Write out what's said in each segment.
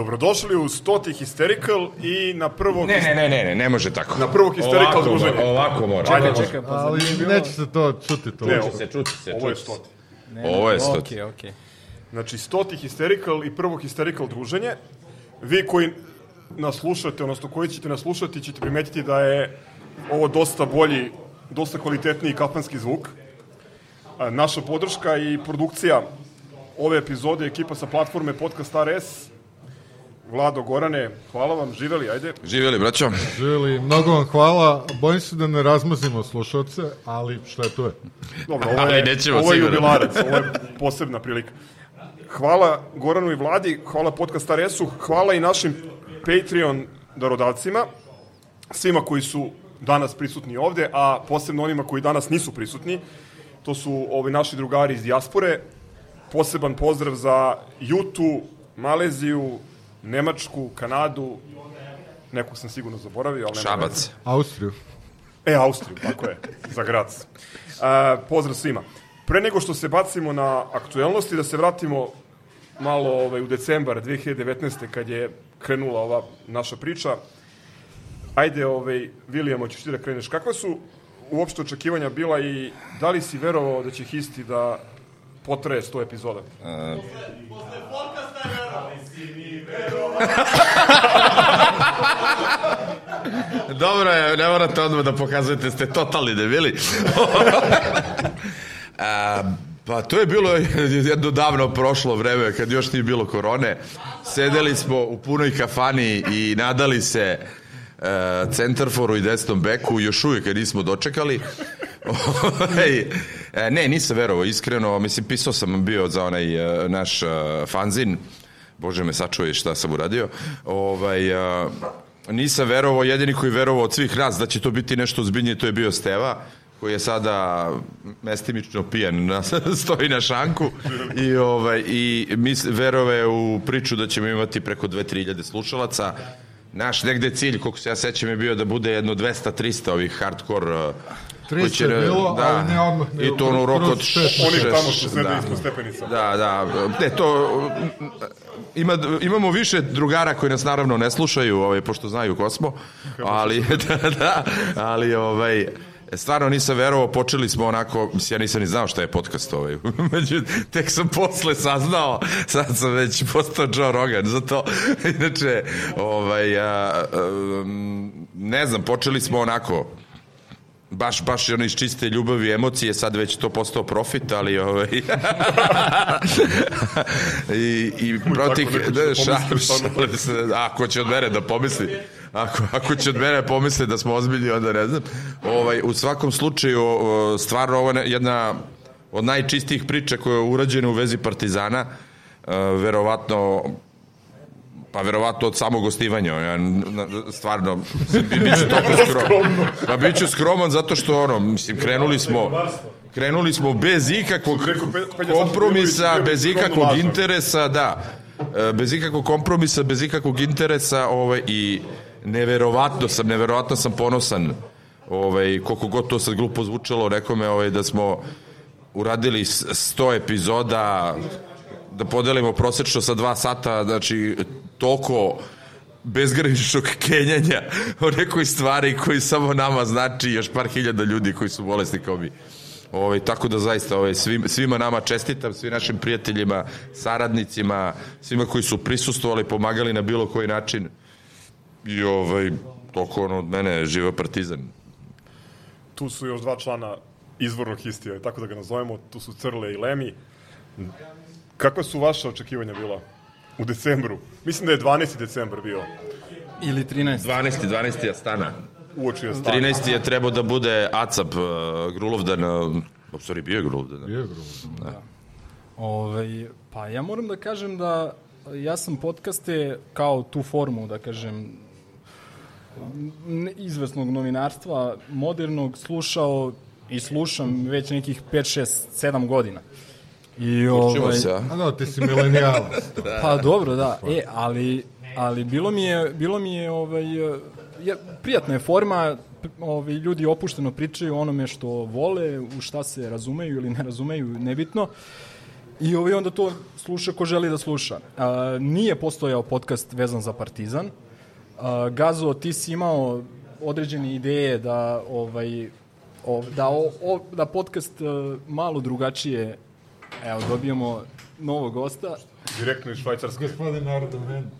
Dobrodošli u stoti Hysterical i na prvog... Ne, ne, ne, ne, ne, ne može tako. Na prvog Hysterical ovako, druženje. Ovako mora. Čekaj, čekaj, pa Ali zanimljivo. neće se to čuti to. Ne, Čuti se, čuti se, Ovo je stoti. Ovo je stoti. Okej, okej. Znači, stoti Hysterical i prvo Hysterical druženje. Vi koji nas slušate, odnosno koji ćete nas slušati, ćete primetiti da je ovo dosta bolji, dosta kvalitetniji kafanski zvuk. Naša podrška i produkcija ove epizode ekipa sa platforme Podcast RS. Vlado, Gorane, hvala vam, živeli, ajde. Živjeli, braćo. Želi, mnogo vam hvala. Bojim se da ne razmazimo slušalce, ali šta je to je? Dobro, ovo Ali je, nećemo ovo je jubilarac, ovo je posebna prilika. Hvala Goranu i Vladi, hvala Podcast RS-u, hvala i našim Patreon darodavcima, svima koji su danas prisutni ovde, a posebno onima koji danas nisu prisutni. To su ovi naši drugari iz dijaspore. Poseban pozdrav za Jutu, Maleziju, Nemačku, Kanadu, nekog sam sigurno zaboravio, ali nema Šabac. veze. Austriju. E, Austriju, tako je, za Grac. A, pozdrav svima. Pre nego što se bacimo na aktuelnosti, da se vratimo malo ovaj, u decembar 2019. kad je krenula ova naša priča. Ajde, ovaj, Vilijamo, ćeš ti da kreneš. Kakva su uopšte očekivanja bila i da li si verovao da će Histi da potraje 100 epizoda? Dobro je, ne morate odmah da pokazujete, ste totalni debili. A, pa to je bilo jedno davno prošlo vreme, kad još nije bilo korone. Sedeli smo u punoj kafani i nadali se e, centarforu i desnom beku, još uvijek je nismo dočekali. Ovaj, e, ne, nisam verovao, iskreno, mislim, pisao sam bio za onaj e, naš fanzin, Bože me sačuje šta sam uradio, ovaj, a, nisam verovao, jedini koji verovao od svih nas da će to biti nešto ozbiljnije, to je bio Steva, koji je sada mestimično pijan, na, stoji na šanku i, ovaj, i mis, verove u priču da ćemo imati preko 2-3 hiljade slušalaca. Naš negde cilj, koliko se ja sećam, je bio da bude jedno 200-300 ovih hardcore uh, 300 koji će, je bilo, ali ne odmah, I nego to ono u roku od šest Oni tamo što sede da. ispod stepenica. Da, da. Ne, to ima, imamo više drugara koji nas naravno ne slušaju, ovaj, pošto znaju ko smo, ali, da, da, ali ovaj, stvarno nisam verovao, počeli smo onako, mislim, ja nisam ni znao šta je podcast ovaj, međutim, tek sam posle saznao, sad sam već postao Joe Rogan, zato, inače, ovaj, a, um, ne znam, počeli smo onako, baš baš ono iz čiste ljubavi i emocije sad već to postao profit ali ovaj i i protiv da, da ša, pomisli stvarno. šalim se, ako će od mene da pomisli ako, ako će od mene pomisli da smo ozbiljni onda ne znam. Ovaj u svakom slučaju stvarno ovo je jedna od najčistijih priča koja je urađena u vezi Partizana e, verovatno Pa verovatno od samog gostivanja, ja stvarno, bi, biću toliko skroman. Pa biću skroman zato što, ono, mislim, krenuli smo, krenuli smo bez ikakvog kompromisa, bez ikakvog interesa, da, E, bez ikakvog kompromisa, bez ikakvog interesa, ovaj, i neverovatno sam, neverovatno sam ponosan, ovaj, koliko god to sad glupo zvučalo, rekao me ovaj, da smo uradili s- 100 epizoda, da podelimo prosečno sa dva sata, znači toliko bezgraničnog kenjanja o nekoj stvari koji samo nama znači još par hiljada ljudi koji su bolesni kao mi. Ovaj, tako da zaista ovaj, svim, svima nama čestitam, svim našim prijateljima, saradnicima, svima koji su prisustvovali, pomagali na bilo koji način. I ovaj, toliko ono od mene živa partizan. tu su još dva člana izvornog histija, tako da ga nazovemo, tu su Crle i Lemi. Kakva su vaše očekivanja bila u decembru? Mislim da je 12. decembar bio Ili 13. 12. 12. Astana. uoči je stan. 13. je trebao da bude Acap uh, Grulovdan, uh, stvari bio je Grulovdan. Je, grubo. Ovaj, pa ja moram da kažem da ja sam podcaste kao tu formu, da kažem, ne- izvesnog novinarstva, modernog, slušao i slušam već nekih 5, 6, 7 godina. I, Učimo se, a? A no, ti si milenijalac. Pa dobro, da. E, ali, ali bilo mi je, bilo mi je ovaj, ja, prijatna je forma, ovaj, ljudi opušteno pričaju o onome što vole, u šta se razumeju ili ne razumeju, nebitno. I ovaj onda to sluša ko želi da sluša. A, nije postojao podcast vezan za Partizan. A, Gazo, ti si imao određene ideje da ovaj o, da o, o, da podcast a, malo drugačije evo dobijamo novog gosta. Direktno iz Švajcarske. Gospodin Ardo Men.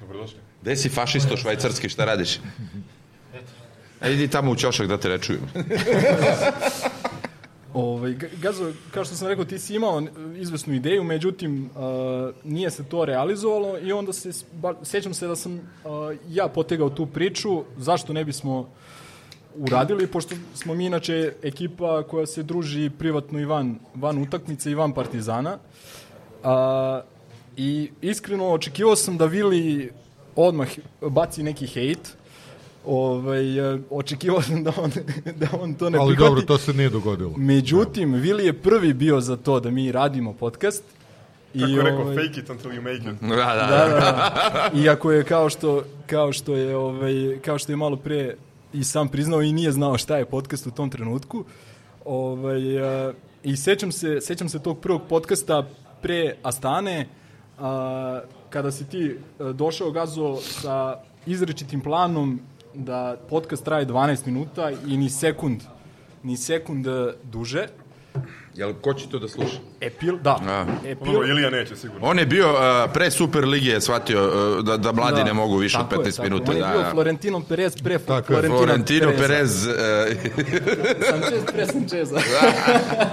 Dobrodošli. Gde si fašisto švajcarski, šta radiš? A idi tamo u ćošak da te ne čujem. Ovaj, Gazo, kao što sam rekao, ti si imao izvesnu ideju, međutim, uh, nije se to realizovalo i onda se, ba, sećam se da sam uh, ja potegao tu priču, zašto ne bismo uradili, pošto smo mi inače ekipa koja se druži privatno i van, van utakmice i van Partizana. A, I iskreno očekivao sam da Vili odmah baci neki hejt, Ovaj, očekivao sam da on, da on to ne Ali prihvati. dobro, to se nije dogodilo. Međutim, Vili je prvi bio za to da mi radimo podcast. I, Kako je rekao, ovaj, fake it until you make it. Da, da, Da, da, da. Iako je kao što, kao što je ovaj kao što je malo pre i sam priznao i nije znao šta je podcast u tom trenutku. Ovaj i sećam se sećam se tog prvog podcasta pre Astane a, kada si ti došao gazo sa izričitim planom da podcast traje 12 minuta i ni sekund ni sekund duže. Jel, ko će to da sluša? Epil, da. A. Epil, Dobro, Ilija neće sigurno. On je bio uh, pre Super Lige, je shvatio uh, da, da mladi ne mogu više od tako je, 15 tako je. minuta. On je da, bio da. Florentino Perez pre Tako je. Florentino Florentino Pereza. Perez, uh, Sanchez pre Sancheza.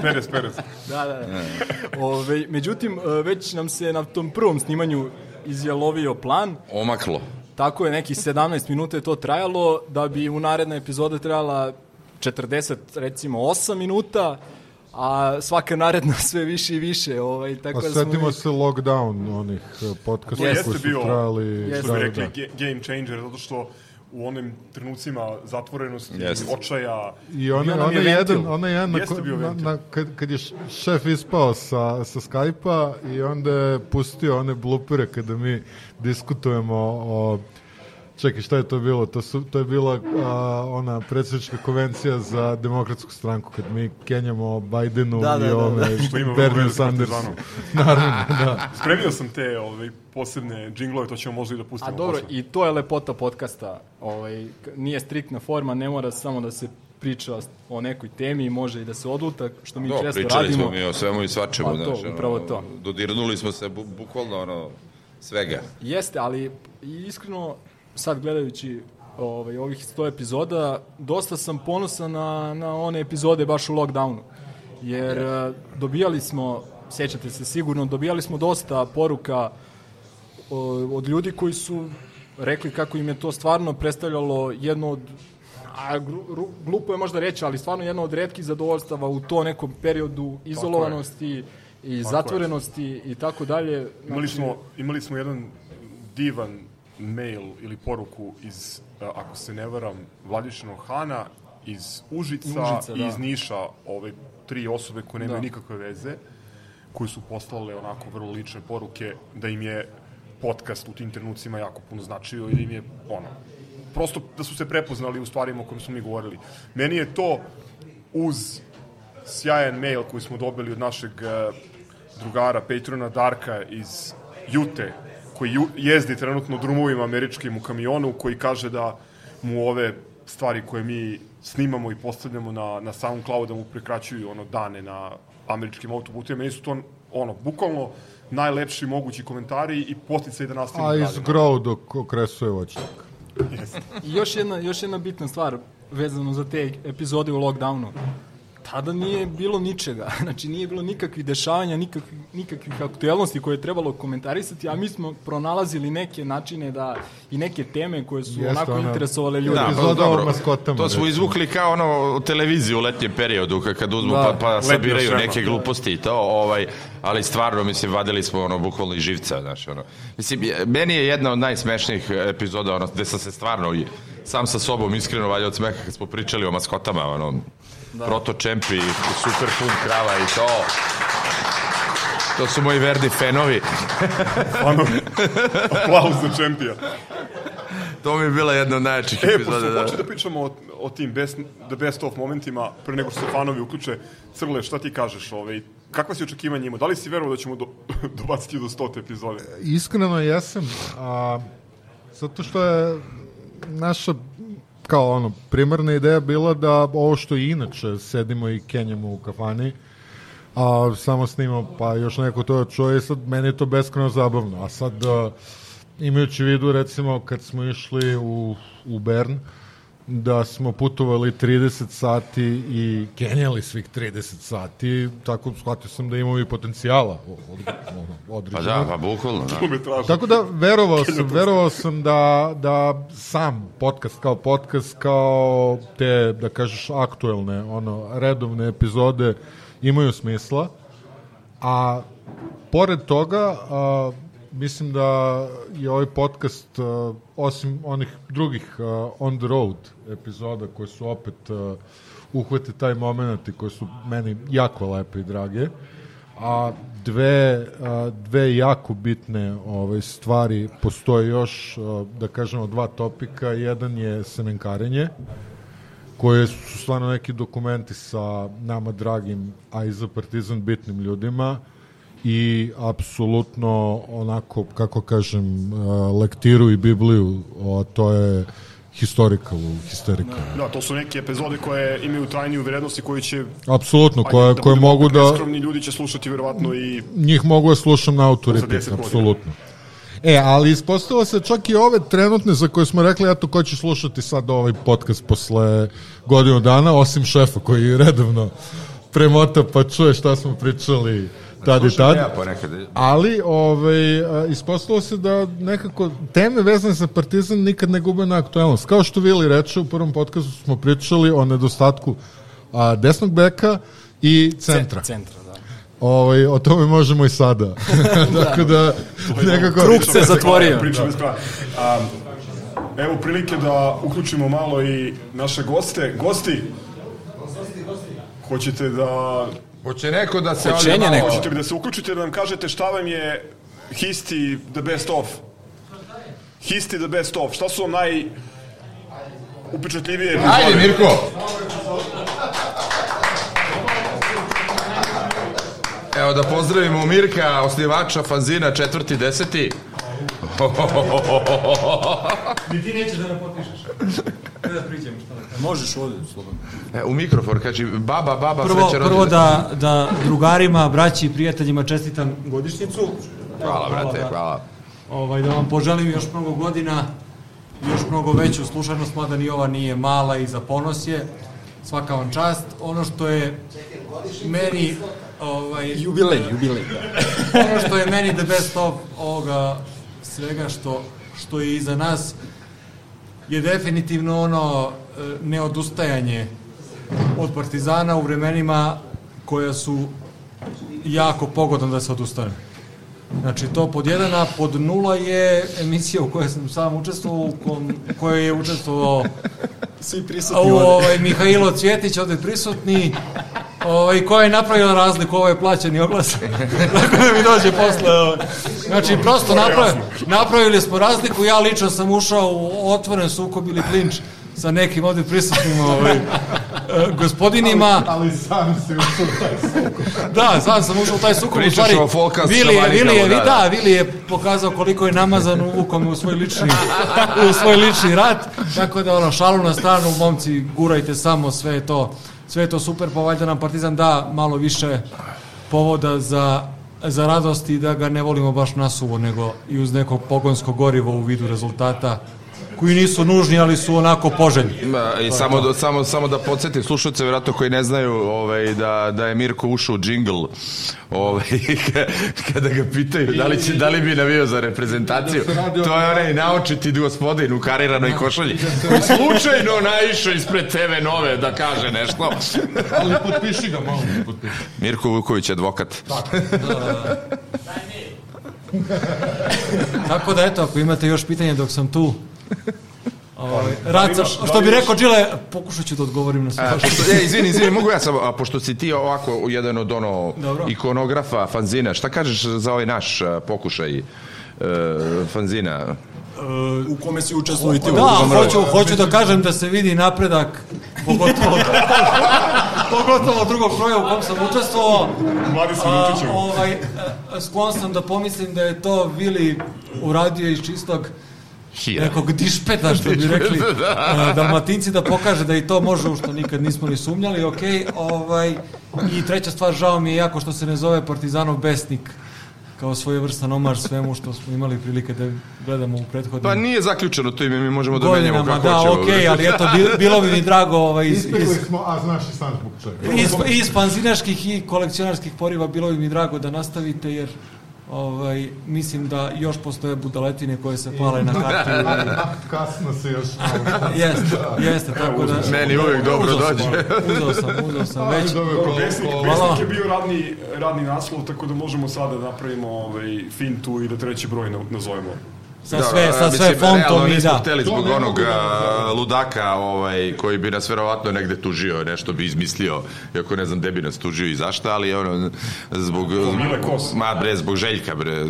Perez, Perez. da, da. da. Ove, međutim, e, već nam se na tom prvom snimanju izjalovio plan. omaklo. Tako je, nekih 17 minuta je to trajalo, da bi u naredna epizoda trajala 40, recimo 8 minuta, a svaka naredna sve više i više. Ovaj, tako A da smo setimo mi- se lockdown onih eh, podcasta koji su bio, trajali. Jeste. što bi rekli, da. game changer, zato što u onim trenucima zatvorenosti, Jeste. očaja, I onaj, Bio nam je jedan, onaj jedan na, na, na, kad, kad je šef ispao sa, sa Skype-a i onda je pustio one blupere kada mi diskutujemo o Čekaj, šta je to bilo? To, su, to je bila a, ona predsjednička konvencija za demokratsku stranku, kad mi kenjamo Bidenu Da, da, i da, ove Što ima vrlo Bernie Sandersu. Naravno, da. Spremio sam te ovaj, posebne džinglove, to ćemo možda i da pustimo. A dobro, posle. i to je lepota podcasta. Ovaj, nije striktna forma, ne mora samo da se priča o nekoj temi, može i da se odluta, što mi Do, često pričali radimo. smo mi o svemu i svačemu. Pa to, znaš, ono, upravo to. Dodirnuli smo se bu, bukvalno ono, svega. Jeste, ali iskreno, sad gledajući ovaj, ovih 100 epizoda, dosta sam ponosan na, na one epizode baš u lockdownu. Jer eh, dobijali smo, sećate se sigurno, dobijali smo dosta poruka od ljudi koji su rekli kako im je to stvarno predstavljalo jedno od a glupo je možda reći, ali stvarno jedno od redkih zadovoljstava u to nekom periodu izolovanosti i zatvorenosti i tako dalje. Imali Znači, smo, imali smo jedan divan mail ili poruku iz, a, ako se ne varam, Vladišinog Hana, iz Užica, Užica, i da. iz Niša, ove tri osobe koje nemaju Da. nikakve veze, koji su poslale onako vrlo lične poruke da im je podcast u tim trenucima jako puno značio i da im je ono, prosto da su se prepoznali u stvarima o kojim smo mi govorili. Meni je to uz sjajan mail koji smo dobili od našeg eh, drugara Patrona Darka iz Jute, koji jezdi trenutno drumovima američkim u kamionu, koji kaže da mu ove stvari koje mi snimamo i postavljamo na, na SoundCloud da mu prekraćuju ono dane na američkim autoputima. Meni su to ono, bukvalno najlepši mogući komentari i posticaj da nastavimo A iz dok okresuje voćnik. I još jedna, još jedna bitna stvar vezano za te epizode u lockdownu. Tada nije bilo ničega. Znači nije bilo nikakvih dešavanja, nikakvih, nikakvih aktuelnosti koje je trebalo komentarisati, a mi smo pronalazili neke načine da i neke teme koje su Jeste, onako ono, interesovale ljude. Da, pa dobro. maskotama, To smo izvukli kao ono televiziju u letnjem periodu ka- kad uzmu Da, pa, pa sabiraju šema. neke gluposti i to, ovaj, ali stvarno mislim vadili smo ono bukvalno iz živca, znači ono. Mislim meni je jedna od najsmešnijih epizoda ono gde sam se stvarno i sam sa sobom iskreno valjao od smeha kad smo pričali o maskotama, ono da. proto čempi, super pun krava i to. To su moji verni fenovi. Ano, aplauz za čempija. To mi je bila jedna od najjačih E, pošto epizoda. smo Da. počeli da pričamo o, o tim best, the best of momentima, pre nego što se fanovi uključe, Crle, šta ti kažeš? Ovaj, kakva si očekivanja imao? Da li si verovao da ćemo do, dobaciti do 100 epizode? Iskreno jesam, a, zato što je naša kao ono, primarna ideja bila da ovo što inače sedimo i kenjamo u kafani, a samo snimamo, pa još neko to čuje sad meni je to beskreno zabavno. A sad, a, imajući vidu recimo kad smo išli u, u Bern, da smo putovali 30 sati i kenjali svih 30 sati, tako shvatio sam da imamo i potencijala od, ono, Pa da, pa bukvalno, da. Tako da verovao sam, verovao sam da, da sam podcast kao podcast, kao te, da kažeš, aktuelne, ono, redovne epizode imaju smisla, a pored toga, a, mislim da je ovaj podcast, a, osim onih drugih a, on the road epizoda koje su opet a, uhvate taj moment i koje su meni jako lepe i drage, a dve, dve jako bitne ovaj, stvari postoje još, da kažemo, dva topika. Jedan je semenkarenje, koje su stvarno neki dokumenti sa nama dragim, a i za Partizan bitnim ljudima i apsolutno onako, kako kažem, a, lektiru i Bibliju, a, to je historical, historical. Da, to su neke epizode koje imaju trajniju vrednost i koji će... Apsolutno, koje, ajde, koje mogu da... Neskromni ljudi će slušati verovatno i... njih mogu da slušam na Za autoripet, 10 godina. apsolutno. E, ali ispostavilo se čak i ove trenutne za koje smo rekli, eto, ko će slušati sad ovaj podcast posle godinu dana, osim šefa koji redovno premota pa čuje šta smo pričali tad i tad. Ja ponekad. Ali ovaj, ispostavilo se da nekako teme vezane za Partizan nikad ne gube na aktualnost. Kao što Vili reče, u prvom podcastu smo pričali o nedostatku a, desnog beka i centra. Centra, da. Ovaj, o tome možemo i sada. Tako da, nekako... Krug se zatvorio. Priča bez kraja. A, evo prilike da uključimo malo i naše goste. Gosti, hoćete da Hoće neko da se Hoćenje ovdje malo... neko. Hoćete da se uključite da nam kažete šta vam je Histi the best of? Histi the best of. Šta su vam naj upečatljivije? Ajde, Mirko! Evo da pozdravimo Mirka, osnivača fanzina četvrti deseti. Ni ti nećeš da potpišeš. Kada da priđem, šta da kažem. Možeš ovde, slobodno. E, u mikrofon, kaži, baba, baba, Prvo, sreća prvo da, da drugarima, braći i prijateljima čestitam godišnjicu. Hvala, brate, da, hvala. Ovaj, da vam poželim još mnogo godina, još mnogo veću slušanost, mada ni ova nije mala i za ponos je. Svaka vam čast. Ono što je meni ovaj, Jubilej, jubilej. ono što je meni the best of ovoga svega što, što je iza nas je definitivno ono e, neodustajanje od partizana u vremenima koja su jako pogodna da se odustane. Znači to pod jedan, a pod nula je emisija u kojoj sam sam učestvovao, u kom, kojoj je učestvovao Svi prisutni u, ovaj, Mihajlo Cvjetić ovde prisutni, ovaj, ko je napravio razliku, ovo je plaćeni oglas, tako da mi dođe posle. ovaj. Znači, prosto napravi, napravili smo razliku, ja lično sam ušao u otvoren sukob ili klinč sa nekim ovde prisutnim ovaj, e, gospodinima. Ali sam si ušao Da, sam sam ušao u taj sukob. Pričaš u stvari, o Folkan Vili je, Vili je, da, da, da. Vili je pokazao koliko je namazan uvukom u svoj lični, u svoj lični rat. Tako da, ono, šalu na stranu, momci, gurajte samo, sve je to, sve je to super, pa valjda nam Partizan da malo više povoda za, za radost i da ga ne volimo baš nasuvo, nego i uz neko pogonsko gorivo u vidu rezultata koji nisu nužni, ali su onako poželjni. Ma, I samo, da, samo, samo da podsjetim slušalce, vjerojatno koji ne znaju ovaj, da, da je Mirko ušao u džingl ovaj, kada ga pitaju da li, će, da li bi navio za reprezentaciju. To je onaj naočiti gospodin u kariranoj košalji koji slučajno naišao ispred TV Nove da kaže nešto. Ali potpiši ga malo, potpiši. Mirko Vuković, advokat. Tako da eto, ako imate još pitanje dok sam tu, ovaj, rad sam, što bi rekao Đile, pokušat ću da odgovorim na sve. Pošto, e, izvini, izvini, mogu ja samo, a pošto si ti ovako jedan od ono Dobro. ikonografa fanzina, šta kažeš za ovaj naš a, pokušaj e, fanzina? U kome si učestvovao i ti Da, hoću, hoću da kažem da se vidi napredak, pogotovo, pogotovo drugog broja u kom sam učestvovao. Vladislav A, Vučićev. ovaj, a, sklon sam da pomislim da je to Vili uradio iz čistog Hira. nekog dišpeta, što bi rekli Da. a, dalmatinci, da pokaže da i to može, u što nikad nismo ni sumnjali, ok, ovaj, i treća stvar, žao mi je jako što se ne zove Partizanov besnik, kao svojevrstan omar svemu što smo imali prilike da gledamo u prethodnim Pa nije zaključeno to ime, mi možemo da menjamo kako da, hoćemo. okej, ali eto, bi- bilo bi mi drago ovaj, iz, iz, smo, a znaš i sam zbog čega. iz, iz panzinaških i kolekcionarskih poriva bilo bi mi drago da nastavite, jer ovaj, mislim da još postoje budaletine koje se pale na kartu. ovaj. Kasno se još... jeste, jeste, tako da... Meni uvijek dobro dođe. Uzeo sam, uzeo sam već. Besnik je bio radni, radni naslov, tako da možemo sada da napravimo ovaj, fintu i da treći broj na- nazovemo. Sa sve, sa sve fontom i da. hteli zbog To onog da a, ludaka ovaj, koji bi nas verovatno negde tužio, nešto bi izmislio, iako ne znam gde bi nas tužio i zašta, ali ono, zbog... Mile Kos. Ma bre, zbog Željka bre.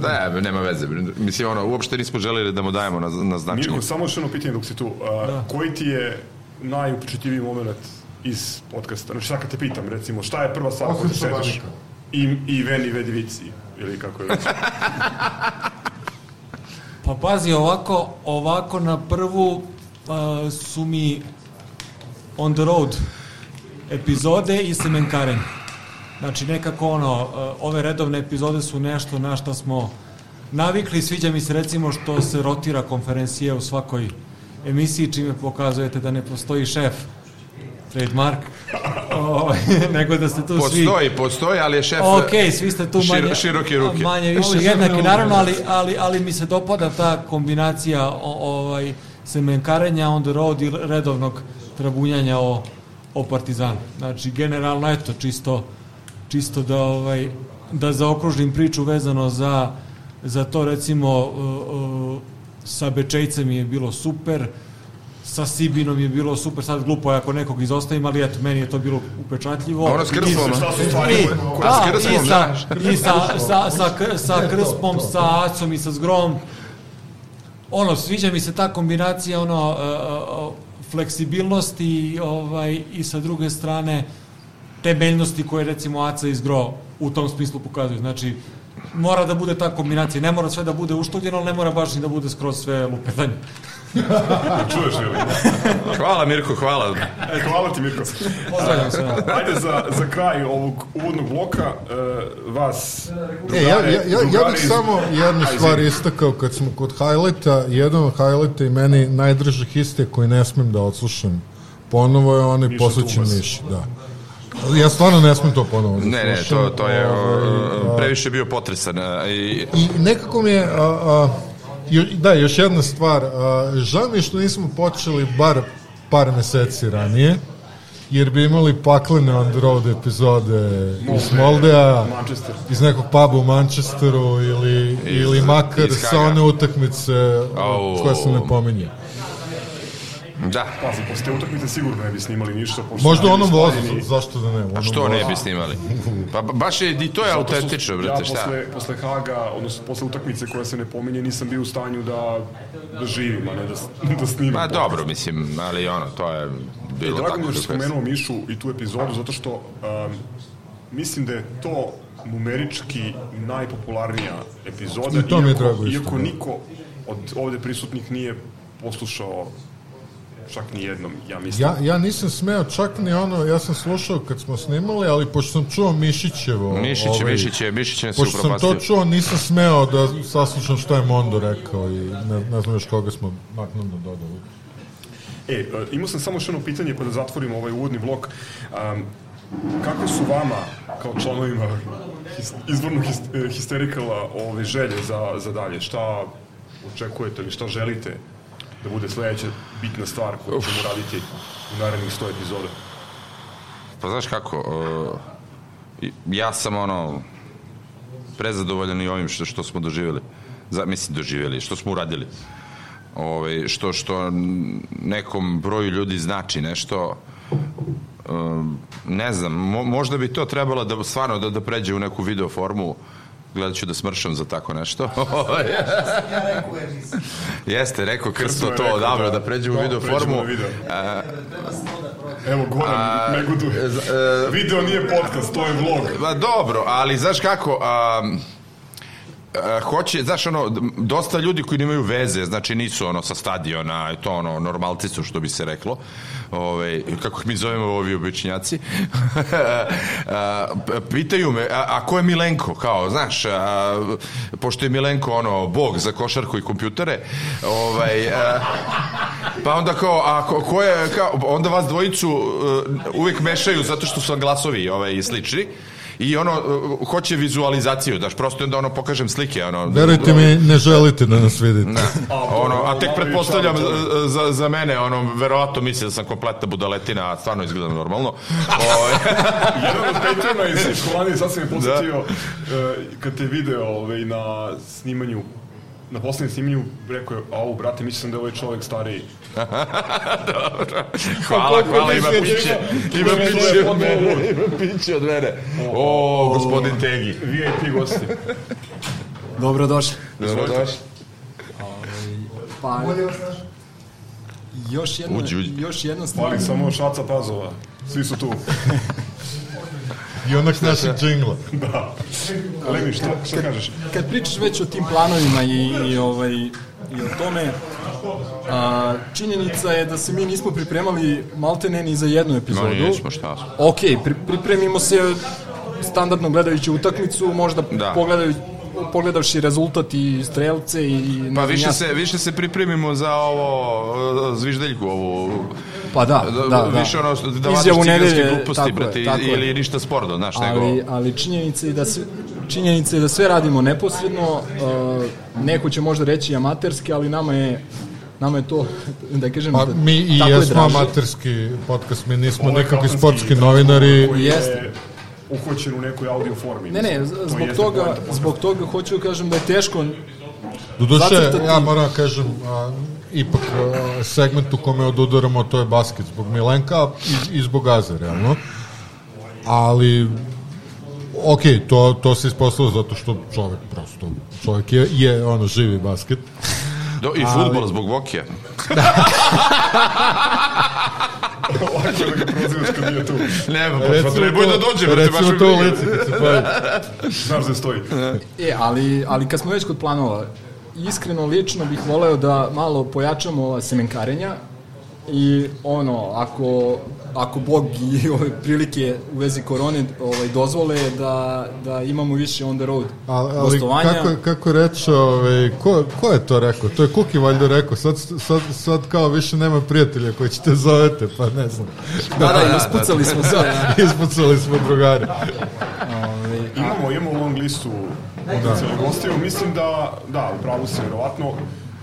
Da, nema veze. Bre. Mislim, ono, uopšte nismo želeli da mu dajemo na, na značenje. Mirko, samo još jedno pitanje dok si tu. A, Koji ti je najupečetljiviji moment iz podcasta? Znači, sad kad te pitam, recimo, šta je prva stvar koju ti setiš? I, i Veni Vedi Vici, ili kako je već. Pa pazi, ovako, ovako na prvu uh, su mi on the road epizode i semenkarenje. Znači nekako ono, uh, ove redovne epizode su nešto na što smo navikli. Sviđa mi se recimo što se rotira konferencije u svakoj emisiji, čime pokazujete da ne postoji šef trademark, ovaj, nego da ste tu svi... Postoji, postoji, ali je šef... Ok, svi ste tu manje, široke ruke. manje više jednaki, naravno, ne ali, ali, ali mi se dopada ta kombinacija o, ovaj, semenkarenja on the road i redovnog trabunjanja o, o Partizanu. Znači, generalno, eto, čisto, čisto da, ovaj, da zaokružim priču vezano za, za to, recimo, uh, uh, sa Bečejcem je bilo super, sa Sibinom je bilo super, sad glupo je ako nekog izostavim, ali eto, meni je to bilo upečatljivo. Ono s krstvom, I- Šta su stvari i, koje- da, s krspom, i, sa, i sa, sa, sa, kr- sa krspom, sa acom i sa zgrom. Ono, sviđa mi se ta kombinacija ono, uh, uh, fleksibilnosti ovaj, i sa druge strane temeljnosti koje recimo Aca i Zgro u tom smislu pokazuju. Znači, mora da bude ta kombinacija. Ne mora sve da bude uštugljeno, ali ne mora baš ni da bude skroz sve lupetanje. Čuješ ili? Hvala Mirko, hvala. E, hvala ti, Mirko. Pozdravljam sve. Ajde za, za kraj ovog uvodnog bloka, uh, vas, E, ja, ja, ja, ja bih iz- samo jednu Ajde, stvar istakao kad smo kod highlighta, jedan od highlighta i meni najdrži histe koji ne smem da odslušam ponovo je onaj Miša posvećen. Miši, da. Ja stvarno ne smem to ponovo da Ne, ne, to, to je ovaj, o, a- previše bio potresan. I, I nekako mi je, a, a, jo, da, još jedna stvar, a, žao mi je što nismo počeli bar par meseci ranije, jer bi imali paklene on the road epizode iz Moldea, Manchester. iz nekog puba u Manchesteru ili, ili makar iz sa one utakmice Au. koje se ne pominje. Da. Pazi, posle te utakmice sigurno ne bi snimali ništa. pošto Možda onom vozu, zašto da ne? u A onom što ne bi snimali? Pa ba- baš je, i to je autentično, brate, ja šta? posle, posle Haga, odnosno posle utakmice koja se ne pominje, nisam bio u stanju da, da živim, a ne da, da snimam. Ma podcast. dobro, mislim, ali ono, to je bilo Drago tako. mi je što kako je. spomenuo Mišu i tu epizodu, zato što um, mislim da je to numerički najpopularnija epizoda, I to mi je iako, drago isto, iako da. niko od ovde prisutnih nije poslušao čak ni jednom, ja mislim. Ja, ja nisam smeo čak ni ono, ja sam slušao kad smo snimali, ali pošto sam čuo Mišićevo... Mišić, ovaj, Mišić je, Mišić je se Pošto sam to čuo, nisam smeo da saslušam što je Mondo rekao i ne, ne znam još koga smo naknadno dodali. E, e, imao sam samo još jedno pitanje pa da zatvorimo ovaj uvodni blok. Um, kako su vama, kao članovima his- izvornog his- e, histerikala, ove želje za, za dalje? Šta očekujete ili šta želite da bude sledeća bitna stvar koju ćemo raditi u narednih 100 epizoda? Pa znaš kako, uh, ja sam ono prezadovoljan i ovim što, što smo doživjeli. Za, mislim doživjeli, što smo uradili. Ove, što, što nekom broju ljudi znači nešto um, ne znam, mo, možda bi to trebalo da stvarno da, da pređe u neku video formu gledat ću da smršam za tako nešto. Jeste, rekao Krsto Krsto je to rekao, odavno, da. da pređe u Da, video pređemo formu. na video. A, Evo, Goran, ne guduje. e, Video nije podcast, to je vlog. Pa dobro, ali znaš kako, a, a, hoće, znaš ono, dosta ljudi koji nemaju veze, znači nisu ono sa stadiona, to ono, normalci su što bi se reklo, Ove, kako mi zovemo ovi običnjaci, a, p- pitaju me, a, a ko je Milenko, kao, znaš, a, pošto je Milenko ono, bog za košarku i kompjutere, ovaj, a, pa onda kao, a ko, ko je, kao, onda vas dvojicu uh, uvek mešaju zato što su vam glasovi ovaj, slični i ono, uh, hoće vizualizaciju, daš, prosto onda ono pokažem slike, ono, Verujte mi, ne želite da nas vidite. Ne, ono, a tek pretpostavljam čao, čao. za, za mene, ono, verovatno misli da sam kompletna budaletina, a stvarno izgledam normalno. Ovaj, Jedan od Patreona iz, sad sam je posjetio da. kad te video ovaj, na snimanju na poslednjem snimanju rekao je, au, brate, mislim da je ovaj čovjek stariji. hvala, hvala, ima piće, ima piće od mene, ima piće od mene. O, gospodin Tegi. VIP gosti. Dobrodošli. Dobrodošli. Pa, još jedna, Uđi, uđi. još jedna stvar. Fali samo šaca pazova. Svi su tu. I onak našeg džingla. da. Lemi, šta, šta kažeš? kad pričaš već o tim planovima i, i, ovaj, i o tome, a, činjenica je da se mi nismo pripremali maltene ni za jednu epizodu. No, nismo, šta smo. Ok, pri, pripremimo se standardno gledajući utakmicu, možda Da. pogledaju, pogledavši rezultat i strelce i... Pa više se, više se pripremimo za ovo, uh, zviždeljku ovu, Pa da, da, da. više ono, da Izjavu ciganske gluposti, brate, tako je. ili ništa sporno, znaš, nego... ali, ali činjenica je da sve, činjenica je da sve radimo neposredno, uh, neko će možda reći amaterski, ali nama je nama je to, da kažem, Pa mi i tako je jesmo amaterski podcast, mi nismo nekakvi sportski novinari. Koji Jeste. je uhoćen u nekoj audio formi. Ne, ne, zbog toga, zbog toga hoću da kažem da je teško Doduše, zacrtati- ja moram da kažem, a, ipak a, segment u kome odudaramo to je basket zbog Milenka i, i zbog Aze, realno. Ali, ok, to, to se ispostavilo zato što čovek prosto, čovek je, je ono, živi basket. Do, I futbol zbog Vokija. Lako da ga prozivaš kad nije tu. Nema, pa, pa treboj da dođe, brate, baš recimo to u lice kad se pojavi. Znaš da stoji. E, ali, ali kad smo već kod planova, iskreno, lično bih voleo da malo pojačamo ova semenkarenja i ono, ako, ako Bog i ove prilike u vezi korone ovaj, dozvole da, da imamo više on the road Ali, ali gostovanja. kako, kako reče, ovaj, ko, ko je to rekao? To je Kuki valjda rekao, sad, sad, sad kao više nema prijatelja koji će te zovete, pa ne znam. Da, da, ispucali smo sve. ja. Ispucali smo drugari. Imamo, imamo long listu potencijalnih gostiju. Mislim da, da, upravo si verovatno.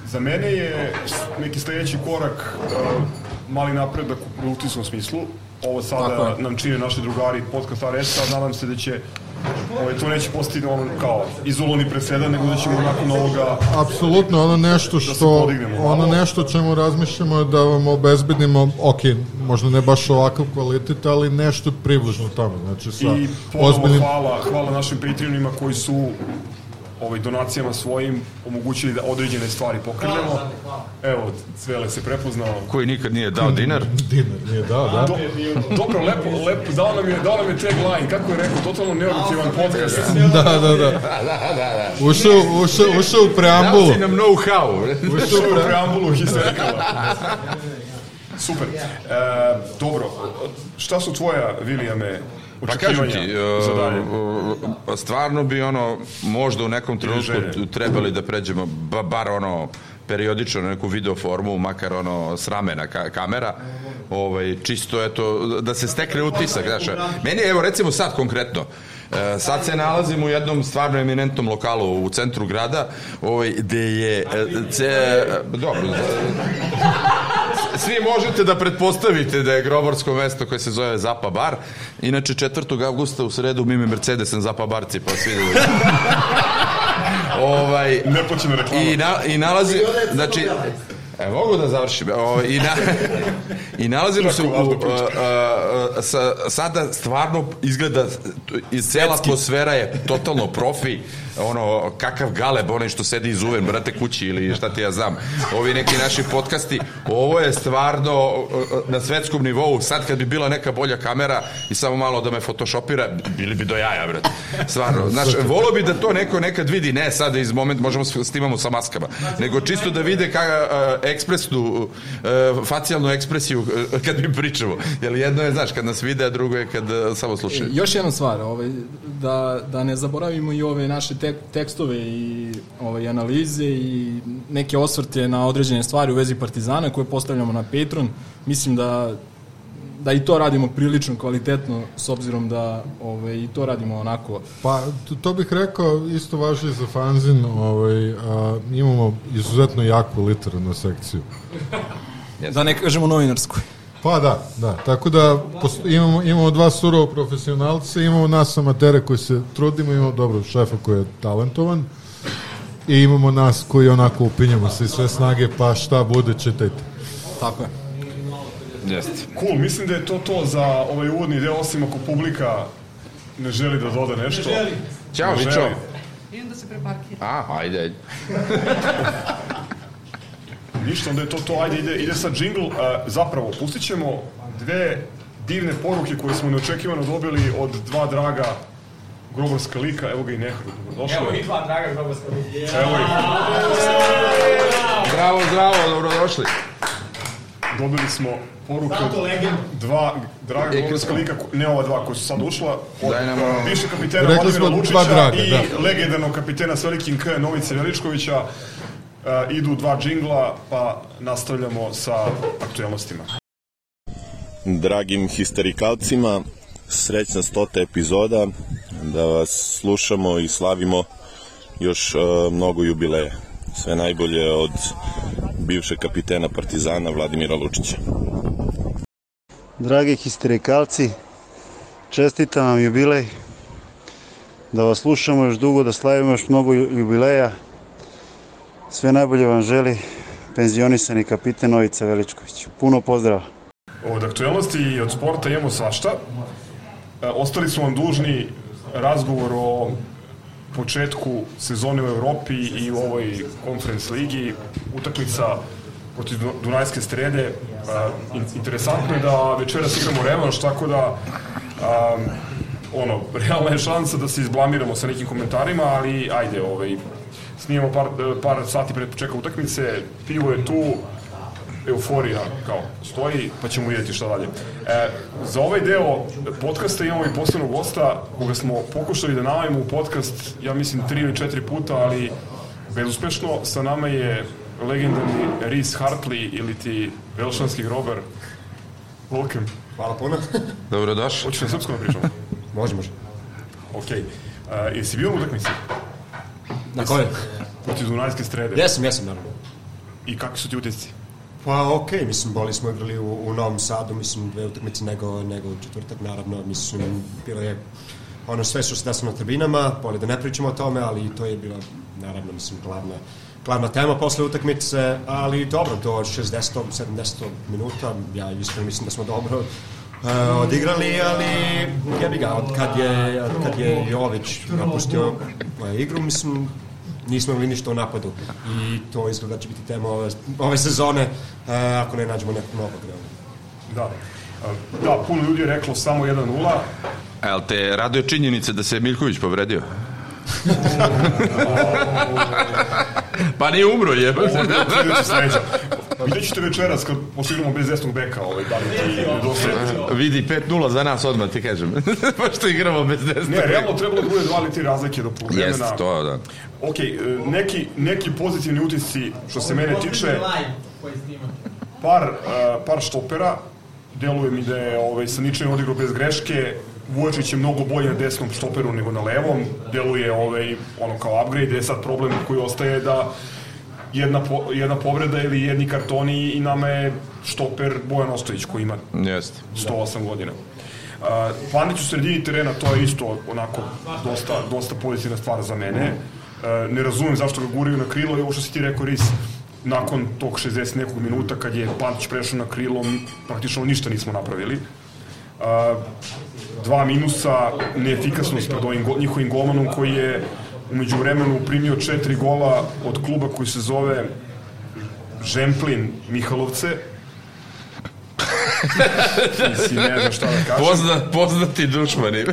Za mene je neki sledeći korak uh, mali napredak u produkcijskom smislu. Ovo sada nam čine naši drugari podcast RS, a nadam se da će ovaj, to neće postati on kao izolovani presedan, nego da ćemo nakon ovoga Apsolutno, ono nešto što, podignemo malo. ono nešto čemu razmišljamo je da vam obezbedimo, ok, možda ne baš ovakav kvalitet, ali nešto približno tamo, znači sa I ponovo ozbiljnim... hvala, hvala našim Patreonima koji su ovaj, donacijama svojim omogućili da određene stvari pokrenemo. Evo, Cvele se prepoznao. Koji nikad nije dao dinar. Dinar nije dao, da? Do, dobro, lepo, lepo, dao nam je, dao nam je tagline, kako je rekao, totalno neobjektivan podcast. Da, da, da. Ušao, ušao, ušao u preambulu. Dao si nam know-how. Ušao u preambulu histerikala. Super. E, dobro, šta su tvoja, Vilijame, Pa kažem ti, e, stvarno bi ono, možda u nekom trenutku trebali da pređemo, ba, bar ono, periodično na neku video formu, makar ono s ramena ka, kamera, ovaj, čisto eto, da se stekne utisak, znaš, meni je, evo recimo sad konkretno, e, sad se nalazim u jednom stvarno eminentnom lokalu u centru grada, ovaj, gde je, e, ce, dobro, svi možete da pretpostavite da je grobarsko mesto koje se zove Zapa Bar. Inače, 4. avgusta u sredu mime Mercedesem Zapa Barci, pa svi da ovaj, Neplaćena reklama. i, na, I nalazi, znači, E, mogu da završim. O, i, na, I nalazimo se u, u, a, a, sa, sada stvarno izgleda i cela atmosfera je totalno profi. Ono kakav galeb onaj što sedi izuven brate kući ili šta ti ja znam. Ovi neki naši podcasti ovo je stvarno na svetskom nivou. Sad kad bi bila neka bolja kamera i samo malo da me photoshopira bili bi do jaja brate. Stvarno znaš volio bi da to neko nekad vidi. Ne sad iz moment možemo snimamo sa maskama. Nego čisto da vide ka, ekspresnu a, facijalnu ekspresiju a, kad mi pričamo jer jedno je znaš kad nas vide a drugo je kad a, samo slušaju Još jedna stvar, ovaj, da, da ne zaboravimo i ove naše tek, tekstove i ovaj, analize i neke osvrte na određene stvari u vezi Partizana koje postavljamo na Patreon. Mislim da da i to radimo prilično kvalitetno s obzirom da ovaj, i to radimo onako Pa, to, to bih rekao, isto važi i za fanzin, ovaj, a, imamo izuzetno jaku literarnu sekciju. da ne kažemo novinarsku. Pa da, da. Tako da posto, imamo, imamo dva surovo profesionalca, imamo nas amatere koji se trudimo, imamo dobro šefa koji je talentovan i imamo nas koji onako upinjamo se iz sve snage, pa šta bude, čitajte. Tako je. Jeste. Cool, mislim da je to to za ovaj uvodni deo, osim ako publika ne želi da doda nešto. Ne želi. Ćao, Vičo. Idem da se preparkiram. A, ajde. Ništa, onda je to to, ajde ide, ide sad džingl. Uh, zapravo, pustit ćemo dve divne poruke koje smo neočekivano dobili od dva draga grobarska lika, evo ga i Nehru, dobrodošli. Evo i dva draga grobarska lika. Evo ih, Zdravo, zdravo, dobrodošli. Dobili smo poruke od dva draga grobarska lika, ne ova dva koja su sad ušla, od bivšeg kapitena Rekli Vladimira Lučića draga, i da. legendarnog kapitena s velikim K, Novice Veličkovića. Uh, idu dva džingla, pa nastavljamo sa aktualnostima. dragim histerikalcima, srećna stota epizoda, da vas slušamo i slavimo još uh, mnogo jubileja. Sve najbolje od bivšeg kapitena Partizana Vladimira Lučića. Dragi histerikalci, čestitam vam jubilej, da vas slušamo još dugo, da slavimo još mnogo ju- jubileja. Sve najbolje vam želi penzionisani kapiten Novica Veličković. Puno pozdrava! Od aktualnosti i od sporta imamo svašta. E, ostali smo vam dužni razgovor o početku sezone u Evropi i u ovoj konferenc ligi. Utakmica protiv Du- Dunajske strede. In- interesantno je da večeras igramo revanš, tako da a, ono, realna je šansa da se izblamiramo sa nekim komentarima, ali ajde, ovaj, snimamo par, par sati pred početka utakmice, pivo je tu, euforija kao stoji, pa ćemo vidjeti šta dalje. E, za ovaj deo podcasta imamo i posebnog gosta, koga smo pokušali da navajemo u podcast, ja mislim, tri ili četiri puta, ali bezuspešno. Sa nama je legendarni Rhys Hartley ili ti velšanski grobar. Welcome. Hvala puno. Dobrodošli. Hoćeš na srpskom da pričamo? može, može. Ok. E, jesi bio u utakmici? Na koje? Protiv Dunajske strede. Jesam, jesam, naravno. I kakvi su ti utisci? Pa okej, mislim, boli smo igrali u, u Novom Sadu, mislim, dve utakmice nego, nego u četvrtak, naravno, mislim, bilo je ono sve što se desilo na tribinama, bolje da ne pričamo o tome, ali to je bila, naravno, mislim, glavna, glavna tema posle utakmice, ali dobro, do 60. 70. minuta, ja iskreno mislim da smo dobro uh, odigrali, ali ja bi ga, od kad je, od kad je Jović napustio uh, igru, mislim, nismo imali ništa u napadu i to izgleda da će biti tema ove, ove sezone uh, ako ne nađemo nekog novog. Da. E, Da, puno ljudi je reklo samo 1-0. Jel te raduje činjenice da se Miljković povredio? pa nije umro, je. Vidjet ćete večeras kad postignemo bez desnog beka, ovaj, da li ti. Vidi, 5-0 za nas odmah ti kažem. Pošto igramo bez desnog. Ne, realno trebalo da bude dva ili tri razlike do poluvremena. Jeste, to da. Ok, e, neki, neki pozitivni utisci što se mene tiče, par, uh, par štopera, deluje mi da je ovaj, sa ničem odigrao bez greške, Vujačić je mnogo bolje na desnom štoperu nego na levom, deluje ovaj, ono kao upgrade, je sad problem koji ostaje da jedna, po, jedna povreda ili jedni kartoni i nama je štoper Bojan Ostojić koji ima Jeste. 108 godina. Uh, Pandić u sredini terena, to je isto onako dosta, dosta pozitivna stvar za mene. Uh, ne razumem zašto ga guraju na krilo i ovo što si ti rekao, Ris, nakon tog 60 nekog minuta kad je Pantić prešao na krilo, praktično ništa nismo napravili. Uh, dva minusa, neefikasnost pred ovim go, njihovim golmanom koji je umeđu vremenu primio četiri gola od kluba koji se zove Žemplin Mihalovce. Mislim, ne znam šta da kažem. Pozna, poznati dušmani.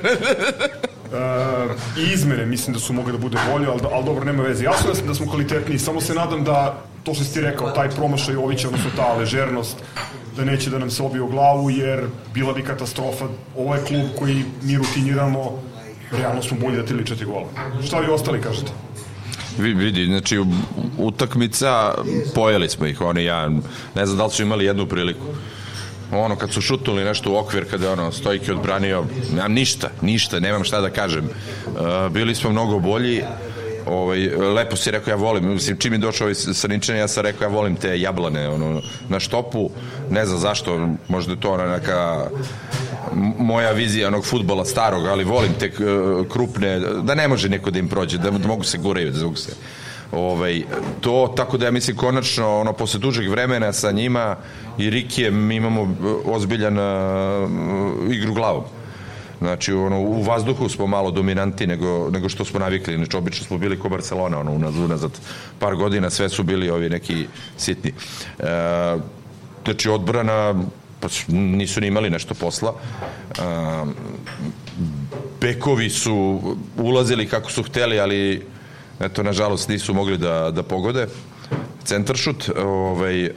Uh, I izmene mislim da su mogli da bude bolje, ali, ali dobro, nema veze. Jasno je da smo kvalitetniji, samo se nadam da to što si ti rekao, taj promašaj Jovića, odnosno ta ležernost, da neće da nam se obije glavu, jer bila bi katastrofa. Ovo je klub koji mi rutiniramo, realno smo bolji da tri ili četiri gola. Šta vi ostali kažete? Vi- vidi, znači utakmica pojeli smo ih, oni ja ne znam da li su imali jednu priliku. Ono kad su šutnuli nešto u okvir kada ono Stojke odbranio, nemam ništa, ništa, nemam šta da kažem. Uh, bili smo mnogo bolji. Ovaj lepo si rekao ja volim, mislim čim je došao ovaj Srničan ja sam rekao ja volim te jablane ono na štopu, ne znam zašto, možda to ona neka moja vizija onog futbola starog, ali volim te uh, krupne, da ne može neko da im prođe, da, da mogu se guraju, da mogu se ovaj, to, tako da ja mislim konačno ono, posle dužeg vremena sa njima i mi imamo uh, ozbiljan uh, igru glavom Znači, ono, u vazduhu smo malo dominanti nego, nego što smo navikli. Znači, obično smo bili ko Barcelona, ono, unaz, unazad par godina, sve su bili ovi neki sitni. E, znači, odbrana, pa nisu ni imali nešto posla. E, bekovi su ulazili kako su hteli, ali eto, nažalost, nisu mogli da, da pogode. Centaršut, ovaj,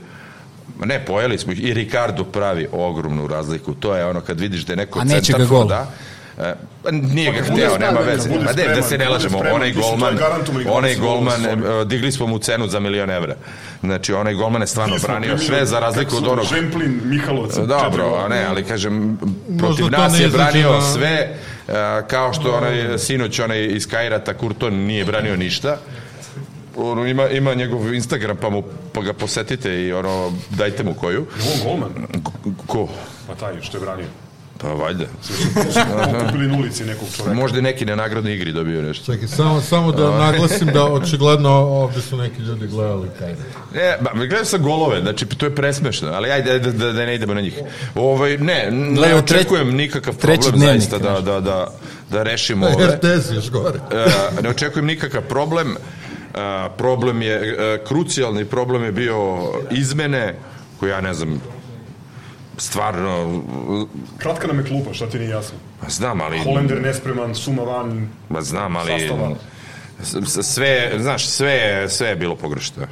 ne, pojeli smo ih. I Ricardo pravi ogromnu razliku. To je ono kad vidiš da je neko A neće ga centarfor, gol. da, e, pa nije ga hteo, nema veze. Ma ne, da se ne lažemo, onaj golman, i onaj gol golman, e, digli smo mu cenu za milion evra. Znači, onaj golman je stvarno branio primili, sve za razliku od onog... Žemplin, četiri Dobro, a ne, ali kažem, protiv nas je branio sve, a, kao što onaj sinoć, onaj iz Kajrata, Kurton, nije branio ništa. Ono, ima, ima njegov Instagram, pa, mu, pa ga posetite i ono, dajte mu koju. On golman? Ko? Pa taj što je branio. Pa valjda. Kupili na ulici nekog čoveka. Možda neki na nagradnoj igri dobio nešto. Čekaj, samo, samo da naglasim da očigledno ovde su neki ljudi gledali kaj. E, ba, gledam sa golove, znači to je presmešno, ali ajde da, da, da ne idemo na njih. Ovaj, ne, ne očekujem nikakav problem zaista da, da, da, da rešimo ove. RTS još gore. E, ne očekujem nikakav problem. E, problem je, krucijalni problem je bio izmene, koje ja ne znam, stvarno, Kratka nam je klupa, šta ti nije jasno? ma znam, ali... Holender nespreman, Suma van, Ma znam, ali... Sastava. Sve, znaš, sve, sve je bilo pogrešno.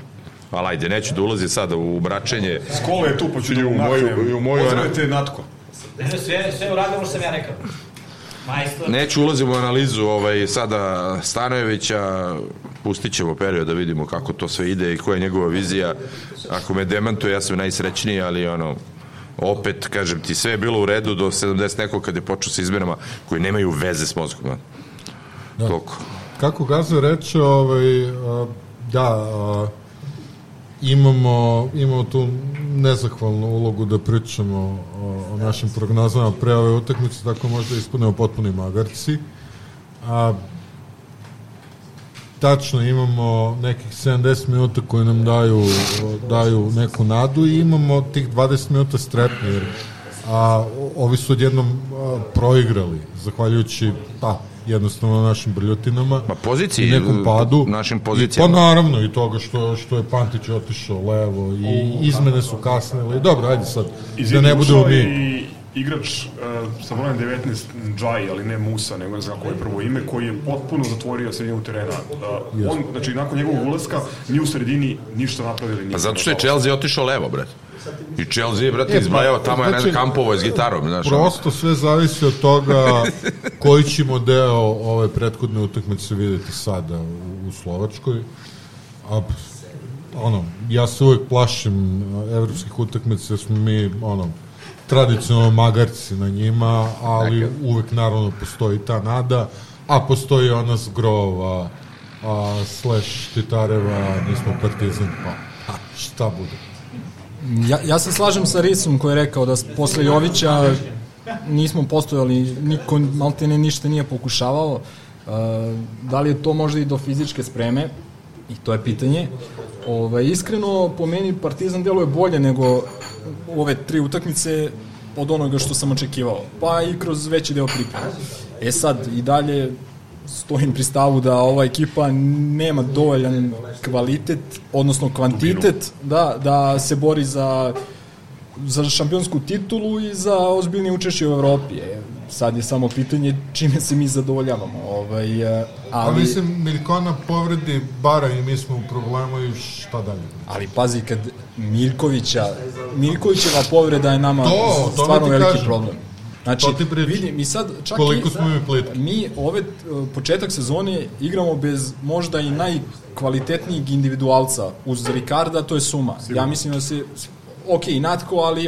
Ali ajde, neću da ulazim sada u bračenje. Skolo je tu, pa ću da u moju- u moju- Pozdravite Natko. Sve, sve uradimo što sam ja rekao. Majstor. Neću ulazim u analizu ovaj, sada Stanojevića, pustit ćemo period da vidimo kako to sve ide i koja je njegova vizija. Ako me demantuje, ja sam najsrećniji, ali ono, opet, kažem ti, sve je bilo u redu do 70 nekog kad je počeo sa izmenama koji nemaju veze s mozgom. Da. Toliko. Kako Gaza reče, ovaj, da, imamo, imamo tu nezahvalnu ulogu da pričamo o, o našim prognozama pre ove utakmice, tako možda ispunemo potpuni magarci. A, tačno imamo nekih 70 minuta koje nam daju, daju neku nadu i imamo tih 20 minuta strepnje, jer a, ovi su odjednom a, proigrali, zahvaljujući pa, jednostavno našim brljotinama Ma poziciji, i nekom padu. našim I, pozicijama. pa naravno i toga što, što je Pantić otišao levo i izmene su kasnile. Dobro, ajde sad, da ne budemo mi... I igrač uh, sa brojem 19 Džaj, ali ne Musa, nego ne znam kako je prvo ime, koji je potpuno zatvorio sredinu terena. Uh, on, znači, nakon njegovog ulaska, ni u sredini ništa napravili. Pa zato što je Chelsea otišao levo, brate. I Chelsea, brate, E, pa, izbrajao tamo je znači, jedan kampovo s gitarom, znaš. Prosto sve zavisi od toga koji ćemo deo ove prethodne utakmice videti sada u, u Slovačkoj. A, ono, ja se uvek plašim evropskih utakmica, jer smo mi, ono, tradicionalno magarci na njima, ali uvek naravno postoji ta nada, a postoji ona zgrova, a, slash Titareva, nismo partizan, pa a, šta bude. Ja, ja se slažem sa Risom koji je rekao da posle Jovića nismo postojali, niko maltene ništa nije pokušavao. Uh, da li je to možda i do fizičke spreme? I to je pitanje. Ove, iskreno, po meni Partizan deluje bolje nego ove tri utakmice od onoga što sam očekivao. Pa i kroz veći deo pripreme. E sad, i dalje stojim pri stavu da ova ekipa nema dovoljan kvalitet, odnosno kvantitet, da, da se bori za za šampionsku titulu i za ozbiljnije učešće u Evropi. Sad je samo pitanje čime se mi zadovoljavamo. Ovaj, e, Ali, ali, mislim, Miljkona povredi bara i mi smo u problemu i šta dalje. ali pazi, kad Miljkovića, Miljkovićeva povreda je nama To, to stvarno veliki kažem. problem. Znači, To ti pričam. vidi, mi sad čak Koliko i, smo mi plitki. mi ove e, početak sezone igramo bez možda i najkvalitetnijeg individualca uz Ricarda, to je Suma. Ja mislim da se ok, Natko, ali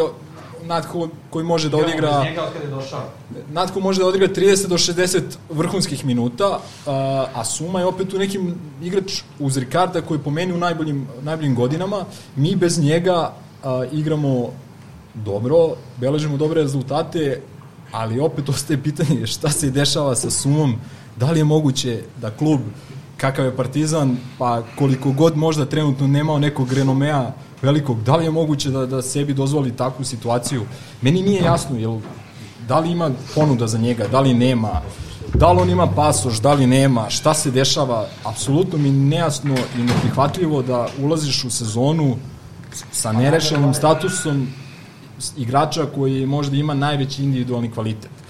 Natko koji može da odigra njega od kada je došao. Natko može da odigra 30 do 60 vrhunskih minuta, a, a Suma je opet u nekim igrač uz Ricarda koji je po meni u najboljim, najboljim godinama. Mi bez njega a, igramo dobro, beležimo dobre rezultate, ali opet ostaje pitanje šta se dešava sa Sumom, da li je moguće da klub kakav je Partizan, pa koliko god možda trenutno nemao nekog renomea velikog, da li je moguće da, da sebi dozvoli takvu situaciju? Meni nije jasno, jel, da li ima ponuda za njega, da li nema, da li on ima pasoš, da li nema, šta se dešava, apsolutno mi nejasno i neprihvatljivo da ulaziš u sezonu sa nerešenim statusom igrača koji možda ima najveći individualni kvalitet.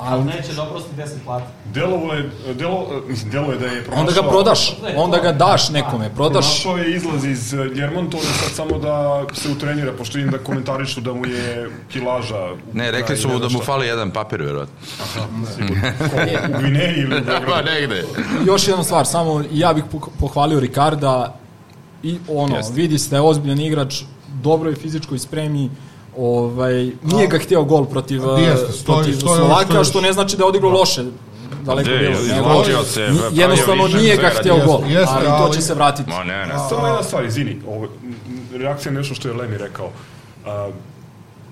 Ali neće da oprosti 10 plata. Delovo je, delo, mislim, delo je da je pronašao... Onda ga prodaš, onda ga daš nekome, prodaš. Pronašao je izlaz iz Ljermontova i sad samo da se utrenira, pošto vidim da komentarišu da mu je kilaža... Ne, rekli su mu da mu fali jedan papir, verovatno. Aha, u Gvineji ili u Beogradu? Pa negde. Još jedna stvar, samo ja bih pohvalio Ricarda i ono, Jeste. vidi se da je ozbiljan igrač, dobro je fizičkoj spremi, ovaj, nije ga hteo gol protiv, Jeste, stoji- protiv stoji Slovaka, što što je- ne znači da je odigrao loše, daleko Ne, bilo. izvlačio se, pa Jednostavno pravio nije ga zaradi. gol, Jeste, ali to će se vratiti. Ma ne, ne. Samo jedna stvar, izvini, ovo, reakcija na nešto što je Lemi rekao. Uh,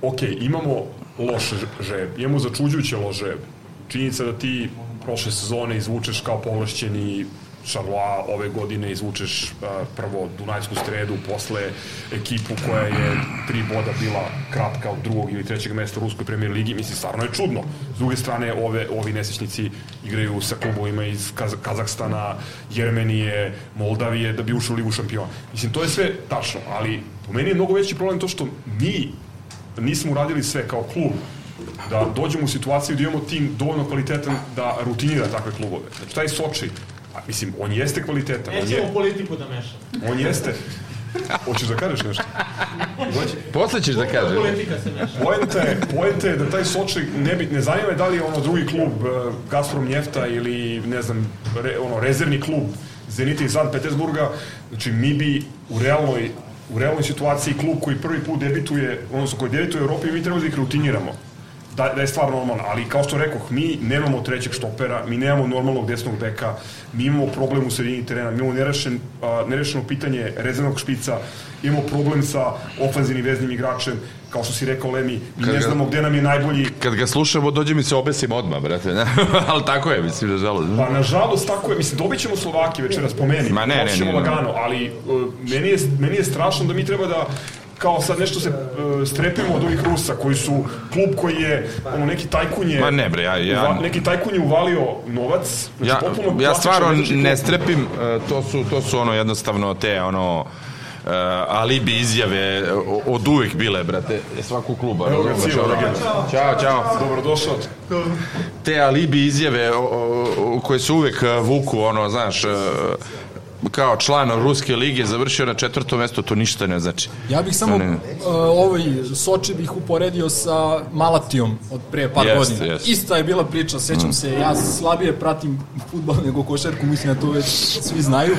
ok, imamo loš žeb, imamo začuđujuće loš žeb. Činjenica da ti prošle sezone izvučeš kao povlašćeni Charlois ove godine izvučeš uh, prvo Dunajsku stredu, posle ekipu koja je tri boda bila kratka od drugog ili trećeg mesta u Ruskoj premijer ligi, mislim, stvarno je čudno. S druge strane, ove, ovi nesečnici igraju sa klubovima iz Kaz Kazahstana, Jermenije, Moldavije, da bi ušli u ligu šampiona. Mislim, to je sve tačno, ali po meni je mnogo veći problem to što mi nismo uradili sve kao klub da dođemo u situaciju da imamo tim dovoljno kvalitetan da rutinira takve klubove. Znači, taj Soči, a, mislim, on jeste kvalitetan. Nećemo je, politiku da mešamo. on jeste. Hoćeš da kažeš nešto? Dođi. Posle ćeš da kažeš. Politika se meša. Poenta je, poenta je da taj Soči ne, bi, ne zanima je da li je ono drugi klub uh, Gazprom Njefta ili ne znam, re, ono, rezervni klub Zenita iz San Petersburga, znači mi bi u realnoj u realnoj situaciji klub koji prvi put debituje, odnosno koji debituje u Evropi, mi treba da ih rutiniramo da, da je stvar normalna, ali kao što rekoh, mi nemamo trećeg štopera, mi nemamo normalnog desnog beka, mi imamo problem u sredini terena, mi imamo nerešen, a, nerešeno pitanje rezervnog špica, imamo problem sa ofanzivnim veznim igračem, kao što si rekao Lemi, mi Kad ne ga- znamo gde nam je najbolji Kad ga slušamo, dođe mi se obesim odmah, brate. Ne? Ali tako je, mislim, nažalost. Pa nažalost tako je, mislim dobit ćemo Slovaki večeras po meni. Ma ne, ne, ne, ne. lagano, ali uh, meni, je, meni je strašno da mi treba da kao sad nešto se uh, strepimo od ovih Rusa koji su klub koji je ono neki tajkun je Ma ne, bre, ja- ja- uva- neki tajkun je uvalio novac znači Ja, potpuno ja stvarno ne strepim, e, to su, to su ono jednostavno te ono alibi izjave od uvek bile, brate, svakog kluba. Evo ga, Civo, legenda. Ćao, ćao. Dobrodošao. Te alibi izjave o, o, koje se uvek vuku, ono, znaš, kao član Ruske lige završio na četvrtom mestu, to ništa ne znači. Ja bih samo ne- uh, ovaj Soči bih uporedio sa Malatijom od pre par Jest, godina. jest. Ista je bila priča, sećam Mm. se, ja slabije pratim fudbal nego košarku, mislim da to već svi znaju,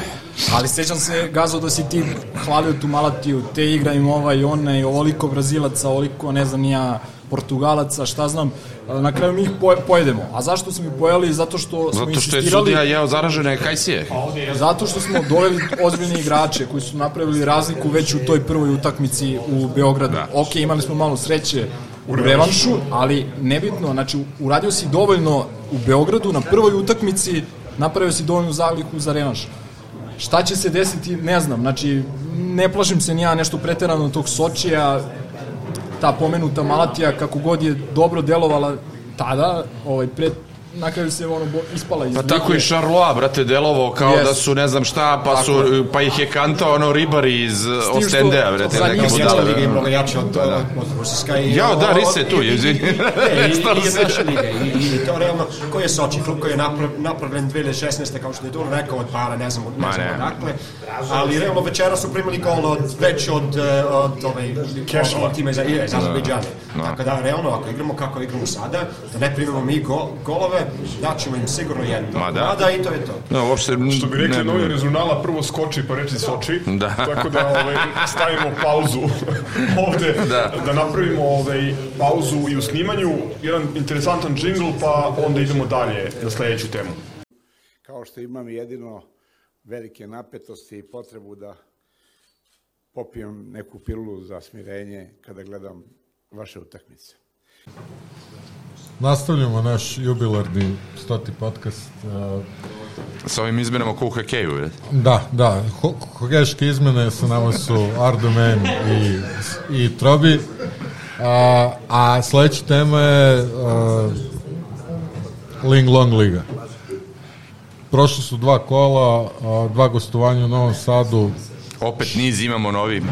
ali sećam se, Gazo, da si ti hvalio tu Malatiju, te igra im ovaj, onaj, ovoliko Brazilaca, ovoliko, ne znam, ja, Portugalaca, šta znam, na kraju mi ih poje- pojedemo. A zašto smo ih pojeli? Zato što smo Zato što je insistirali... sudija jeo zaražene kajsije. Zato što smo doveli ozbiljne igrače koji su napravili razliku već u toj prvoj utakmici u Beogradu. Da. Ok, imali smo malo sreće u revanšu, ali nebitno, znači uradio si dovoljno u Beogradu na prvoj utakmici, napravio si dovoljnu zaliku za revanš. Šta će se desiti, ne znam, znači ne plašim se ni ja nešto preterano tog Sočija, ta pomenuta Malatija, kako god je dobro delovala tada, ovaj, pre, na kraju se ono ispala iz Pa tako i Charlois, brate, delovao kao Jest. da su ne znam šta, pa, su, je. pa ih je kantao ono ribari iz Ostendea, brate. za neka njih da. liga je mnogo od, Da, da. od, od Rusiska. I, Jao, da, o- o- Rise je tu, i- izvini. Da se- naša liga. I, to realno, koji je Soči, klub koji je naprav, napravljen 2016. kao što je Duro rekao od para, ne znam, ne znam ne. odakle. Ali realno večera su primili gol od, već od, eh, od, ovaj, od tima iz, iz Azerbejdžana. Da. Tako da, realno, ako igramo kako igramo sada, da ne primimo mi go, golove, daćemo im sigurno jedno. Ma da. Mada i to je to. No, uopšte... Što bi rekli iz žurnala, prvo skoči pa reči soči. Da. Tako da ovaj, stavimo pauzu ovde, Da. da. napravimo ovaj, pauzu i u snimanju, jedan interesantan džingl, pa onda idemo dalje na sledeću temu. kao što imam jedino velike napetosti i potrebu da popijem neku pilu za smirenje kada gledam vaše utakmice. Nastavljamo naš jubilarni stoti podcast. Uh, Sa ovim izmenama ko u hokeju, je. Da, da, ho hokejske izmene sa nama su Ardomen i, i Trobi. A, a sledeća tema je uh, Ling Long Liga. Prošle su dva kola, a, dva gostovanja u Novom Sadu. Opet niz imamo novi.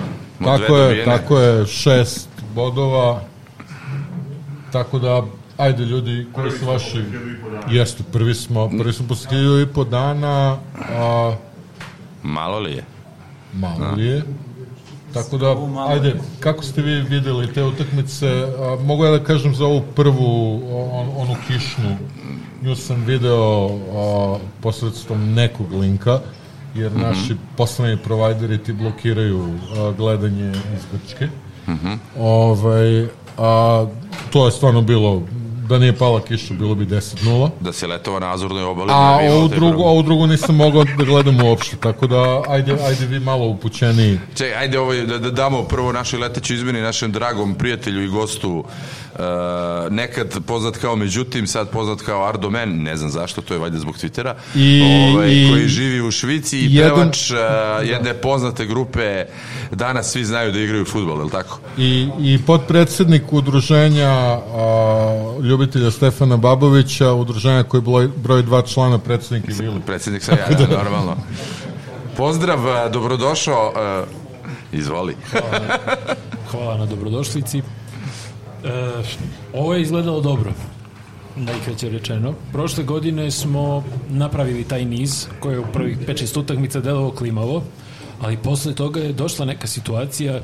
Tako je, dobijene. tako je, šest bodova. Tako da, ajde ljudi, koji su vaši... Jeste, prvi smo, prvi smo posle hiljadu i po dana, a, Malo li je? malo li je. Tako da, ajde, kako ste vi videli te utakmice? A, mogu ja da kažem za ovu prvu, on, onu kišnu, nju sam video a, posredstvom nekog linka, jer Mhm. naši poslovni provajderi ti blokiraju a, gledanje iz Grčke. Mhm. Ovaj, a, to je stvarno bilo, da nije pala kiša, bilo bi 10-0. Da se letova na Azurnoj obali. A ovu drugu, ovu drugu nisam mogao da gledam uopšte, tako da ajde, ajde vi malo upućeniji. Čekaj, ajde ovo da, da damo prvo našoj letećoj izmeni, našem dragom prijatelju i gostu, uh, nekad poznat kao Međutim, sad poznat kao Ardomen, ne znam zašto, to je valjda zbog Twittera, I- ovaj, i- koji živi u Švici i jedan- pevač uh, jedne poznate grupe, danas svi znaju da igraju futbol, je li tako? I, i podpredsednik udruženja a, ljubitelja Stefana Babovića, udruženja koji broj, broj dva člana predsednik i bili. Predsednik sam ja, da, normalno. Pozdrav, uh, dobrodošao, uh, izvoli. Hvala na dobrodošlici. E, ovo je izgledalo dobro, najkraće rečeno. Prošle godine smo napravili taj niz koji je u prvih 5-6 utakmica delovao klimavo, ali posle toga je došla neka situacija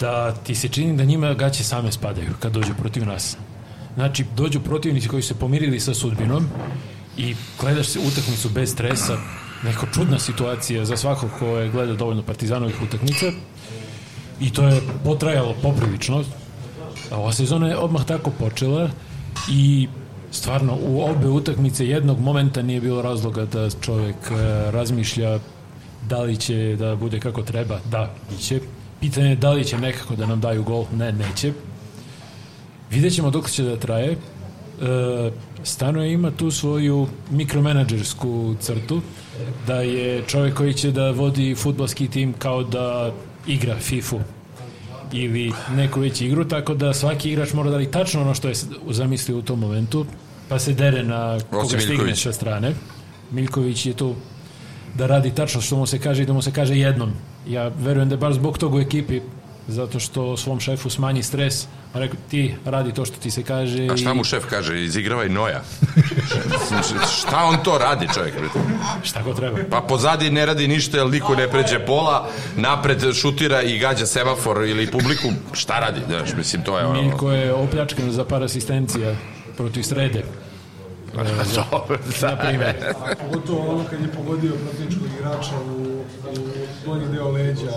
da ti se čini da njima gaće same spadaju kad dođu protiv nas. Znači, dođu protivnici koji se pomirili sa sudbinom i gledaš se utakmicu bez stresa, neka čudna situacija za svakog ko je gleda dovoljno partizanovih utakmica i to je potrajalo poprilično. Ova sezona je odmah tako počela i stvarno u obe utakmice jednog momenta nije bilo razloga da čovjek e, razmišlja da li će da bude kako treba. Da, biće. Pitanje je da li će nekako da nam daju gol. Ne, neće. Vidjet ćemo dok će da traje. E, Stano ima tu svoju mikromenadžersku crtu da je čovjek koji će da vodi futbalski tim kao da igra FIFU ili neku već igru, tako da svaki igrač mora da li tačno ono što je zamislio u tom momentu, pa se dere na koga stigne sa strane. Miljković je tu da radi tačno što mu se kaže i da mu se kaže jednom Ja verujem da je baš zbog tog u ekipi, zato što svom šefu smanji stres, a rekao ti radi to što ti se kaže. A šta mu šef kaže? Izigravaj noja. šta on to radi, čovjek? Šta ko treba? Pa pozadi ne radi ništa, jer niko ne pređe pola, napred šutira i gađa semafor ili publiku. Šta radi? Znaš, mislim, to je ono... Miljko je opljačkan za par asistencija protiv srede. E, za- na primjer. Pogotovo ono kad je pogodio protivničkog igrača u, u donji deo leđa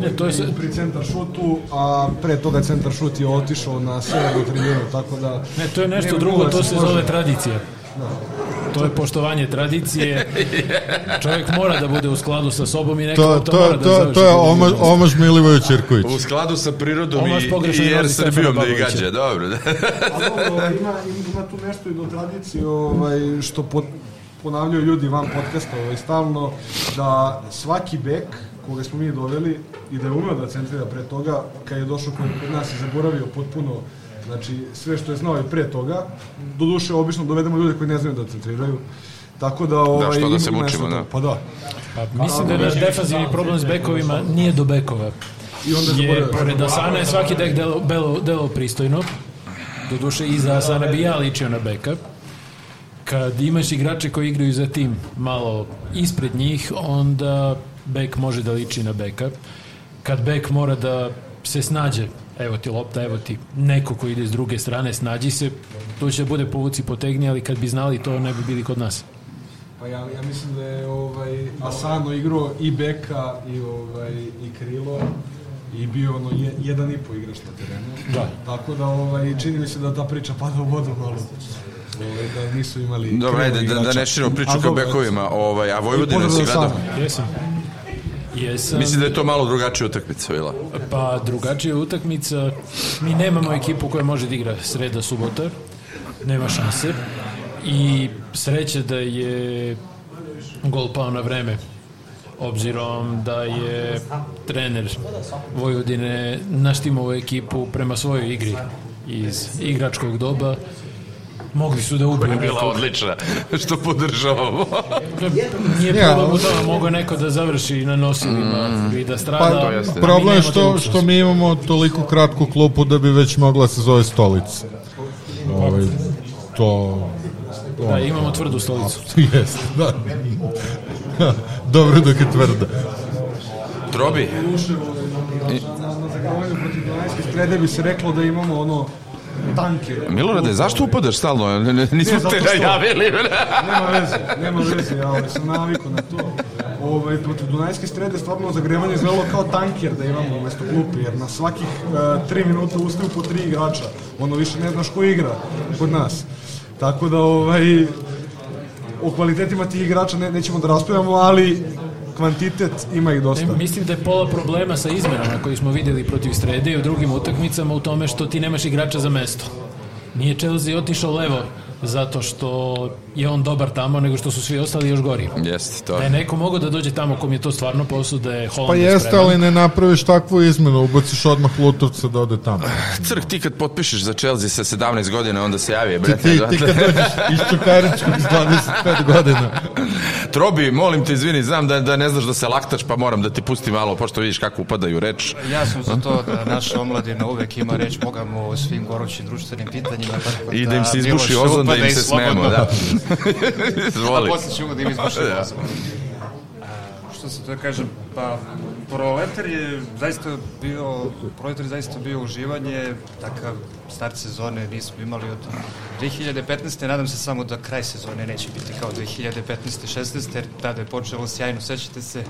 Ne, to je se- pri centar šutu, a pre toga centar šut je otišao na severnu tribunu, tako da... Ne, to je nešto drugo, da to se složi. zove tradicija. To je poštovanje tradicije. Čovjek mora da bude u skladu sa sobom i neko To, to, to, mora da to, završi. to je omaž, omaž Milivoju Čirković. U skladu sa prirodom Omaš i, i Stefana Srbijom da gađa, dobro. Da. A dobro, ovaj, ima, ima tu nešto i do tradicije ovaj, što po, ponavljaju ljudi van podcasta ovaj, stalno, da svaki bek koga smo mi doveli i da je umeo da centrira pre toga, kad je došao kod nas i zaboravio potpuno znači sve što je znao i pre toga, do duše obično dovedemo ljude koji ne znaju da centriraju, tako da... Ovaj, što da se mučimo, da. Pa da. Pa, mislim da je naš defanzivni problem s bekovima nije do bekova. I onda je, pored Asana je svaki dek delo, belo, delo pristojno. Doduše, iza Asana bi ja ličio na beka. Kad imaš igrače koji igraju za tim malo ispred njih, onda bek može da liči na beka. Kad bek mora da se snađe, evo ti lopta, evo ti neko ko ide s druge strane, snađi se, to će da bude povuci potegni, ali kad bi znali to ne bi bili kod nas. Pa ja, ja mislim da je ovaj, Asano igrao i beka i, ovaj, i krilo i bio ono je, jedan i po igrač na terenu. Da. Tako da ovaj, čini mi se da ta priča pada u vodu malo. Ovaj, da nisu imali Dobro, krilo ajde, da, da ne širimo priču A kao dobro, bekovima, ovaj, a Vojvodina si gledao? Jesam. Jesam. Mislim da je to malo drugačija utakmica bila. Pa drugačija utakmica. Mi nemamo ekipu koja može da igra sreda, subota. Nema šanse. I sreće da je gol pao na vreme. Obzirom da je trener Vojvodine naštimovao ekipu prema svojoj igri iz igračkog doba. Mogli su da ubiju je bila odlična, što podržavamo. Nije Ja, problem u tome, mogao neko da završi na nosilima i da strada. Pa, a mi problem je što, što mi imamo toliko kratku klupu da bi već mogla se zove stolica. Ovaj, to... Da, imamo tvrdu stolicu. Jeste, da. Dobro dok je tvrda. Trobi? Dunajske strede bi se reklo da imamo ono tanke. Milorade, zašto upadaš stalno? Nismo Ne, te najavili. nema veze, nema veze, ja ovaj, sam navikao na to. Ovaj, protiv Dunajske strede stvarno zagrevanje izgledalo kao tanker da imamo umesto klupe, jer na svakih uh, tri minuta ustaju po tri igrača. Ono više ne znaš ko igra kod nas. Tako da, ovaj, o kvalitetima tih igrača ne, nećemo da raspravljamo, ali kvantitet ima ih dosta. Ne, mislim da je pola problema sa izmenama koji smo videli protiv Srede i u drugim utakmicama u tome što ti nemaš igrača za mesto. Nije Chelsea otišao levo zato što je on dobar tamo, nego što su svi ostali još gori. Jeste, to Da je neko mogao da dođe tamo kom je to stvarno posao, da je Holland Pa jeste, ali ne napraviš takvu izmenu, ubaciš odmah Lutovca da ode tamo. Crk, ti kad potpišeš za Chelsea sa 17 godina, onda se javi, Ti, brete. ti, ti kad dođeš iz Čukaričkog s 25 godina. Trobi, molim te, izvini, znam da, da ne znaš da se laktaš, pa moram da ti pustim malo, pošto vidiš kako upadaju reč. Ja sam za to da naša omladina uvek ima reč Bogamo o svim gorućim društvenim pitanjima. Tako I da im se izbuši ozon, da im se smemo, da. Izvoli. A posle ćemo da im izbušimo Da. Što se to kažem, pa Proletar je zaista bio, Proletar je zaista bio uživanje, takav start sezone nismo imali od 2015. Nadam se samo da kraj sezone neće biti kao 2015-16, jer tada je počelo sjajno, sećate se,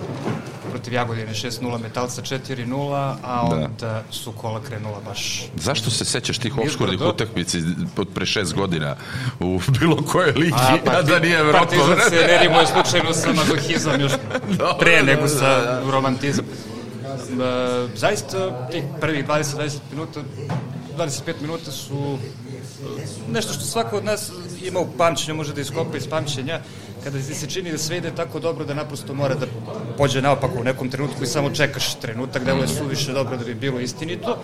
protiv Jagodine 6-0, Metalca 4-0, a Da. onda su kola krenula baš Zašto se sećaš tih obskurnih utakmici od pre šest godina u bilo kojoj ligi, A, a, da nije Evropa? Partizan se ne rimuje slučajno sa mazohizam još pre da, nego da, sa da. Romantizam. E, zaista, tih prvih 20-20 minuta, 25 minuta su e, nešto što svako od nas ima u pamćenju, može da iskopa iz pamćenja, kada ti se čini da sve ide tako dobro da naprosto mora da pođe naopako u nekom trenutku i samo čekaš trenutak, da je suviše dobro da bi bilo istinito.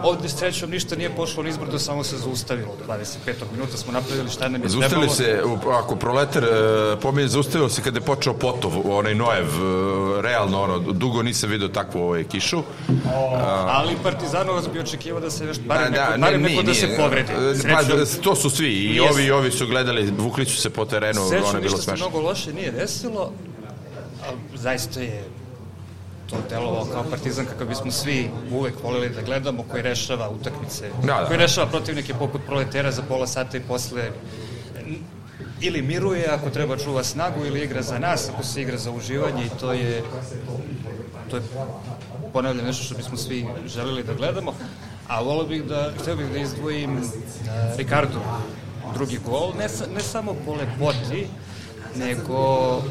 ovde srećom ništa nije pošlo nizbrdo, samo se zaustavilo. 25. minuta smo napravili šta nam je trebalo. Zaustavili se, u- ako proletar e, pominje, zaustavilo se kada je počeo Potov, onaj Noev, e, realno, ono, dugo nisam vidio takvu ovaj, kišu. A, Ali Partizanovac bi očekivao da se nešto, barem, da, neko, ne, barem neko nije, da se povredi. Pa, Srećom, to su svi, i ovi i se- ovi su gledali, vukli su se po terenu, ono je bilo ništa se mnogo loše nije desilo, a zaista je to delovao kao partizan kakav bismo svi uvek volili da gledamo, koji rešava utakmice, Da, da. koji rešava protivnike poput proletera za pola sata i posle ili miruje ako treba čuva snagu ili igra za nas ako se igra za uživanje i to je to je ponavljam nešto što bismo svi želeli da gledamo a volio bih da hteo bih da izdvojim uh, Ricardo drugi gol ne, ne samo po lepoti nego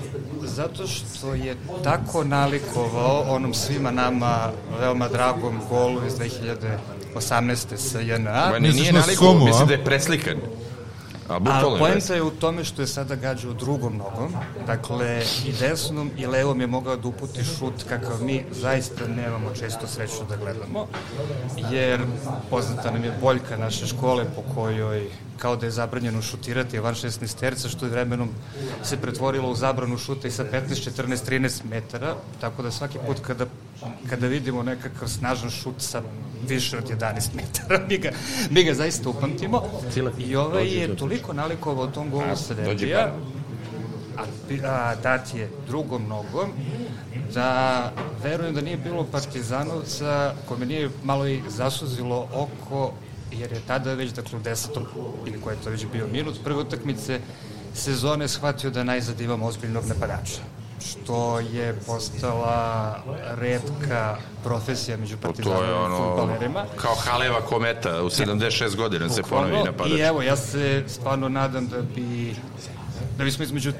zato što je tako nalikovao onom svima nama veoma dragom golu iz 2018. sa JNA. Ma, nije naliko, mislim da je preslikan. A A bukvalno poenta je u tome što je sada gađao drugom nogom, dakle i desnom i levom je mogao da uputi šut kakav mi zaista nemamo često sreću da gledamo, jer poznata nam je boljka naše škole po kojoj kao da je zabranjeno šutirati van 16 terca, što je vremenom se pretvorilo u zabranu šuta i sa 15, 14, 13 metara, tako da svaki put kada, kada vidimo nekakav snažan šut sa više od 11 metara, mi ga, mi ga zaista upamtimo. I ovaj je toliko nalikovao tom golu sa derbija, a, a dat je drugom nogom, da verujem da nije bilo partizanovca kome nije malo i zasuzilo oko, jer je tada već, dakle u desetom, ili koji je to već bio minut, prve utakmice sezone shvatio da najzad imamo ozbiljnog napadača što je postala redka profesija među partizanovim ono, futbalerima. kao Haleva kometa, u 76 godina se ponovi napadač. I evo, ja se stvarno nadam da bi da bismo između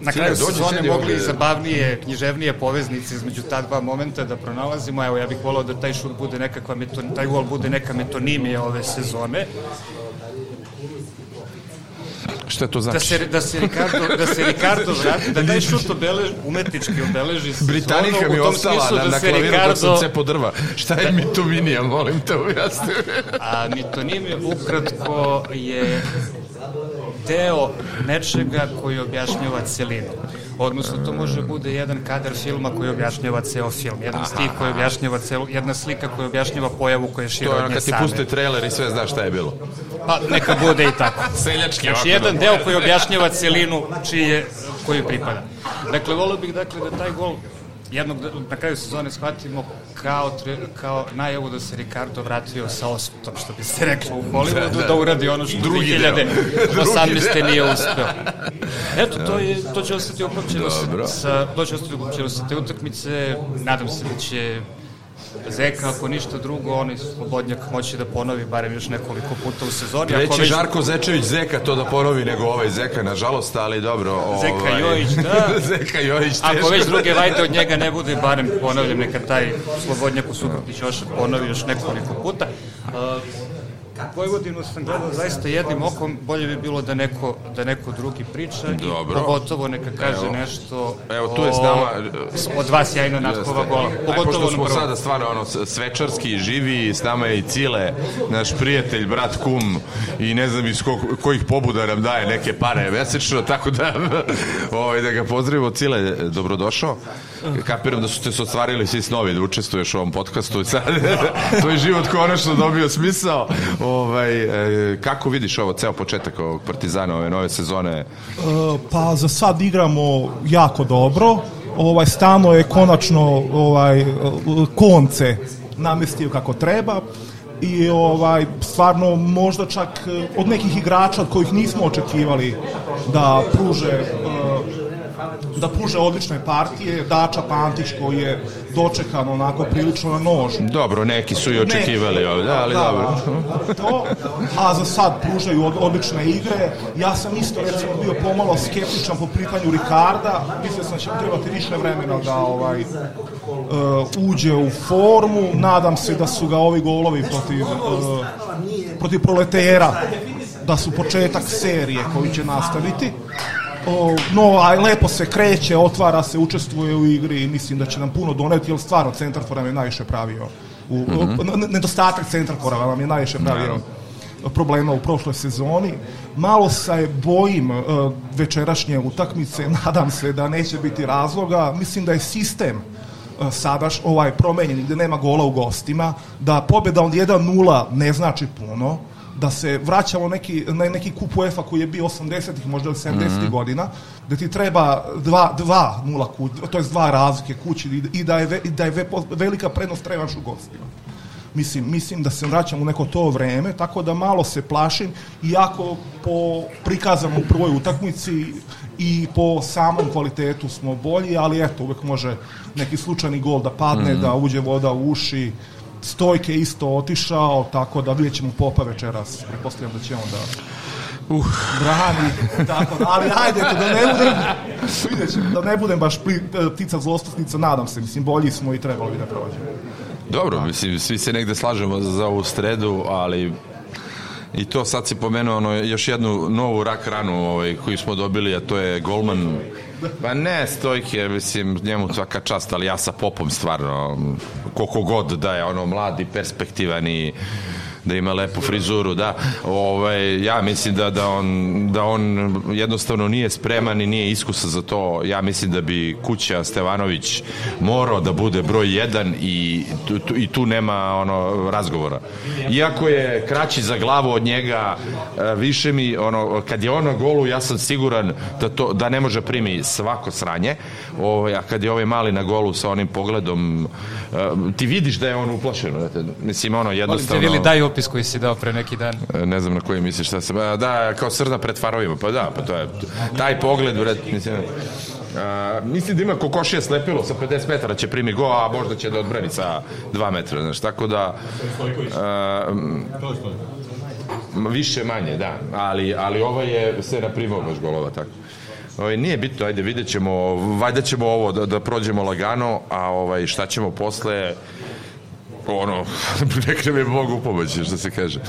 na Sine, kraju dođi, sezone mogli ovde. zabavnije, književnije poveznice između ta dva momenta da pronalazimo. Evo, ja bih volao da taj šut bude nekakva, meton, taj gol bude neka metonimija ove sezone. Šta to znači? Da se, da se Ricardo, da se Ricardo vrati, da taj šut obeleži, umetnički obeleži sezonu. Britanika mi ostala smislu na, da na se klaviru dok sam Ricardo- cepo drva. Šta je mitominija, molim te objasni. A mitonim je ukratko je deo nečega koji objašnjava celinu. Odnosno, to može bude jedan kadar filma koji objašnjava ceo film, jedan stih koji objašnjava celu, jedna slika koja objašnjava pojavu koja je To šira je od ono nje kad ti same. puste trailer i sve znaš šta je bilo. Pa, neka bude i tako. Seljački Znači, ovako, jedan da. deo koji objašnjava celinu čije, koji pripada. Dakle, volio bih dakle, da taj gol jednog, na kraju sezone shvatimo kao, tre, kao najavu da se Ricardo vratio sa osvetom, što bi se reklo u Hollywoodu, Da, da, da. uradi ono što Drugi deo. 2018. Drugi nije uspeo. Eto, to, je, to će ostati upamćeno sa, to će ostati upamćeno sa te utakmice. Nadam se da će Zeka, ako ništa drugo, onaj slobodnjak moći da ponovi barem još nekoliko puta u sezoni. Reći već- Žarko Zečević Zeka to da ponovi nego ovaj Zeka, nažalost, ali dobro. Zeka ovaj, Jojić, da. Zeka Jojić, teško. Ako već druge vajde od njega ne bude, barem ponavljam, neka taj Slobodnjak u Subotić još ponovi još nekoliko puta. Uh, Vojvodinu sam gledao zaista jednim okom, bolje bi bilo da neko, da neko drugi priča Dobro. i pogotovo neka kaže Evo. nešto Evo, tu je s nama... o, od dva sjajna natkova gola. Aj, Pogotovo pošto na smo sada stvarno ono, svečarski, živi, s nama je i Cile, naš prijatelj, brat, kum i ne znam iz kog, kojih pobuda nam daje neke pare mesečno, tako da, ovaj, da ga pozdravimo. Cile, dobrodošao. Kapiram da su te se ostvarili svi snovi da učestvuješ u ovom podcastu i sad tvoj život konačno dobio smisao. Ovaj, e, kako vidiš ovo, ceo početak ovog Partizana, ove nove sezone? E, Pa za sad igramo jako dobro. Ovaj stano je konačno ovaj konce namestio kako treba i ovaj stvarno možda čak e, od nekih igrača od kojih nismo očekivali da pruže e, da pruže odlične partije, Dača Pantić koji je dočekan onako prilično na nož. Dobro, neki su i očekivali ovde, ali Da, dobro. da, to, a za sad pružaju od, odlične igre. Ja sam isto recimo bio pomalo skeptičan po pitanju Ricarda. Mislio sam da će trebati više vremena da ovaj uh, uđe u formu. Nadam se da su ga ovi golovi protiv, uh, protiv proletera da su početak serije koji će nastaviti. O, no, a lepo se kreće, otvara se, učestvuje u igri i mislim da će nam puno doneti, jer stvarno centar for nam je najviše pravio U, n- nedostatak centra korava vam je najviše pravio problema u prošloj sezoni. Malo se bojim uh, večerašnje utakmice, nadam se da neće biti razloga. Mislim da je sistem uh, sadaš ovaj promenjen gde nema gola u gostima, da pobjeda od 1-0 ne znači puno, da se vraćamo neki, na neki kup UEFA koji je bio 80-ih, možda ili 70-ih Mhm. godina, da ti treba 2-0 kući, to je dva razlike kući i, i da je, ve, i da je ve, velika prednost trebaš u gostima. Mislim, mislim da se vraćam u neko to vreme, tako da malo se plašim, iako po prikazama u prvoj utakmici i po samom kvalitetu smo bolji, ali eto, uvek može neki slučajni gol da padne, Mhm. da uđe voda u uši, Stojke isto otišao, tako da vidjet ćemo Popa večeras. Pretpostavljam da će on da uh. brani, tako da, ali ajde, da ne budem, vidjet ćemo, da ne budem baš ptica zlostosnica, nadam se, mislim, bolji smo i trebalo bi da prođemo. Dobro, mislim, svi se negde slažemo za ovu stredu, ali i to sad si pomenuo ono, još jednu novu rak ranu ovaj, koju smo dobili, a to je golman Pa ne, Stojke, mislim, njemu svaka čast, ali ja sa Popom stvarno, koliko god da je ono mladi, perspektivan i da ima lepu frizuru, da. Ovaj, ja mislim da, da, on, da on jednostavno nije spreman i nije iskusan za to. Ja mislim da bi Kuća Stevanović morao da bude broj jedan i tu, tu, i tu nema ono razgovora. Iako je kraći za glavu od njega, e, više mi, ono, kad je on na golu, ja sam siguran da, to, da ne može primi svako sranje, ovaj, a kad je ovaj mali na golu sa onim pogledom, e, ti vidiš da je on uplašen. Mislim, ono, jednostavno... Vili, daj opis koji si dao pre neki dan. E, Ne znam na koji misliš šta sam... a, Da, kao srna pred farovima, pa da, pa to je... Taj pogled, bre, mislim... A, mislim da ima kokošije slepilo sa 50 metara će primi go, a možda će da odbrani sa 2 metra, znaš, tako da... A, m, više manje, da, ali, ali ovo je se naprimao baš golova, tako. Ovaj, nije bitno, ajde, vidjet ćemo, valjda ćemo ovo da, da prođemo lagano, a ovaj, šta ćemo posle, ono, nek nam je Bog u pomoći, što se kaže.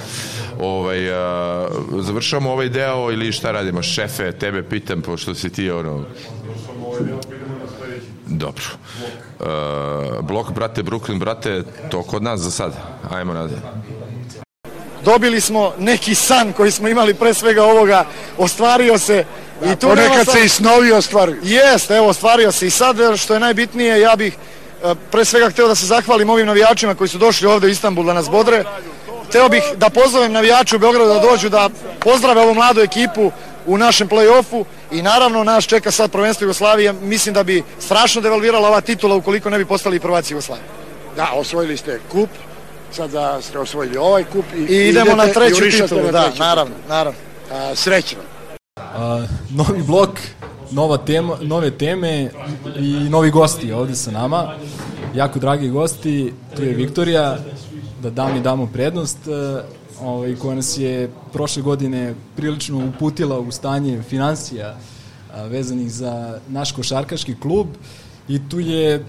Ovaj, a, završamo ovaj deo ili šta radimo? Šefe, tebe pitam, pošto si ti, ono... Dobro. Uh, blok, brate, Brooklyn, brate, to kod nas za sad. Ajmo nadje. Dobili smo neki san koji smo imali pre svega ovoga, ostvario se i tu ponekad nema se i snovi ostvaruju. Jeste, evo, ostvario se i sad, što je najbitnije, ja bih pre svega hteo da se zahvalim ovim navijačima koji su došli ovde u Istanbul da nas bodre. Hteo bih da pozovem navijače u Beogradu da dođu da pozdrave ovu mladu ekipu u našem play-offu i naravno nas čeka sad prvenstvo Jugoslavije. Mislim da bi strašno devalvirala ova titula ukoliko ne bi postali prvaci Jugoslavije. Da, osvojili ste kup, sada ste osvojili ovaj kup i, I idemo na treću titulu, na da, treću naravno, naravno. A, srećno. A, novi blok, nova tema, nove teme i novi gosti ovde sa nama. Jako dragi gosti, tu je Viktorija, da dam i damo prednost, e, ovaj, koja nas je prošle godine prilično uputila u stanje financija a, vezanih za naš košarkaški klub i tu je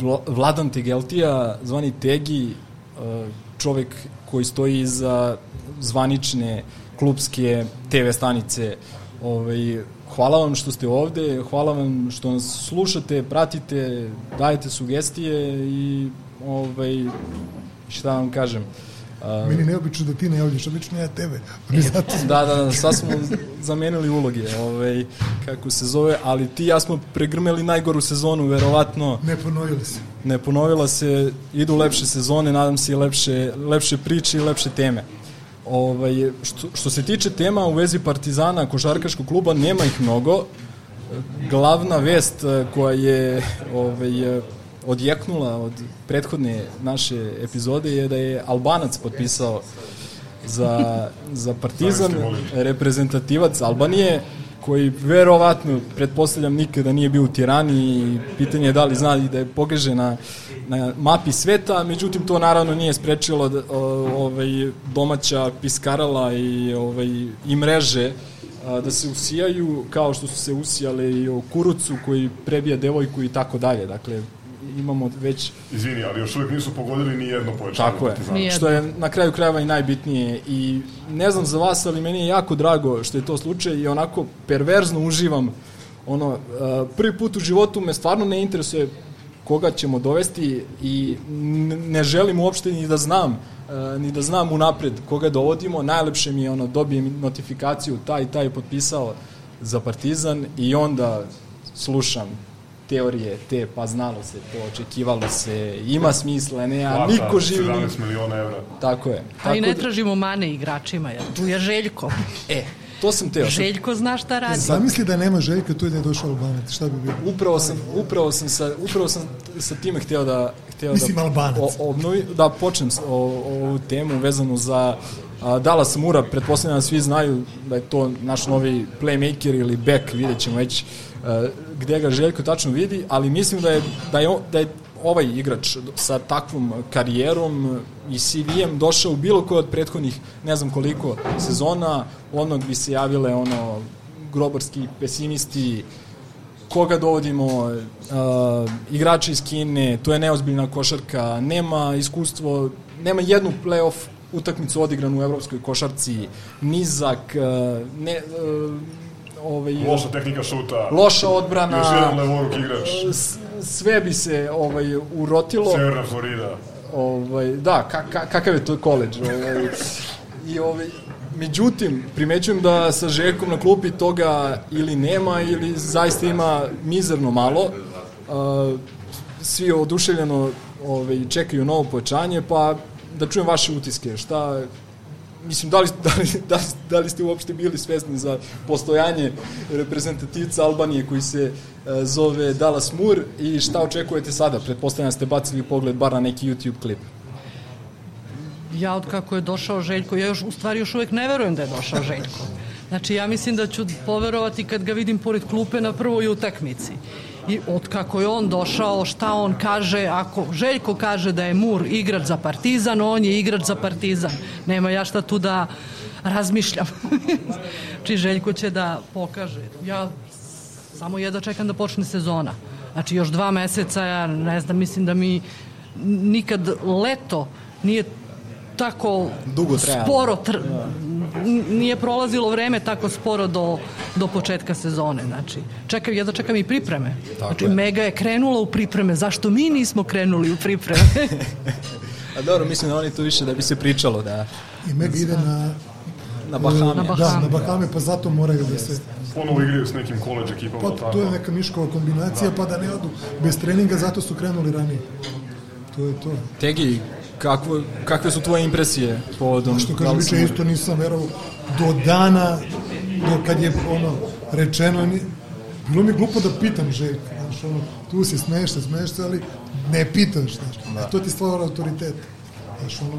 Vla- Vladan Tegeltija, zvani Tegi, čovek koji stoji iza zvanične klubske TV stanice. Ovaj, hvala vam što ste ovde, hvala vam što nas slušate, pratite, dajete sugestije i ovaj, šta vam kažem. A, Meni neobično da ti ne javljaš, obično ja tebe. Zato da, da, da, sad smo zamenili uloge, ovaj, kako se zove, ali ti ja smo pregrmeli najgoru sezonu, verovatno. Ne ponovili se. Ne ponovila se, idu lepše sezone, nadam se i lepše, lepše priče i lepše teme. Ovaj, što, što se tiče tema u vezi Partizana, košarkaškog kluba, nema ih mnogo. Glavna vest eh, koja je ovaj, eh, odjeknula od prethodne naše epizode je da je Albanac potpisao za, za Partizan, reprezentativac Albanije, koji verovatno, pretpostavljam, nikada nije bio u Tirani i pitanje je da li zna i da je pogreže na, na mapi sveta, međutim to naravno nije sprečilo da, ovaj, domaća piskarala i, ovaj, i mreže da se usijaju kao što su se usijale i o Kurucu koji prebija devojku i tako dalje. Dakle, imamo već Izvini, ali još uvijek nisu pogodili ni jedno povećanje. Tako je, Partizana. što je na kraju krajeva i najbitnije i ne znam za vas, ali meni je jako drago što je to slučaj i onako perverzno uživam ono, uh, prvi put u životu me stvarno ne interesuje koga ćemo dovesti i ne želim uopšte ni da znam e, ni da znam unapred koga dovodimo. Najlepše mi je ono, dobijem notifikaciju, taj i taj je potpisao za Partizan i onda slušam teorije te, pa znalo se to, očekivalo se, ima smisla, ne, a Plata niko živi... 17 miliona evra. Tako je. A i Tako ne da- tražimo mane igračima, jer tu je Željko. E, to sam teo. Željko zna šta radi. Zamisli da nema Željka, tu je da je došao Albanac, šta bi bilo? Upravo sam, upravo sam sa, upravo sam sa time hteo da hteo Mislim, da Albanac. o, obnovi, da počnem s- o, ovu temu vezanu za Dallas Mura, pretpostavljam da svi znaju da je to naš novi playmaker ili back, vidjet ćemo već a, gde ga Željko tačno vidi, ali mislim da je, da je, da je ovaj igrač sa takvom karijerom i CV-em došao u bilo koje od prethodnih ne znam koliko sezona, onog bi se javile ono grobarski pesimisti, koga dovodimo, uh, igrače iz Kine, to je neozbiljna košarka, nema iskustvo, nema jednu playoff utakmicu odigranu u evropskoj košarci, nizak, uh, ne, uh, ovaj, Loša tehnika šuta. loša odbrana, Još jedan levoruk igrač. s- sve bi se ovaj, urotilo. Severna Florida. Ovaj, da, ka, ka, kakav je to koleđ? Ovaj, I ovaj, međutim, primećujem da sa Željkom na klupi toga ili nema ili zaista ima mizerno malo. Uh, svi oduševljeno ovaj, čekaju novo pojačanje, pa da čujem vaše utiske. Šta, mislim, da li, da, li, da, da li ste uopšte bili svesni za postojanje reprezentativca Albanije koji se e, zove Dallas Moore i šta očekujete sada? Pretpostavljam da ste bacili pogled bar na neki YouTube klip. Ja od kako je došao Željko, ja još u stvari još uvek ne verujem da je došao Željko. Znači ja mislim da ću poverovati kad ga vidim pored klupe na prvoj utakmici. I od kako je on došao, šta on kaže, ako Željko kaže da je Mur igrač za Partizan, on je igrač za Partizan. Nema ja šta tu da razmišljam. Či Željko će da pokaže. Ja samo jedva čekam da počne sezona. Znači još dva meseca, ja ne znam, mislim da mi nikad leto nije tako Dugo trajalo. sporo tr... n- nije prolazilo vreme tako sporo do, do početka sezone. Znači, čekam, jedva čekam i pripreme. znači, je. Mega je krenula u pripreme. Zašto mi nismo krenuli u pripreme? A dobro, mislim da oni to više da bi se pričalo, da... I Mega ide na... Na Bahame. Na Da, Bahame. na Bahame, pa zato moraju da se... Ponovo igraju s nekim koleđ ekipama. Pa, tako. to je neka Miškova kombinacija, pa da ne odu bez treninga, zato su krenuli ranije. To je to. Tegi, kakvo, kakve su tvoje impresije povodom Što kaže Dallasa Liče, Moora? isto nisam verovao do dana, do kad je ono rečeno, ni, bilo mi glupo da pitam Željka, znaš, ono, tu se smeješ se, smeješ se, ali ne pitaš, znaš, da. to ti stvara autoritet. Znaš, ono,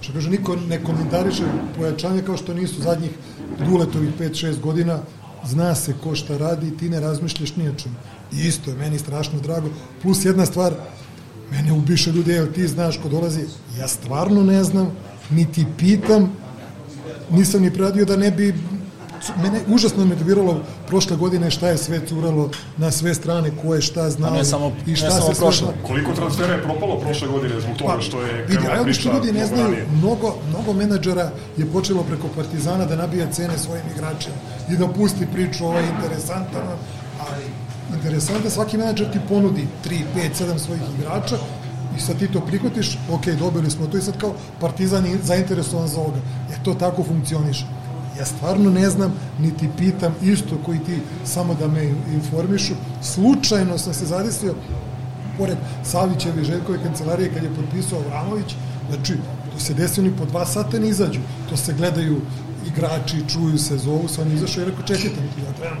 što kaže, niko ne komentariše pojačanje kao što nisu zadnjih duletovih 5-6 godina, zna se ko šta radi, ti ne razmišljaš ni o čemu. I isto je meni strašno drago. Plus jedna stvar, mene ubiše ljudi, evo ti znaš ko dolazi, ja stvarno ne znam, niti pitam, nisam ni preradio da ne bi mene užasno me motiviralo prošle godine šta je sve curalo na sve strane, ko je šta znao Pa ne samo- i ne šta samo se prošle. zna. Koliko transfera je propalo prošle godine zbog toga što je Pa, Vidi, krenula priča što ljudi ne znaju, ranije? mnogo, mnogo menadžera je počelo preko Partizana da nabija cene svojim igračima i da pusti priču, ovo je interesantan, ali interesantno, svaki menadžer ti ponudi 3, 5, 7 svojih igrača i sad ti to prihvatiš, ok, dobili smo to i sad kao Partizan je zainteresovan za ovoga. E, to tako funkcioniše. Ja stvarno ne znam, niti pitam isto koji ti samo da me informišu. Slučajno sam se zadesio pored Savićeve i Željkove kancelarije kad je potpisao Avramović, znači to se desi oni po dva sata ne izađu, to se gledaju igrači, čuju se, zovu se, on izašao i rekao ti, ja trebam,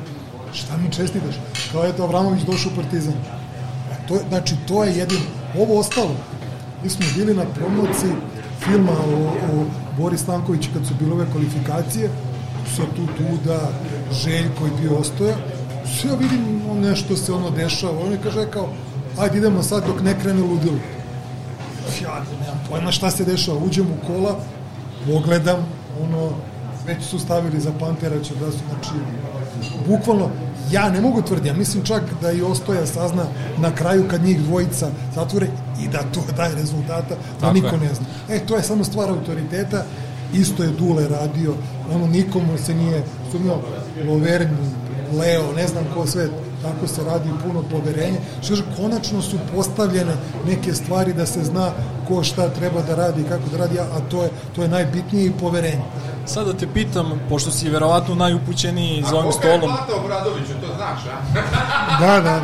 šta mi čestitaš? Kao eto Avramović došao u Partizan. E, to, je- znači to je jedino, ovo ostalo. Mi smo bili na promociji filma o, o Boris Stanković kad su bile ove kvalifikacije, sa tu Duda, Željko je bio ostoja, sve ja vidim ono, nešto se ono dešava, on je kaže kao, ajde idemo sad dok ne krene ludilo. Ja nemam pojma šta se dešava, uđem u kola, pogledam, ono, već su stavili za Pantera će da su, znači, bukvalno, ja ne mogu tvrditi, ja mislim čak da i Ostoja sazna na kraju kad njih dvojica zatvore i da to daje rezultata, da Tako niko je. ne zna. E, to je samo stvar autoriteta, isto je Dule radio, ono nikomu se nije sumnjao, Lovern, Leo, ne znam ko sve, tako se radi puno poverenje. Što kaže, konačno su postavljene neke stvari da se zna ko šta treba da radi i kako da radi, a to je, to je najbitnije i poverenje. Sad da te pitam, pošto si verovatno najupućeniji za ovim stolom... Plata Obradoviću, to znaš, a? Da, da.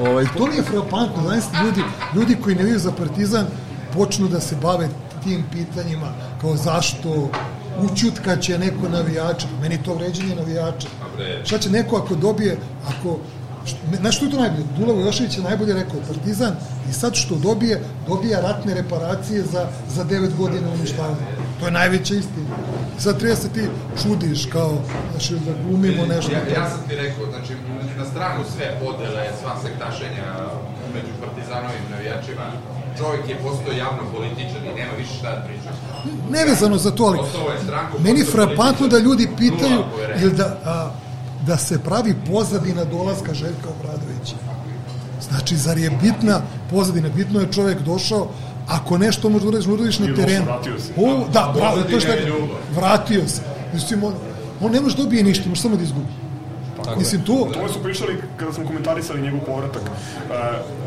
Ovaj, To mi je frapantno, znaš, ljudi, ljudi koji ne viju za Partizan počnu da se bave tim pitanjima, kao zašto učutkaće neko navijača, meni to vređenje navijača. Šta će neko ako dobije, ako Znaš što je to najbolje? Dula Vojošević je najbolje rekao, Partizan i sad što dobije, dobija ratne reparacije za, za 9 godina uništavanja. To je najveća istina. Sad treba se ti čudiš kao, znaš, da glumimo nešto. Ja, ja sam ti rekao, znači, na stranu sve podele, sva sektašenja među partizanovim navijačima, čovjek je postao javno političan i nema više šta da priča. Nevezano za to, ali meni je postao frapantno da ljudi pitaju ili da, a, da se pravi pozadina dolaska Željka Obradovića. Znači, zar je bitna pozadina? Bitno je čovjek došao, ako nešto možda uradiš, uradiš na terenu. O, da, bravo, to što je vratio se. Mislim, on, on ne može da dobije ništa, može samo da izgubi. Mislim, to, To su pričali kada smo komentarisali njegov povratak. Uh,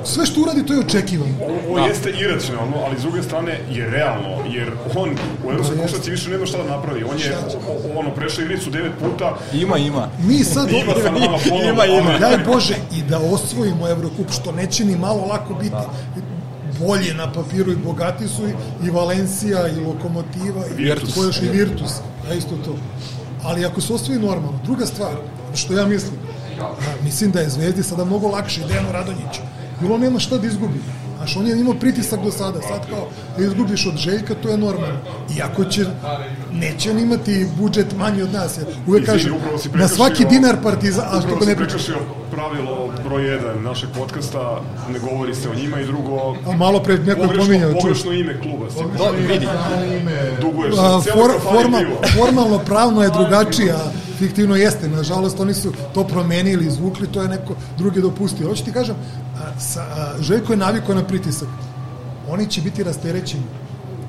sve što uradi, to je očekivano. Ovo jeste iracionalno, ali s druge strane je realno, jer on u evropskoj košarci više nema šta da napravi. On je o- ono prešao igricu devet puta. Ima, ima. Mi sad ima nama ponovo. Ima, ima. Daj Bože i da osvojimo Evrokup, što neće ni malo lako biti. Bolje na papiru i bogati su i, i Valencija i Lokomotiva i Virtus. ko još i Virtus, a isto to. Ali ako se osvoji normalno, druga stvar, što ja mislim, a, mislim da je Zvezdi sada mnogo lakše i Dejanu Radonjiću, jer on nema šta da izgubi. Znaš, on je imao pritisak do sada, sad kao da izgubiš od Željka, to je normalno. Iako će, neće on imati budžet manji od nas, jer uvek Izvini, kaže, upravo si na svaki dinar partizan, a što ne priča. Pravilo broj 1 našeg podcasta, ne govori se o njima i drugo... A malo pre neko je pogrešno- pominjao, čuj. Pogrešno ime kluba. si. Do, vidi. Duguješ. A, for, kafani forma, pivo. formalno pravno je drugačije, a fiktivno jeste. Nažalost, oni su to promenili, izvukli, to je neko drugi dopustio. Hoću ti kažem, a, sa, a, Željko je navikao na pritisak. Oni će biti rasterećeni.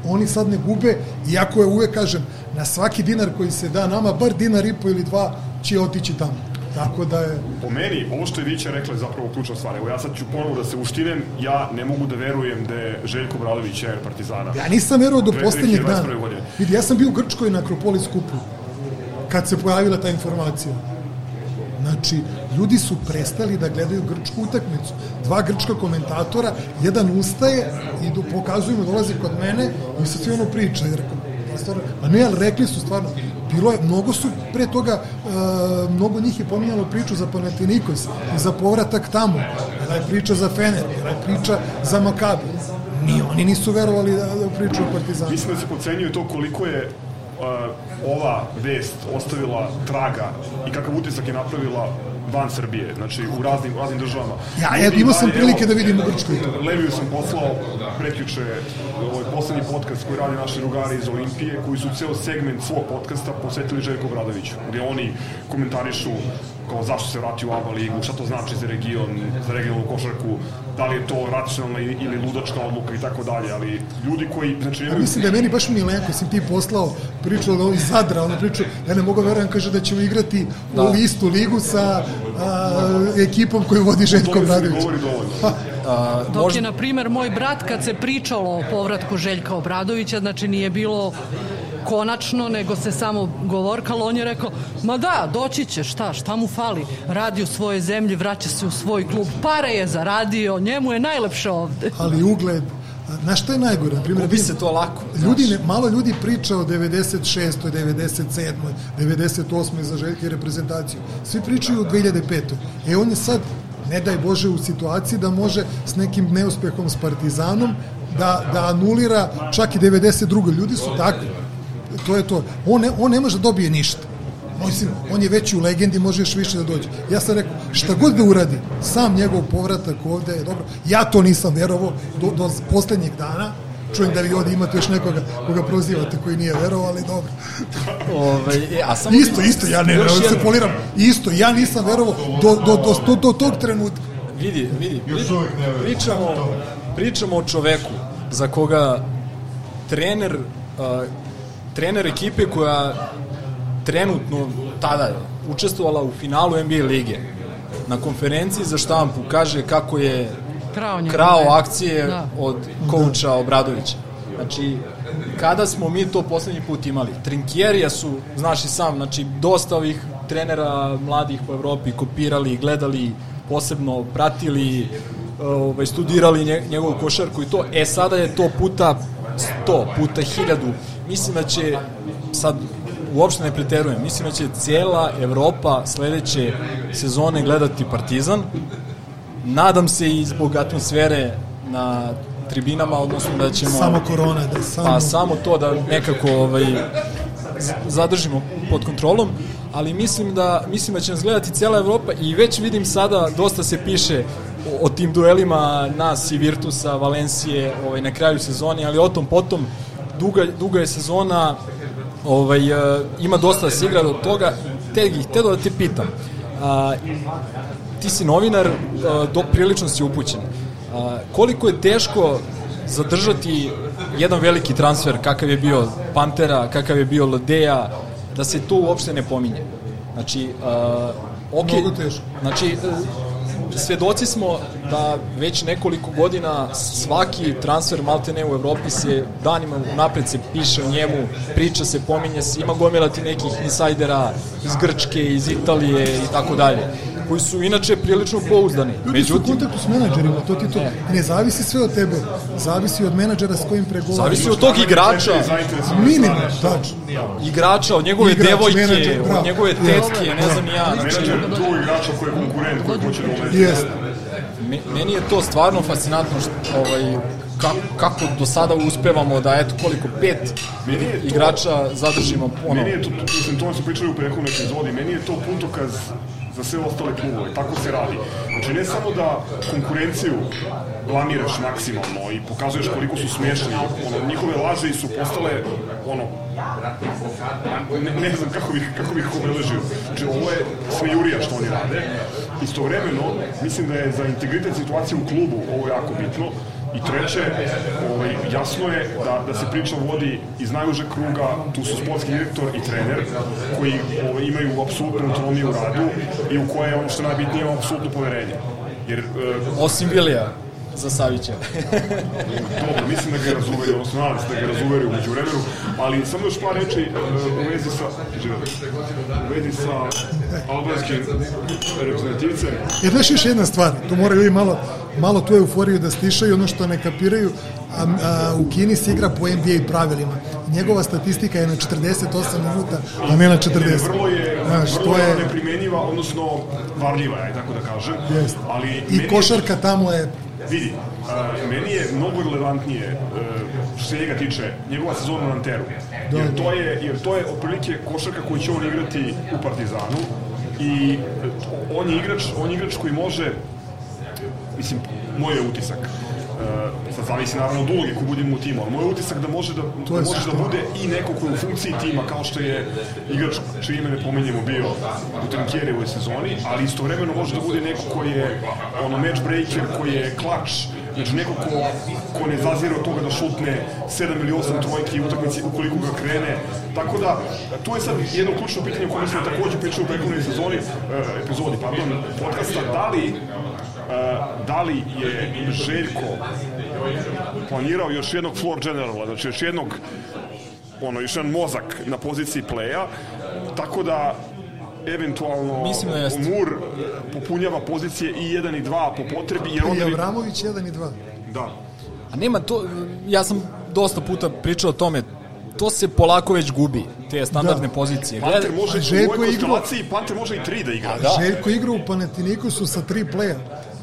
Oni sad ne gube, iako je uvek, kažem, na svaki dinar koji se da nama, bar dinar i po ili dva će otići tamo. Tako da je... Po meni, ovo što je Vića rekla je zapravo ključna stvar. Evo ja sad ću ponovo da se uštinem, ja ne mogu da verujem da je Željko Bradović jer Partizana. Ja nisam verovao do poslednjeg 2021. dana. Vidi, ja sam bio u Grčkoj na Akropolis kupu kad se pojavila ta informacija. Znači, ljudi su prestali da gledaju grčku utakmicu. Dva grčka komentatora, jedan ustaje i do, pokazuju mu, dolazi kod mene i sa svi ono priča. Jer, rekao, "Pa stvarno, pa ne, ali rekli su stvarno, bilo je, mnogo su pre toga, uh, mnogo njih je pominjalo priču za Panathinaikos i za povratak tamo. Bila je priča za Fener, bila je priča za Makabi. Ni oni nisu verovali da, da priču o Partizanu. Mislim da se pocenjuje to koliko je uh, ova vest ostavila traga i kakav utisak je napravila van Srbije, znači u raznim, raznim državama. Ja, ja imao sam prilike evo, da vidim u Grčkoj. Leviju sam poslao prekjuče ovaj poslednji podcast koji radi naši drugari iz Olimpije, koji su ceo segment svog podcasta posvetili Željko Bradoviću, gde oni komentarišu kao zašto se vratio u ABA ligu, šta to znači za region, za regionalnu košarku, da li je to racionalna ili ludačka odluka i tako dalje, ali ljudi koji, znači, Ja mislim da je meni baš milenko, sam ti poslao priču od ovih Zadra, ono priču, ja ne mogu da verujem, kaže da ćemo igrati Da. u istu ligu sa a, ekipom koju vodi Željko tome se ne Bradović. govori dovoljno. A, Dok je, na primer, moj brat, kad se pričalo o povratku Željka Obradovića, znači nije bilo konačno, nego se samo govorkalo, on je rekao, ma da, doći će, šta, šta mu fali? Radi u svojoj zemlji, vraća se u svoj klub, pare je zaradio, njemu je najlepše ovde. Ali ugled, znaš šta je najgore? Na primjer, Gubi se to lako. Ljudi, ne, malo ljudi priča o 96. 97. 98. za Željke reprezentaciju. Svi pričaju o 2005. E on je sad, ne daj Bože, u situaciji da može s nekim neuspehom s Partizanom da, da anulira čak i 92. Ljudi su takvi. To je to. On ne, on ne može da dobije ništa. Mislim, on je već u legendi, može još više da dođe. Ja sam rekao, šta god da uradi, sam njegov povratak ovde je dobro. Ja to nisam verovao do, do poslednjeg dana. Čujem da vi ovde imate još nekoga koga prozivate koji nije verovao, ali dobro. Ovaj, e, a samo Isto, isto, ja ne, ne se poliram. Isto, ja nisam verovao do, do, do, do, do tog trenutka. Vidi, vidi, pričamo, pričamo o čoveku za koga trener, uh, trener ekipe koja trenutno tada učestvovala u finalu NBA lige na konferenciji za štampu kaže kako je Krao krao akcije Da. od kouča Obradovića. Znači, kada smo mi to poslednji put imali? Trinkjerija su, znaš i sam, znači, dosta ovih trenera mladih po Evropi kopirali, gledali, posebno pratili, ovaj, studirali nje- njegovu košarku i to. E, sada je to puta 100, puta 1000. Mislim da će, sad uopšte ne preterujem, mislim da će cijela Evropa sledeće sezone gledati Partizan. Nadam se i zbog atmosfere na tribinama, odnosno da ćemo... Samo korona, da samo- Pa samo to da nekako ovaj, zadržimo pod kontrolom, ali mislim da, mislim da će nas gledati cijela Evropa i već vidim sada, dosta se piše o, o tim duelima nas i Virtusa, Valencije ovaj, na kraju sezone, ali o tom potom, duga, duga je sezona, ovaj, e, ima dosta da se igra do toga, te, te da te pitam, a, ti si novinar, a, do, prilično si upućen. A, koliko je teško zadržati jedan veliki transfer, kakav je bio Pantera, kakav je bio Lodeja, da se to uopšte ne pominje. Znači, uh, ok, Mnogo teško. znači, svedoci smo da već nekoliko godina svaki transfer maltene u Evropi se danima napred se piše o njemu, priča se, pominje se, ima gomila ti nekih insajdera iz Grčke, iz Italije i tako dalje, koji su inače prilično pouzdani. Ljudi su u kontaktu s menadžerima, to ti to. Ne zavisi sve od tebe, zavisi od menadžera s kojim pregovaraš. Zavisi od tog igrača. Minimum, tačno. igrača, od njegove Igrač, devojke, menadžer, od njegove tetke, ne znam ni ja. Znači, tu igrača koji je konkurent, koji hoće da uleti. Jeste. Me- meni je to stvarno fascinantno što, ovaj, kako, kako do sada uspevamo da eto koliko pet Meni je to- igrača zadržimo ono Meni je to, mislim, to smo pričali u prethodnoj epizodi, meni je to putokaz za sve ostale klubove, tako se radi. Znači, ne samo da konkurenciju blamiraš maksimalno i pokazuješ koliko su smešni, ono, njihove laže su postale, ono, ne, ne znam kako bih, kako bih obeležio. Znači, ovo je sve jurija što oni rade. Istovremeno, mislim da je za integritet situacije u klubu ovo jako bitno, I treće, ovaj, jasno je da, da se priča vodi iz najužeg kruga, tu su sportski direktor i trener, koji ovaj, imaju apsolutnu autonomiju u radu i u koje, ono što je najbitnije, apsolutno poverenje. Jer, e, osim Vilija za Savića. Dobro, mislim da ga je razuverio, odnosno nadam se da ga je razuverio umeđu vremenu, ali samo još par reči e, u vezi sa, u vezi sa albanskim reprezentativcem. E, znaš još jedna stvar, to moraju ljudi malo, malo tu euforiju da stišaju, ono što ne kapiraju, a, a, u Kini se igra po NBA pravilima. Njegova statistika je na 48 minuta, a ne na 40. Vrlo je, Znaš, vrlo to je je, neprimenjiva, odnosno varljiva je, tako da kažem. Jest. Ali I meni- košarka tamo je Vidi, a, meni je mnogo relevantnije e, što se njega tiče, njegova sezona na Anteru. Da, Jer da. to je, jer to je otprilike košarka koju će on igrati u Partizanu i e, on je igrač, on je igrač koji može mislim, moj je utisak. Uh, sad zavisi naravno od uloge ko budemo u timu, ali moj utisak da može da, To da može da bude i neko ko je u funkciji tima, kao što je igrač čije ime ne pomenjemo bio u Trinkjerevoj sezoni, ali istovremeno može da bude neko ko je ono match breaker, koji je klač, znači neko ko, ko ne zazira od toga da šutne 7 ili 8 trojki u utakmici ukoliko ga krene. Tako da, tu je sad jedno ključno pitanje o kojem smo takođe pričali u prethodnoj sezoni, uh, epizodi, pardon, podcasta, da li da li je Željko planirao još jednog floor generala, znači još jednog ono, još jedan mozak na poziciji playa, tako da eventualno Mislim da jeste. Mur popunjava pozicije i 1 i 2 po potrebi, jer i onda... bi- Avramović 1 i 2. Da. A nema to, ja sam dosta puta pričao o tome, to se polako već gubi, te standardne Da. pozicije. Panter može A u Željko ovoj je igrao- konstelaciji, Panter može i 3 da igra. Da. Željko igra u Panatinikusu sa tri pleja.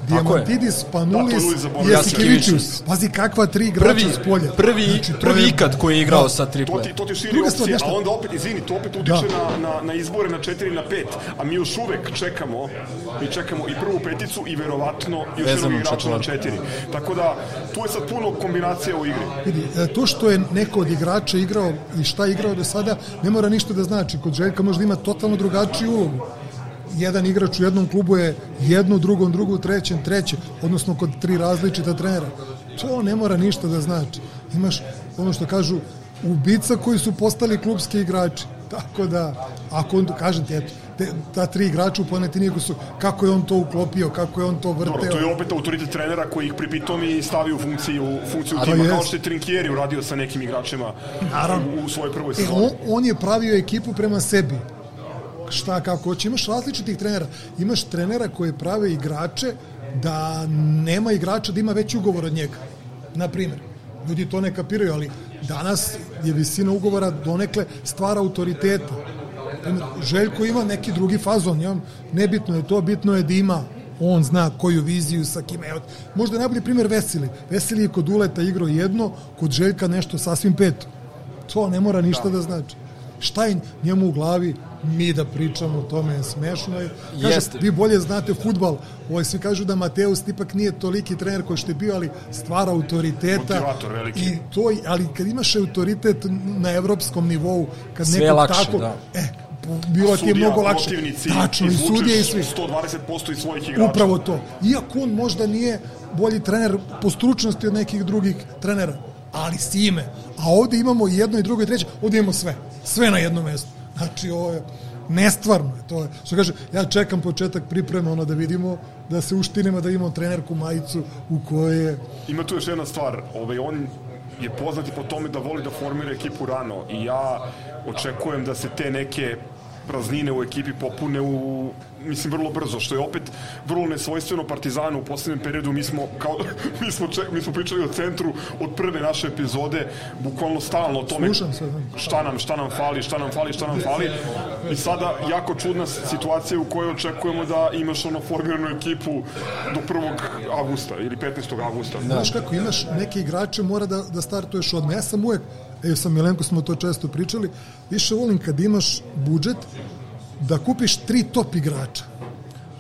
Diamantidis, Panulis, Da, Panulis zaboravio. Jasikivičius. Pazi kakva tri igrača s polja. prvi, Znači, to prvi je- ikad koji je igrao Da. sa To triple. ti, to ti širi Druga opcije, a onda opet, izvini, to opet utiče na, na, na izbore na 4 na 5, a mi još uvek čekamo, mi čekamo i prvu peticu i verovatno još jednog igrača na četvorku. 4. Tako da, tu je sad puno kombinacija u igri. Vidi, e, to što je neko od igrača igrao i šta je igrao do sada, ne mora ništa da znači. Kod Željka možda ima totalno drugačiju ulogu. Jedan igrač u jednom klubu je jedno, drugom, drugu, trećem, treće, odnosno kod tri različita trenera. To ne mora ništa da znači. Imaš ono što kažu ubica koji su postali klubski igrači. Tako da, ako on, kažem ti, eto, te, ta tri igrača u Panetiniku su, kako je on to uklopio, kako je on to vrteo. Dobro, to je opet autoritet trenera koji ih pripitomi i stavi u funkciju, funkciju A to tima, kao što je Trinkieri uradio sa nekim igračima Naravno. u, u svojoj prvoj E, sezoni. on, on je pravio ekipu prema sebi. Šta, kako hoće. Imaš različitih trenera. Imaš trenera koji prave igrače da nema igrača da ima veći ugovor od njega. Na primjer. Ljudi to ne kapiraju, ali danas je visina ugovora donekle stvara autoriteta. Željko ima neki drugi fazon, ja, nebitno je to, bitno je da ima on zna koju viziju sa kime. Evo, možda je najbolji primjer Veseli. Veseli je kod Uleta igrao jedno, kod Željka nešto sasvim peto. To ne mora ništa da, znači. Šta je njemu u glavi, mi da pričamo o tome smešno. Je. Kaže, Jeste. vi bolje znate futbal. Ovaj, svi kažu da Mateus ipak nije toliki trener koji što je bio, ali stvara autoriteta. Motivator veliki. I to, ali kad imaš autoritet na evropskom nivou, kad Sve nekog lakše, tako, da. e, bilo ti je mnogo lakše. Tačno, i sudije i svi. 120% iz svojih igrača. Upravo to. Iako on možda nije bolji trener po stručnosti od nekih drugih trenera, ali s ime. A ovde imamo jedno i drugo i treće, ovde imamo sve. Sve na jednom mestu. Znači, ovo je nestvarno. To je, što kaže, ja čekam početak pripreme, ono da vidimo, da se uštinemo, da imamo trenerku majicu u kojoj je Ima tu još jedna stvar, ovaj, on je poznat i po tome da voli da formira ekipu rano i ja očekujem da se te neke praznine u ekipi popune u mislim vrlo brzo, što je opet vrlo nesvojstveno Partizanu u poslednjem periodu mi smo kao mi smo ček, mi smo pričali o centru od prve naše epizode bukvalno stalno o tome Slušam da. šta nam šta nam fali, šta nam fali, šta nam fali i sada jako čudna situacija u kojoj očekujemo da imaš ono formiranu ekipu do 1. avgusta ili 15. avgusta. Znaš kako imaš neke igrače mora da, da startuješ odmah. Ja sam uvek, evo sa Milenko smo to često pričali, više volim kad imaš budžet da kupiš tri top igrača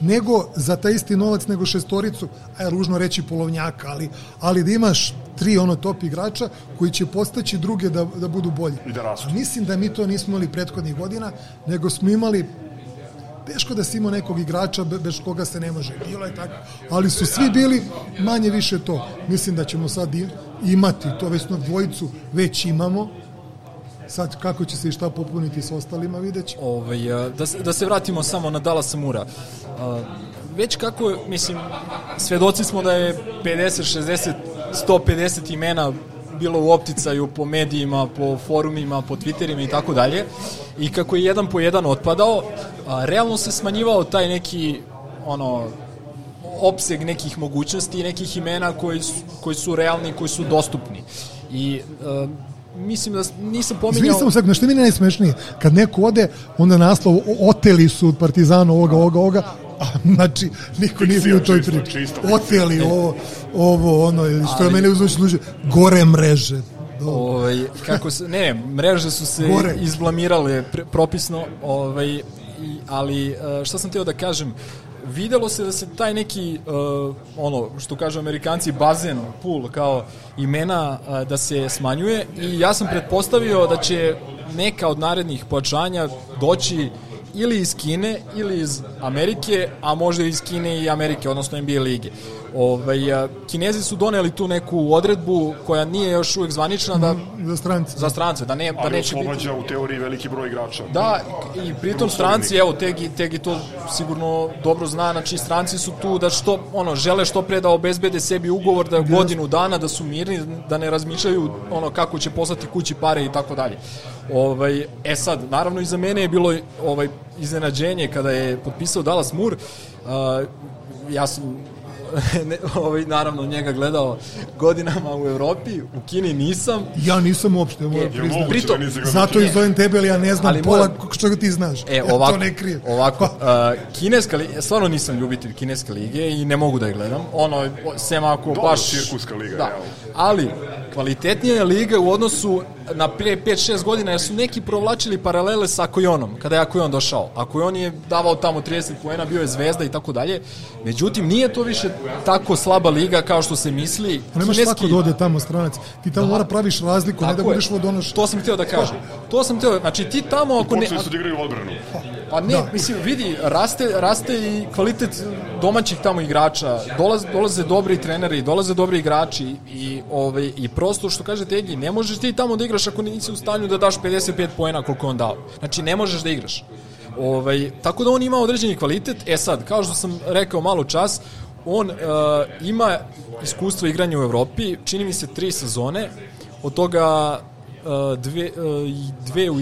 nego za taj isti novac nego šestoricu, a je ružno reći polovnjaka, ali, ali da imaš tri ono top igrača koji će postaći druge da, da budu bolji. I da rastu. A mislim da mi to nismo imali prethodnih godina, nego smo imali teško da si imao nekog igrača be- bez koga se ne može. Bilo je tako. Ali su svi bili manje više to. Mislim da ćemo sad imati to, već na dvojicu već imamo. Sad kako će se i šta popuniti s ostalima vidjet ćemo. Ovaj, a, da, da se vratimo samo na Dallas Mura. A, Već kako, mislim, svedoci smo da je 50, 60, 150 imena bilo u opticaju po medijima, po forumima, po twitterima i tako dalje. I kako je jedan po jedan otpadao, a, realno se smanjivao taj neki ono opseg nekih mogućnosti i nekih imena koji su, koji su realni, koji su dostupni. I e, mislim da nisam Izvini pominjao... samo sad, nešto mi je najsmešnije. Kad neko ode, onda naslov oteli su od Partizana ovoga, ovoga, ovoga, a znači niko nije bio u toj priči. Oteli ovo, ovo, ono, ili što je mene uzmeš služi, gore mreže. Ovaj kako se ne, mreže su se Gore. izblamirale pre, propisno, ovaj i, ali e, šta sam hteo da kažem, videlo se da se taj neki uh, ono što kažu Amerikanci bazen, pool kao imena uh, da se smanjuje i ja sam pretpostavio da će neka od narednih pojačanja doći ili iz Kine ili iz Amerike, a možda iz Kine i Amerike, odnosno NBA lige. Ovaj, a, kinezi su doneli tu neku odredbu koja nije još uvijek zvanična da Za strance. za strance, da ne da Ali neće biti oslobađa u teoriji veliki broj igrača. Da, i pritom stranci, evo, Tegi, Tegi to sigurno dobro zna, znači stranci su tu da što, ono, žele što pre da obezbede sebi ugovor da godinu dana, da su mirni, da ne razmišljaju ono kako će poslati kući pare i tako dalje. Ovaj, e sad, naravno i za mene je bilo ovaj iznenađenje kada je potpisao Dallas Moore, uh, ja sam ne, ovaj, naravno njega gledao godinama u Evropi, u Kini nisam, Ja nisam uopšte, moram E, priznati. pritom- Zato i zovem tebe, ali ja ne znam Ali pola moram- što ti znaš. E, ja ovako, to ne krijem. ovako, uh, kineska liga, stvarno nisam ljubitelj kineske lige i ne mogu da je gledam. Ono, sem ako Dobro, baš... cirkuska liga, da. Ali, kvalitetnija je liga u odnosu na pre 5-6 godina, jer su neki provlačili paralele sa Akojonom, kada je Akojon došao. Akojon je davao tamo 30 poena, bio je zvezda i tako dalje. Međutim, nije to više tako slaba liga kao što se misli. Pa nemaš svako da ode tamo stranac. Ti tamo mora praviš razliku, ne da Tako je. budeš vodonoš. To sam htio da kažem. To sam htio, znači ti tamo ako ne... Počeli su da igraju odbranu. Pa ne, mislim, vidi, raste, raste i kvalitet domaćih tamo igrača, dolaze, dolaze dobri treneri, dolaze dobri igrači i, ovaj, i prosto što kaže Tegi, ne možeš ti tamo da igraš igraš ako nisi u stanju da daš 55 poena koliko on dao. Znači, ne možeš da igraš. Ovaj, tako da on ima određeni kvalitet. E sad, kao što sam rekao malo čas, on uh, ima iskustvo igranja u Evropi, čini mi se tri sezone, od toga uh, dve, uh, dve u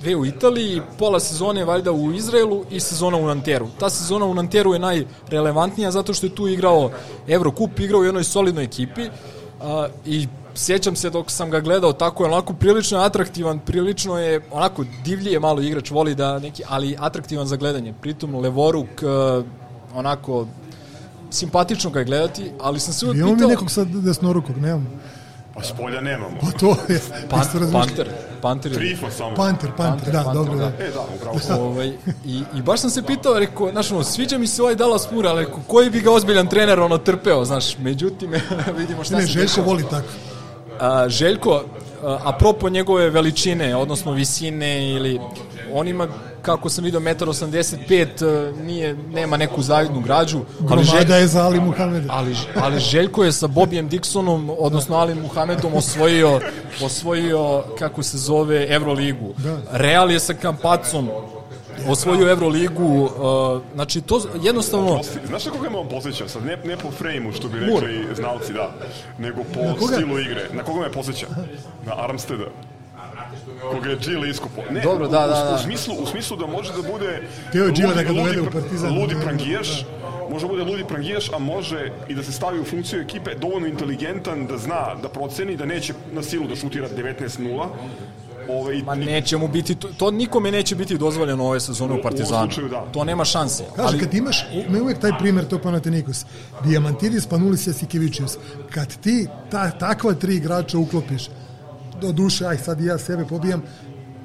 dve u Italiji, pola sezone valjda u Izraelu i sezona u Nanteru. Ta sezona u Nanteru je najrelevantnija zato što je tu igrao Eurocup, igrao u jednoj solidnoj ekipi a, i sjećam se dok sam ga gledao tako je onako prilično atraktivan, prilično je onako divlije malo igrač, voli da neki, ali atraktivan za gledanje. Pritom Levoruk a, onako simpatično ga je gledati, ali sam se uvijek Imamo pitao... mi nekog sad desnorukog, nemamo. Pa s polja nemamo. Pa to je. Pan, panter, panter je. Trifa samo. Panter, panter, da, dobro, da. E, da, upravo. Ovaj, i, I baš sam se pitao, rekao, znaš, ono, sviđa mi se ovaj Dallas Moore, ali rekao, koji bi ga ozbiljan trener ono trpeo, znaš, međutim, vidimo šta Ne, se Željko dešava. voli tako. A, Željko, a, apropo njegove veličine, odnosno visine ili on ima kako sam vidio 1,85 m, nije, nema neku zavidnu građu. Gromada je za Ali Muhameda. Ali, ali Željko je sa Bobijem Dixonom, odnosno Ali Muhamedom osvojio, osvojio kako se zove, Euroligu. Da. Real je sa Kampacom osvojio Euroligu, uh, znači to jednostavno... Znaš na koga me on posjeća? Sad ne, ne po frejmu, što bi rekli znalci, da, nego po stilu igre. Na koga me posjeća? Na Armsteda. Koga je Gile iskupo. Ne, Dobro, da, da, da. U, smislu, u smislu da može da bude... Je Gile da ga dovede u Partizan. Ludi prangijaš, može da bude ludi prangijaš, a može i da se stavi u funkciju ekipe dovoljno inteligentan da zna, da proceni da neće na silu da šutira 19-0. Ove, i, Ma neće mu biti, to, to nikome neće biti dozvoljeno ove sezone U- u u Partizanu. slučaju, da. To nema šanse. Kaže, kad imaš, me uvek taj primer, to Panathinaikos, Diamantidis, Panulis, Jasikevičius, kad ti ta, takva tri igrača uklopiš, do duše, aj sad ja sebe pobijam,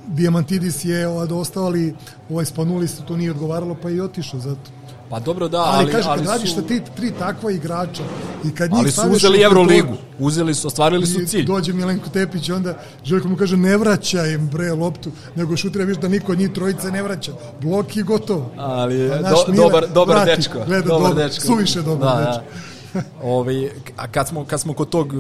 Diamantidis je od ostali, ovaj Spanulis to nije odgovaralo, pa je i otišao zato. Pa dobro da, ali, ali, kaže, ali, kad radiš su, ti tri takva igrača i kad njih ali su uzeli u Euroligu, uzeli su, ostvarili su cilj. dođe Milenko Tepić i onda Željko mu kaže ne vraćaj im bre loptu, nego šutira viš da niko od njih trojice ne vraća. Blok i gotovo. Ali A do, Mile dobar, dobar vrati, dečko. gleda dobar dobro, dečko. suviše dobar da, dečko. Da. Ovaj, a kad smo, kad smo kod tog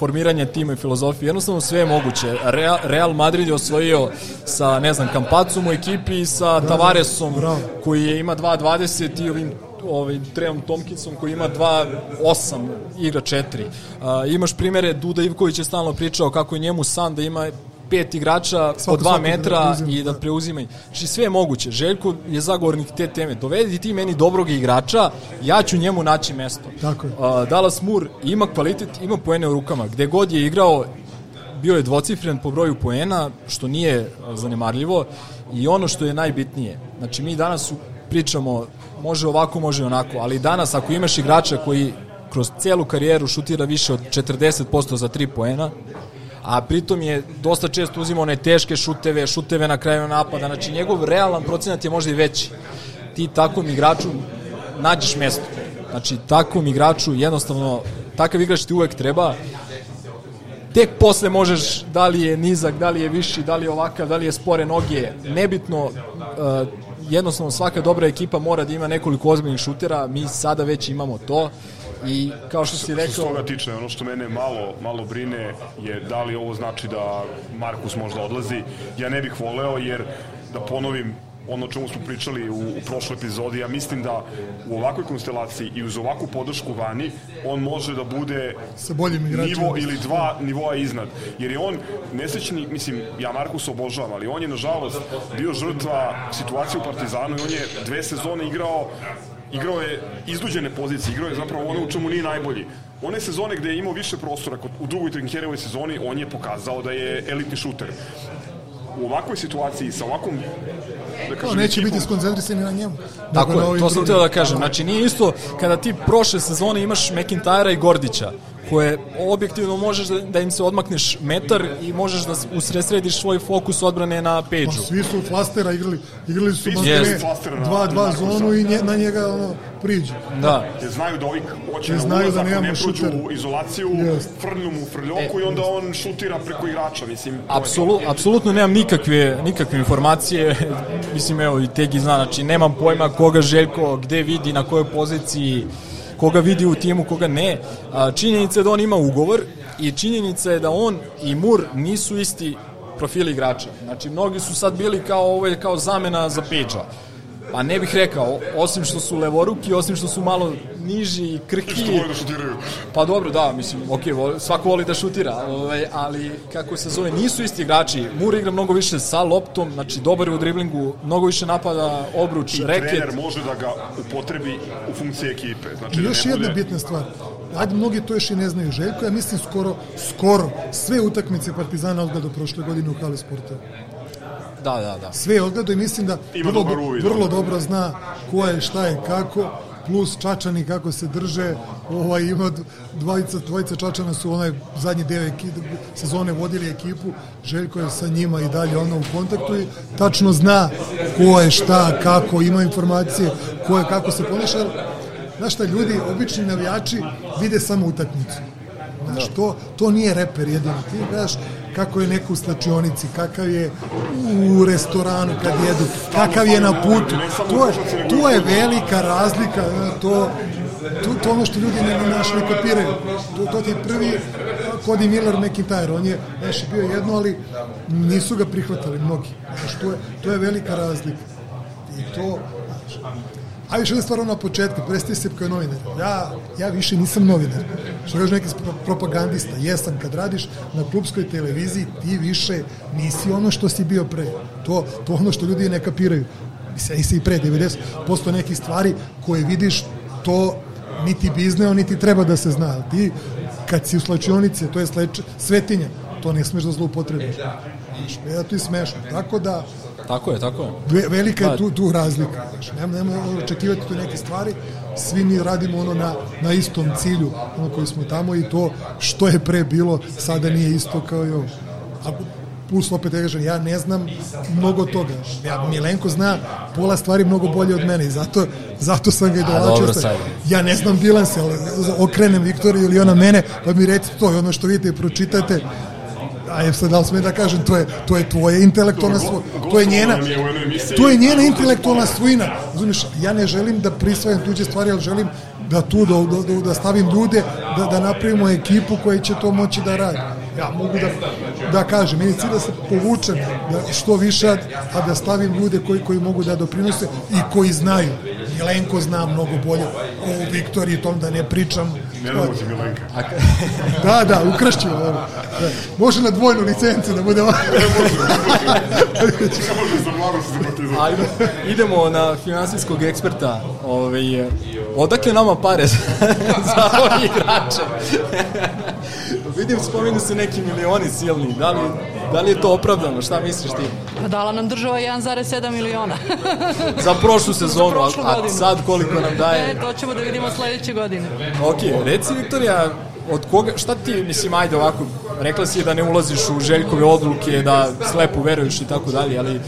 formiranja tima i filozofije, jednostavno sve je moguće. Real, Real Madrid je osvojio sa, ne znam, Kampacom u ekipi i sa Tavaresom, bravo. koji je, ima 2.20 i ovim ovaj, Trevom Tomkinsom koji ima 2.8, igra 4. Uh, imaš primere, Duda Ivković je stalno pričao kako je njemu san da ima pet igrača Svako- po dva svako da metra preuzima, i da da. preuzimaju. Znači sve je moguće. Željko je zagovornik te teme. Dovedi ti meni dobrog igrača, ja ću njemu naći mesto. Tako je. Uh, Dallas Moore ima kvalitet, ima poene u rukama. Gde god je igrao, bio je dvocifren po broju poena, što nije a, zanemarljivo. I ono što je najbitnije, znači mi danas pričamo, može ovako, može onako, ali danas ako imaš igrača koji kroz celu karijeru šutira više od 40% za 3 poena, a pritom je dosta često uzimao one teške šuteve, šuteve na kraju napada, znači njegov realan procenat je možda i veći. Ti takvom igraču nađeš mesto. Znači, takvom igraču jednostavno, takav igrač ti uvek treba. Tek posle možeš, da li je nizak, da li je viši, da li je ovakav, da li je spore noge, nebitno, uh, jednostavno svaka dobra ekipa mora da ima nekoliko ozbiljnih šutera, mi sada već imamo to i kao što si Što se rekao, toga tiče, ono što mene malo, malo brine je da li ovo znači da Markus možda odlazi. Ja ne bih voleo jer, da ponovim, ono čemu smo pričali u, u prošloj epizodi, ja mislim da u ovakvoj konstelaciji i uz ovakvu podršku vani, on može da bude Sa boljim igračima. nivo ili dva nivoa iznad. Jer je on nesrećni, mislim, ja Markus obožavam, ali on je nažalost bio žrtva situacije u Partizanu i on je dve sezone igrao igrao je iznuđene pozicije, igrao je zapravo ono u čemu nije najbolji. One sezone gde je imao više prostora, kod, u drugoj Trinkerevoj sezoni, on je pokazao da je elitni šuter. U ovakvoj situaciji, sa ovakvom, da To kažem, neće ekipom, biti skoncentrisani na njemu. Tako na je, to sam teo da kažem. Znači nije isto kada ti prošle sezone imaš McIntyra i Gordića, koje objektivno možeš da, da im se odmakneš metar i možeš da usresrediš svoj fokus odbrane na Pa pejđu. svi su flastera igrali, igrali su na- dva, na dva zonu i nje, na njega ono, priđu. Da. Jer znaju da ovih hoće na ulaz, da ako ne prođu šuter. u izolaciju, Jest. frlju mu frljoku i onda on šutira preko igrača, mislim. Apsolu, apsolutno nemam nikakve, nikakve informacije, mislim evo i Tegi zna, znači nemam pojma koga Željko, gde vidi, na kojoj poziciji, koga vidi u timu, koga ne. Činjenica je da on ima ugovor i činjenica je da on i Mur nisu isti profili igrača. Znači, mnogi su sad bili kao, ovo je kao zamena za Pidža. Pa ne bih rekao, osim što su levoruki, osim što su malo niži i krhki. Što vole da šutiraju. Pa dobro, da, mislim, ok, svako voli da šutira, ovaj, ali kako se zove, nisu isti igrači. Mur igra mnogo više sa loptom, znači dobar je u driblingu, mnogo više napada, obruč, I reket. trener može da ga upotrebi u funkciji ekipe. Znači, I da još jedna bude... bitna stvar. Ajde, mnogi to još i ne znaju. Željko, ja mislim skoro, skoro sve utakmice Partizana odgledao prošle godine u hali sporta. Da, da, da. Sve je odgledao i mislim da Ima vrlo, uvid, vrlo dobro zna ko je, šta je, kako, plus Čačani kako se drže, ovaj, ima dvojica, dvojica Čačana su onaj zadnji deo sezone vodili ekipu, Željko je sa njima i dalje ono u kontaktu i tačno zna ko je, šta, kako, ima informacije, ko je, kako se ponaša, Znaš šta, ljudi, obični navijači vide samo utakmicu. Znaš, to, to nije reper jedino. Ti gledaš kako je neko u slačionici, kakav je u restoranu kad jedu, kakav je na putu. To je, to je velika razlika. To, to, to ono što ljudi ne, naš ne kapiraju. To, to je prvi Cody Miller McIntyre. On je, znaš, bio jedno, ali nisu ga prihvatali mnogi. Znaš, to je, to je velika razlika. I to, A još jedna stvar na početku, prestaje se kao novinar. Ja, ja više nisam novinar. Što kaže neki pro- propagandista, jesam kad radiš na klubskoj televiziji, ti više nisi ono što si bio pre. To, to ono što ljudi ne kapiraju. Mislim, nisi i pre 90% nekih stvari koje vidiš, to niti bi izneo, niti treba da se zna. Ti, kad si u slačionici, to je sleč, svetinja, to ne smeš da zloupotrebiš. Znaš, ja to je smešno. Tako da, Tako je, tako je. Ve, velika je tu, tu razlika. Znači, nema, nema očekivati tu neke stvari. Svi mi radimo ono na, na istom cilju, ono koji smo tamo i to što je pre bilo, sada nije isto kao i ovo. A plus opet ja kažem, ja ne znam mnogo toga. Ja, Milenko zna pola stvari mnogo bolje od mene i zato, zato sam ga i dolačio. Ja ne znam bilanse, ali okrenem Viktoriju ili ona mene, pa mi recite to i ono što vidite i pročitate, a je sad da li smem da kažem, to je, to je tvoje intelektualna svojina, to je njena, to je njena intelektualna svojina. Razumiješ, ja ne želim da prisvajam tuđe stvari, ali želim da tu da, da, da, da stavim ljude, da, da napravimo ekipu koja će to moći da radi. Ja mogu da, da kažem, meni cilj da se povučem da što više, a, da stavim ljude koji, koji mogu da doprinose i koji znaju. Milenko zna mnogo bolje o Viktoriji, tom da ne pričam. Ne damo ti Milenka. Da, da, ukrašću. Da. Može na dvojnu licencu da bude... Može partizan. Ajde, idemo na finansijskog eksperta. Ovaj, odakle nama pare za, za ove igrače? Vidim, spominu se neki milioni silni. Da li, da li je to opravdano? Šta misliš ti? Pa dala nam država 1,7 miliona. Za prošlu sezonu, a, prošlu a godinu. sad koliko nam daje? E, to ćemo da vidimo sledeće godine. Ok, reci Viktorija, od koga, šta ti, mislim, ajde ovako, rekla si da ne ulaziš u željkove odluke, da slepo veruješ i tako dalje, ali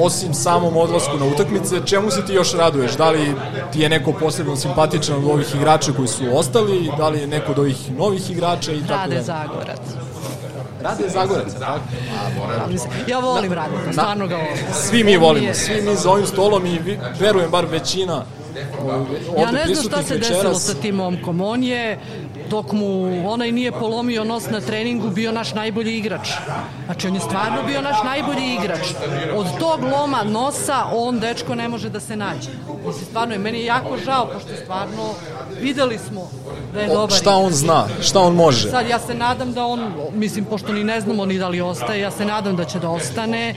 osim samom odlasku na utakmice, čemu se ti još raduješ? Da li ti je neko posebno simpatičan od ovih igrača koji su ostali, da li je neko od ovih novih igrača i tako Rade? Zagorac. Rade Zagorac, tako? Ja, mislim, ja volim Radeta, stvarno ga volim. Svi mi volimo, svi mi za ovim stolom i verujem bar većina ovde Ja ne znam šta se desilo večeras. sa tim momkom. On je, dok mu onaj nije polomio nos na treningu, bio naš najbolji igrač. Znači, on je stvarno bio naš najbolji igrač. Od tog loma nosa, on, dečko, ne može da se nađe. Mislim, stvarno je, meni je jako žao, pošto stvarno videli smo da je O, dobar šta on zna, šta on može. Sad, ja se nadam da on, mislim, pošto ni ne znamo ni da li ostaje, ja se nadam da će da ostane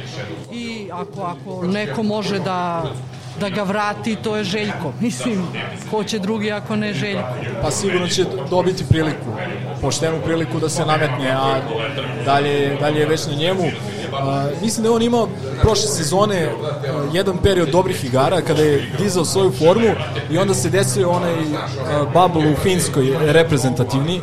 i ako, ako neko može da da ga vrati, to je Željko. Mislim, ko će drugi ako ne Željko? Pa sigurno će dobiti priliku, poštenu priliku da se nametne, a dalje, dalje je već na njemu. A, mislim da je on imao prošle sezone a, jedan period dobrih igara kada je dizao svoju formu i onda se desio onaj bubble u Finskoj reprezentativni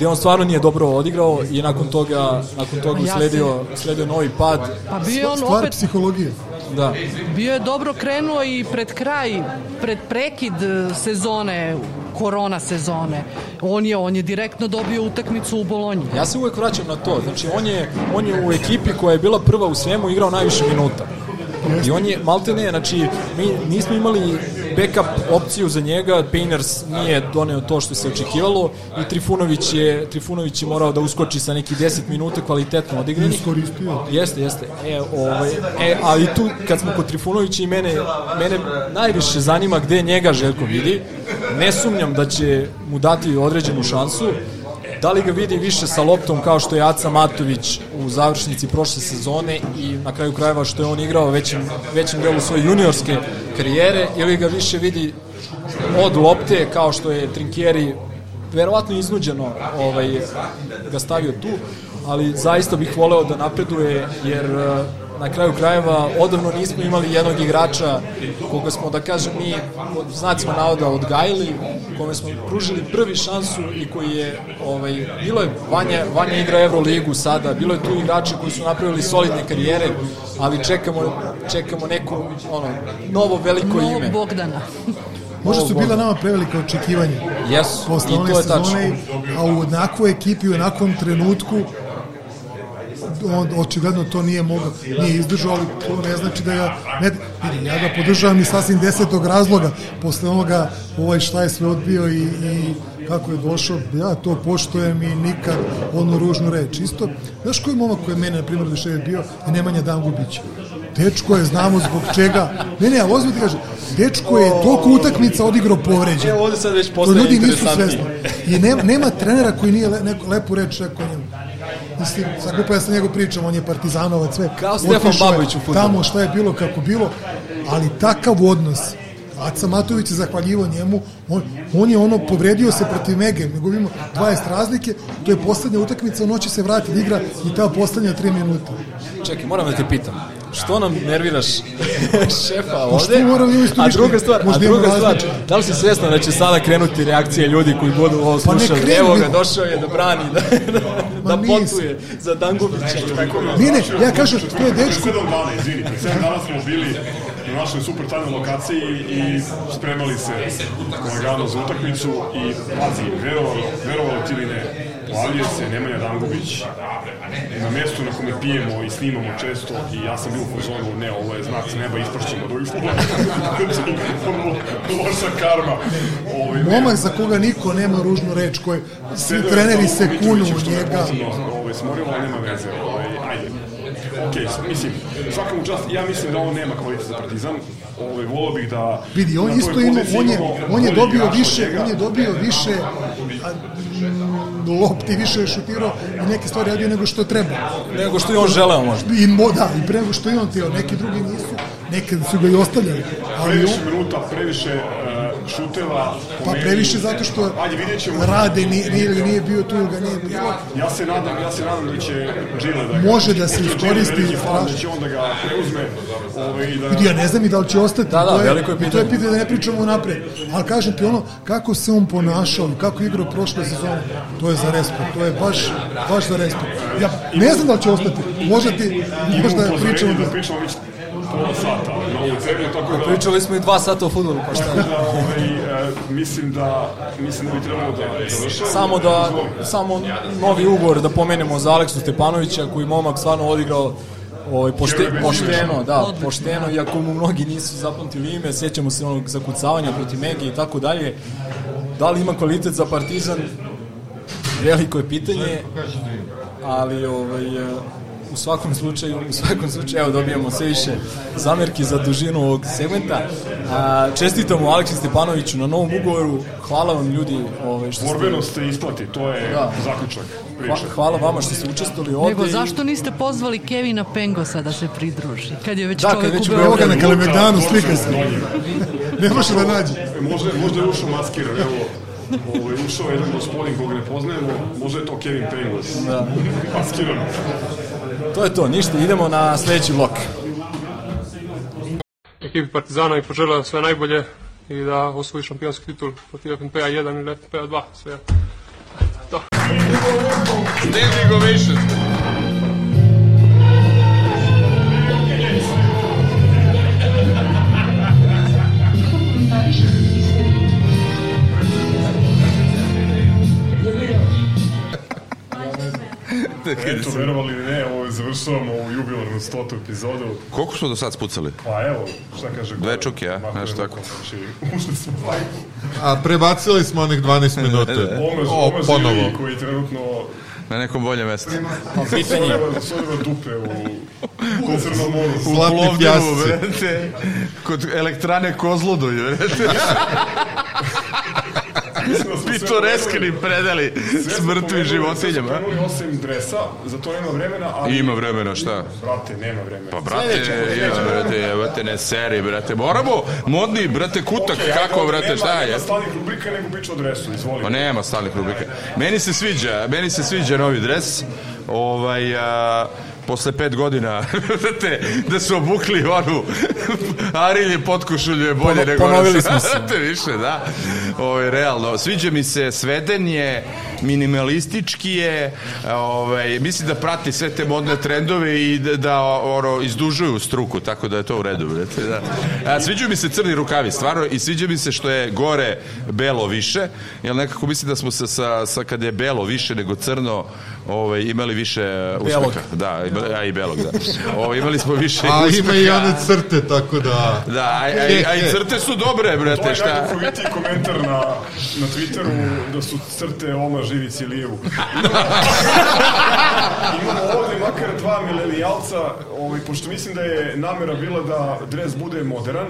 gde on stvarno nije dobro odigrao i nakon toga, nakon toga usledio, usledio novi pad. Pa bio on Stvar opet, psihologije. Da. bio je dobro krenuo i pred kraj, pred prekid e, sezone, korona sezone. On je, on je direktno dobio utakmicu u Bolonji. Ja se uvek vraćam na to. Znači, on je, on je u ekipi koja je bila prva u svemu igrao najviše minuta. I on je, malte ne, znači, mi nismo imali backup opciju za njega, Painters nije doneo to što se očekivalo i Trifunović je, Trifunović je morao da uskoči sa neki 10 minuta kvalitetno odigranih. Iskoristio. Jeste, jeste. E, ovaj, e, ali tu, kad smo kod Trifunovića i mene, mene najviše zanima gde njega Željko vidi. Ne sumnjam da će mu dati određenu šansu. Da li ga vidi više sa loptom kao što je Aca Matović u završnici prošle sezone i na kraju krajeva što je on igrao većim, većim delu svoje juniorske karijere? Ili ga više vidi od lopte kao što je Trinkieri verovatno iznuđeno ovaj, ga stavio tu, ali zaista bih voleo da napreduje jer na kraju krajeva odavno nismo imali jednog igrača koga smo, da kažem, mi pod znacima navoda odgajili, kome smo pružili prvi šansu i koji je, ovaj, bilo je, Vanja, Vanja igra Euroligu sada, bilo je tu igrača koji su napravili solidne karijere, ali čekamo, čekamo neko, ono, novo veliko Novog ime. Bogdana. Možda su bila nama prevelika očekivanja. Jesu, i to je sezone, a u onakvoj ekipi, u onakvom trenutku, on očigledno to nije mogao, nije izdržao, ali to ne znači da ja, ne, ja ga podržavam i sasvim desetog razloga, posle onoga ovaj šta je sve odbio i, i kako je došao, ja to poštojem i nikad onu ružnu reč. Isto, znaš koji momak koji je mene, na primjer, više bio, je Nemanja Dangubić. Dečko je, znamo zbog čega. Ne, ne, ali ozbiljno ti kažem, dečko je toliko utakmica odigrao povređen. Evo ovde sad već postaje ljudi nisu interesantnije. svesni. I nema, nema trenera koji nije le, neko, lepu reč rekao njemu. Mislim, sad glupo ja sa njegov pričam, on je partizanovac, sve. Kao Stefan Babović u fudbalu. Tamo šta je bilo, kako bilo, ali takav odnos. Aca Matović je zahvaljivo njemu, on, on je ono, povredio se protiv Mege, mi gubimo 20 razlike, to je poslednja utakmica, on hoće se vratiti da igra i ta poslednja 3 minuta. Čekaj, moram da te pitam. Što nam nerviraš šefa Pa ovde? A druga stvar, a druga stvar, da li si svesna da će sada krenuti reakcije ljudi koji budu ovo Pa slušali? krenu, Evo ga, došao je da brani, da, da, da potuje za Dangubića. i tako da. Ne, ne, ja kažem, to je dečko. Sedam dana, izvinite, sedam dana smo bili na našoj super tajnoj lokaciji i spremali se lagano za utakmicu i pazi, verovalo, verovalo ti ili ne, pojavljuje se Nemanja Dangubić na mestu na kome pijemo i snimamo često i ja sam bio u fazonu, ne, ovo je znak s neba, ispršćemo od ovih loša karma. Ovaj. Momak za koga niko nema ružnu reč, koji svi treneri se kunu u njega. Ovaj, smorilo, nema veze. Ovaj, ajde. Ok, mislim, svakom čast, ja mislim da on nema kvalitet za Partizan. Ovaj, volao bih da... Vidi, on isto ima, on je, on je dobio više, on je dobio više a, lopti, više je šutirao i neke stvari radio nego što treba. Nego što je on želeo možda. I, mo, da, i pre nego što je on teo, neki drugi nisu, nekad su ga i ostavljali. Ali Previše on, minuta, previše šuteva. pa previše zato što Ajde, vidjet ćemo. rade, nije, nije, nije bio tu ili ga nije bilo. Ja se nadam, ja se nadam da će Džile da ga... Može da se iskoristi Da će on da ga preuzme ovaj, i da... Vidi, ja ne znam i da li će ostati. Da, da, to je, veliko je i To je pitanje. pitanje da ne pričamo napred. Ali kažem ti ono, kako se on ponašao, i kako je igrao prošle sezone, to je za respekt. To je baš, baš za respekt. Ja ne znam da li će ostati. Možda ti, možda pričamo da da... pričamo pola sata na ovu temu, tako da... Pričali smo i dva sata o futbolu, pa šta? Tako da, ovaj, e, mislim da, mislim da bi trebalo da završamo. Samo da, samo novi ugovor da pomenemo za Aleksu Stepanovića, koji momak stvarno odigrao ovaj, pošte, pošteno, da, pošteno, iako mu mnogi nisu zapamtili ime, sjećamo se onog zakucavanja protiv Megi i tako dalje. Da li ima kvalitet za Partizan? Veliko je pitanje, ali ovaj, e, u svakom slučaju, u svakom slučaju, evo dobijamo sve više zamerki za dužinu ovog segmenta. A, čestitamo Aleksi Stepanoviću na novom ugovoru. Hvala vam ljudi ovaj, što ste... Borbenost se isplati, to je Da. zaključak Hva- priče. Hvala vama što ste učestvovali ovde. Nego zašto niste pozvali Kevina Pengosa da se pridruži? Kad je već Da, kad čovek već u Beogradu. Na Kalemegdanu, slika se. Ne može da nađe. Možda, možda je ušao maskiran, evo. Ovaj, ušao je jedan gospodin koga ne poznajemo, možda je to Kevin Pengos. Da. Maskiran. To je to, ništa, idemo na sledeći blok. ekipi Partizana i poželeo sve najbolje i da osvoji šampionski titul protiv FNP-a 1 ili FNP-a 2, sve. To. Standing ovation. Eto, verovali ili ne, ovo završavamo ovu jubilarnu stotu epizodu. Koliko smo do sad spucali? Pa evo, šta kaže Dve čuke, a? Nešto tako. Znači, ušli smo. A prebacili smo onih 12 minuta. Omaž, O, omaž ponovo. Koji trenutno Na nekom boljem mestu. Sodeva, sodeva dupe u koncernom moru. U Plovdivu. Kod elektrane Kozloduj, brate. Pitoreskni predeli s mrtvim životinjama. Sve smo osim dresa, za to nema vremena, ali... Ima vremena, šta? Brate, nema vremena. Pa brate, je, brate, jebate, ne seri, brate. Moramo, modni, brate, kutak, kako, brate, šta je? Nema stalnih rubrika, nego priča o dresu, izvoli. Pa nema stalnih rubrika. Meni se sviđa, meni se sviđa novi dres. Ovaj, a, posle pet godina brate, da su obukli onu Arilje potkošulju je bolje Pono- nego ponovili ono- smo se. Više, da. Ovaj, realno, sviđa mi se sveden je, minimalistički je, ovaj, mislim da prati sve te modne trendove i da, da ono, izdužuju struku, tako da je to u redu. Brate, da. A, sviđaju mi se crni rukavi, stvarno, i sviđa mi se što je gore belo više, jer nekako mislim da smo se sa, sa kad je belo više nego crno, ovaj, imali više uspeha. Da, ima- a i belog, da. Ovaj, imali smo više A uspeha. ima i one crte, tako da... Da, a, a, a i crte su dobre, To brate, je šta? najduhovitiji komentar na, na Twitteru da su crte Oma Živici Lijevu. Imamo ovde makar dva milenijalca, ovaj, pošto mislim da je namera bila da dres bude modern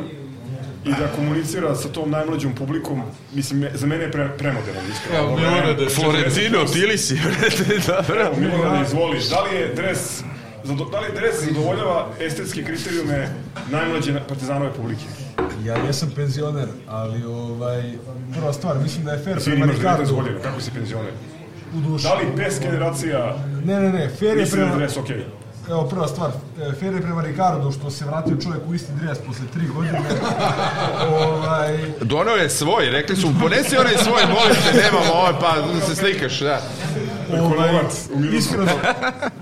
i da komunicira sa tom najmlađom publikom, mislim, me- za mene je pre, premoderan, iskreno. Evo, Milorade, Florentino, bili si, brate, dobro. Evo, Milorade, izvoli, da li je dres zado- Da li dres zadovoljava estetske kriterijume najmlađe partizanove publike? Ja jesam penzioner, ali ovaj, prva stvar, mislim da je fair prema imaš 19 Ricardu. godina, kako si penzioner? U duši. Da li pes generacija Ne, ne, ne, fair je da prema... dres okej? Evo, prva stvar, e, fair je prema Ricardu što se vratio čovjek u isti dres posle tri godine. ovaj, Donao je svoj, rekli su mu, ponesi onaj svoj, molim te, nemamo ovaj, pa da se slikaš, da. ovaj, iskreno,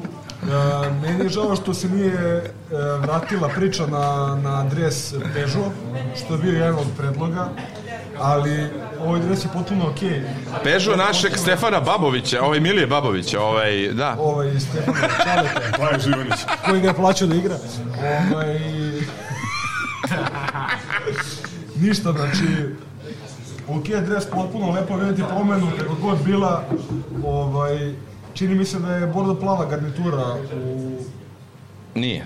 meni je žao što se nije e, vratila priča na, na dres Peugeot, što je bio jedan od predloga, ali ovaj dres je potpuno okej. Pežo našeg Stefana Babovića, ovaj Milije Babovića, ovaj, da. Ovaj Stefan Čaleta. Koji ga je plaćao da igra. Ovaj... Ništa, znači... Ok, dres potpuno lepo vidjeti promenu, kako god bila, ovaj, čini mi se da je bordo plava garnitura u... Nije.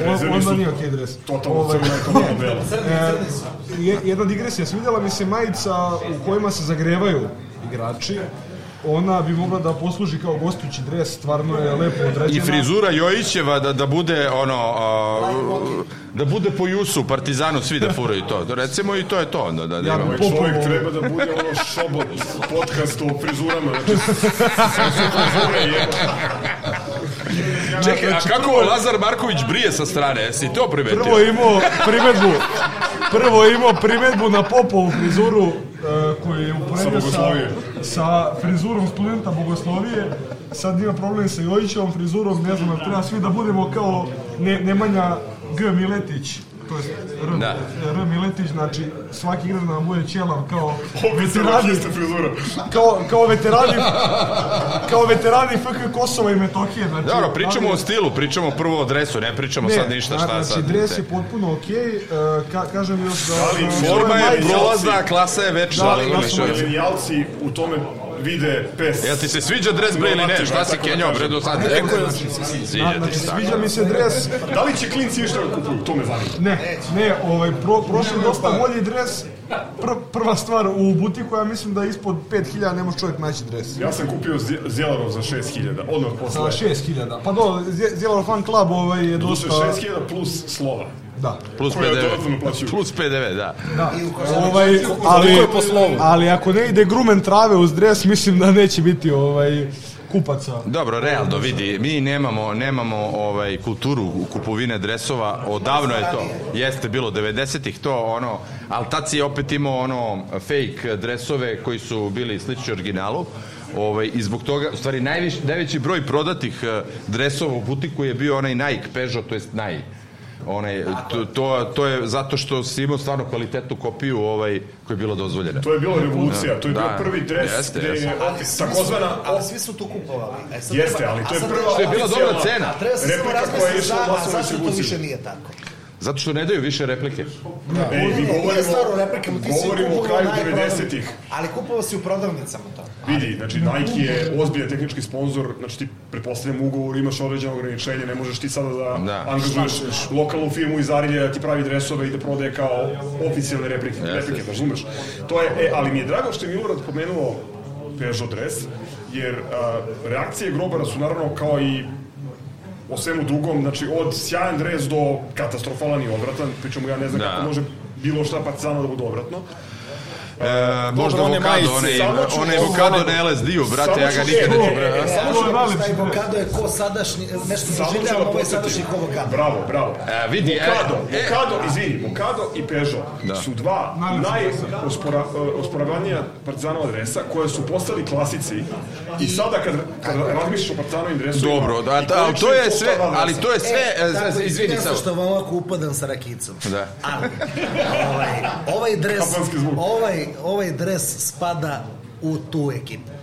On, onda nije ok dres. Totalno crno je totalno belo. e, je- jedna digresija, svidjela mi se majica u kojima se zagrevaju igrači. Ona bi mogla da posluži kao gostujući dres, stvarno je lepo I određena. frizura Jojićeva da, da bude ono, a, da bude po Jusu, Partizanu, svi da furaju to. Recimo i to je to onda. Da, da Ja imamo. Čovjek treba da bude ono šobot podcast o frizurama. Znači, frizure. Čekaj, a kako Lazar Marković brije sa strane? Jesi to primetio? Prvo imao primedbu, prvo imao primedbu na Popovu frizuru uh, koju je uporedio Sa sa frizurom studenta Bogoslovije. Sad ima problem sa Jojićevom frizurom, ne znam, treba svi da budemo kao ne, Nemanja G. Miletić. To je R, Da. R. Miletić, znači svaki igrač da nam bude ćelav kao veterani, frizura. kao, kao veterani kao veterani FK Kosova i Metohije. Znači, Dobro, pričamo ali- o stilu, pričamo prvo o dresu, ne pričamo sad ništa šta znači, sad. dres je potpuno okej, e, ka, kažem još da... Ali da- Forma je prolazna, klasa je večna. Da, ali da Milenijalci u tome vide pes. Jel ti se sviđa dres bre ili ne? Šta si kenjao bre do sad? Rekao je da ti se sviđa. Znači, ti šta? sviđa mi se dres. Da li će klinci išta da kupuju? To me zanima. Ne, ne, ovaj, pro, prošli dosta bolji dres. Pr, prva stvar, u butiku ja mislim da ispod 5000 ne može čovjek naći dres. Ja sam kupio Zje- Zjelarov za 6000, odmah Za posle. 6000. Pa do, Zjelor fan club ovaj je Dosta dosta... 6000 plus slova. Da. Plus PDV. Plus PDV, da. Da. Ovaj, ali, ali ako ne ide grumen trave uz dres, mislim da neće biti ovaj kupaca. Dobro, realno vidi, mi nemamo nemamo ovaj kulturu kupovine dresova, odavno je to. Jeste bilo 90-ih to ono, al tad si opet imao ono fake dresove koji su bili slični originalu. Ovaj, I zbog toga, u stvari, najviš, najveći broj prodatih eh, dresova u butiku je bio onaj Nike Peugeot, to jest Nike. Onaj, to, to, to je zato što si imao stvarno kvalitetnu kopiju ovaj, koja je bila dozvoljena. To je bila revolucija, to je bio Da, prvi dres jeste, gde jeste. je Ali opis, svi su- takozvana ali svi su tu kupovali. E, sad Jeste, ali to je prva Što je bila dobra cena. A treba se samo razmisliti za- a zašto to više nije tako. Zato što ne daju više replike. Ej, mi govorimo, govorimo o kraju najprodavnije. 90-ih. Ali kupovao si u prodavnicama to. Vidi, znači Nike je ozbiljan tehnički sponsor, znači ti pretpostavljam u ugovoru imaš određeno ograničenje, ne možeš ti sada da, Da. angažuješ lokalnu firmu iz Arilja da ti pravi dresove i da prodaje kao oficijalne replike, Jeste. replike, razumeš? To je, e, ali mi je drago što je Milorad pomenuo Peugeot dres, jer a, reakcije Grobara su naravno kao i o svemu drugom, znači od sjajan dres do katastrofalan i odvratan, pričamo ja ne znam Da. kako može bilo šta Partizana da bude odvratno. E, možda one avokado, ću- onaj avokado na LSD-u, brate, ja ga nikad e, neću e, brati. samo ću- što taj Bokado je ko sadašnji, nešto doživljava ovaj podsjetim. sadašnji ko Bokado. Bravo, bravo. E, vidi, e, Mokado, e. Izvini, Mokado i Peugeot Da. su dva najosporavanija partizanova dresa koje su postali klasici i sada kad, kad razmišljaš o partizanovim dresovima... Dobro, da, da, ali to je sve, ali to je sve, E, e, izvini što vam ovako upadam sa rakicom. Da. Ali, ovaj, ovaj dres, zvuk. Ovaj, dres spada u tu ekipu.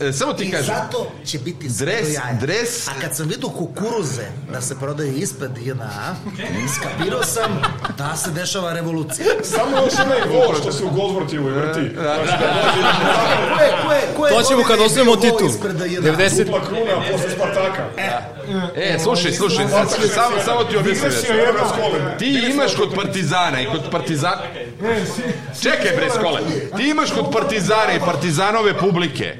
E, samo ti I kažem, zato će biti Dres- jaja. dres- A kad sam vidio kukuruze da se prodaju ispred JNA, skapirao sam da se dešava revolucija. Samo još onaj vol što se u Gozvortijevoj vrti. Znači, ko je, ko je To ćemo kad gol titul. ispred JNA? 90 dupla kruna posle Spartaka. E, slušaj, slušaj, sad, samo, samo ti objasnim. Ti imaš kod Partizana i kod Partizana... Čekaj bre, skole. Ti imaš kod Partizana i Partizanove publike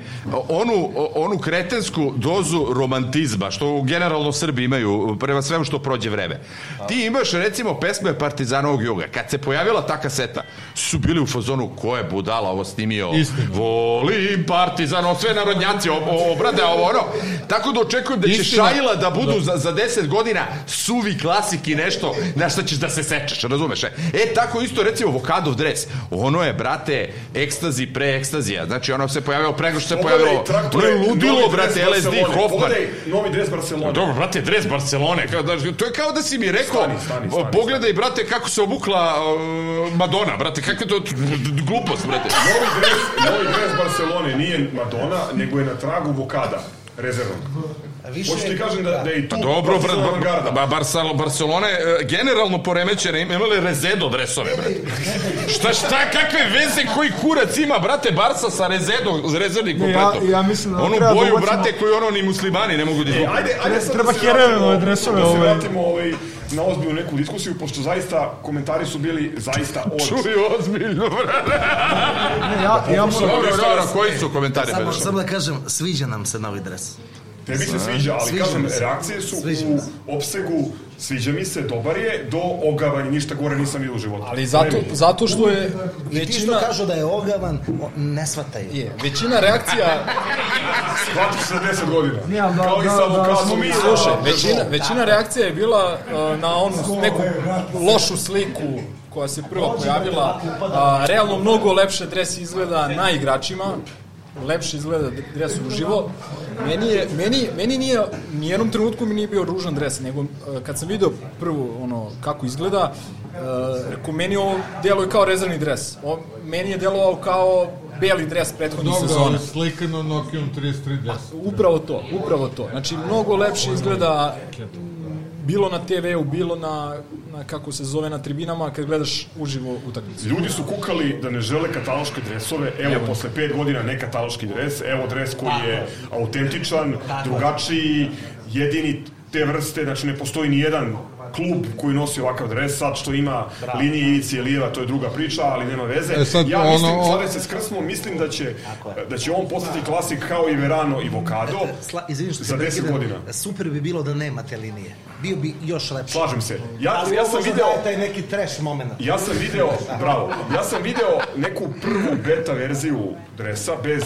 onu, onu kretensku dozu romantizma, što generalno Srbi imaju prema svemu što prođe vreme. Ti imaš recimo pesme Partizanovog juga. Kad se pojavila ta kaseta, su bili u fazonu ko je budala ovo snimio. Istina. Volim Partizan, ovo sve narodnjaci, obrade ovo ono. Tako da očekujem da će Istina. Šajla da budu za, za 10 godina suvi klasik i nešto na što ćeš da se sečeš, razumeš? E, E, tako isto recimo Vokadov dres. Ono je, brate, ekstazi pre ekstazija. Znači, ono se pojavilo prego što se pojavilo. бе, Тој лудило, брате, ЛСД Хофман. Нови дрес Барселона. Добро, брате, дрес Барселоне. Тој како да си ми рекол, погледај, брате, како се обукла Мадона, брате, каква тоа глупост, брате. Нови дрес, нови дрес Барселоне, ние Мадона, него е на трагу Вокада, резерв. Je. Više- Hoću ti kažem da, da je i tu Pa dobro, brat, Partizanova ba, garda. ba, Barcel, Barcelone e, generalno poremećene im- imale Rezedo dresove, brate. Šta, šta, kakve veze koji kurac ima, brate, Barsa sa Rezedo, rezervnim Ne, ja- kompletom? ja mislim da Onu treba da boju, ubacimo- brate, koju ono ni muslimani ne mogu da E, izvuku. ajde, ajde sad Treba da se Hererove vratimo- dresove, Da se ovaj. vratimo ovaj, na ozbiljnu neku diskusiju, pošto zaista komentari su bili zaista od... Čuj ozbiljno, brate. Ne, ja, ja moram... Dobro, dobro, koji su komentari? Samo, samo da kažem, sviđa nam se novi dres. Tebi se sviđa, ali Sviđa kažem, reakcije su Sviđa u opsegu sviđa mi se, dobar je, do ogavanja, ništa gore nisam vidio u životu. Ali zato, zato što je I ti što većina... kažu da je ogavan, ne shvataju. Je, većina reakcija... Shvatiš se 10 godina. Ali da- Kao i da- sa da avokadom smo mi- i sa- Slušaj, većina, većina reakcija je bila uh, na onu neku lošu sliku koja se prvo pojavila. A, realno mnogo lepše dres izgleda na igračima, lepše izgleda dres uživo. Meni, je, meni, meni nije, ni jednom trenutku mi nije bio ružan dres, nego uh, kad sam video prvo ono, kako izgleda, uh, rekao, meni ovo deluje kao rezervni dres. O, meni je delovao kao beli dres prethodnih Dobro, sezona. ali slikano Nokiom 3310. Upravo to, upravo to. Znači, mnogo lepše izgleda bilo na TV-u, bilo na, na, kako se zove, na tribinama, kad gledaš uživo utakmicu. Ljudi su kukali da ne žele kataloške dresove, evo, posle pet godina ne kataloški dres, evo dres koji je autentičan, drugačiji, jedini te vrste, znači ne postoji ni jedan klub koji nosi ovakav dres, sad što ima linije Ivici Elijeva, to je druga priča, ali nema veze. E, sad, ja ono- mislim, ono- sad da se skrsmo, mislim da će, da će on postati klasik kao i Verano i Vokado Sla, izvini što za se 10 prekidam, godina. Super bi bilo da nema te linije. Bio bi još lepše. Slažem se. Ja, Ali ja sam video... taj neki trash moment. Ja sam video, bravo, ja sam video neku prvu beta verziju dresa bez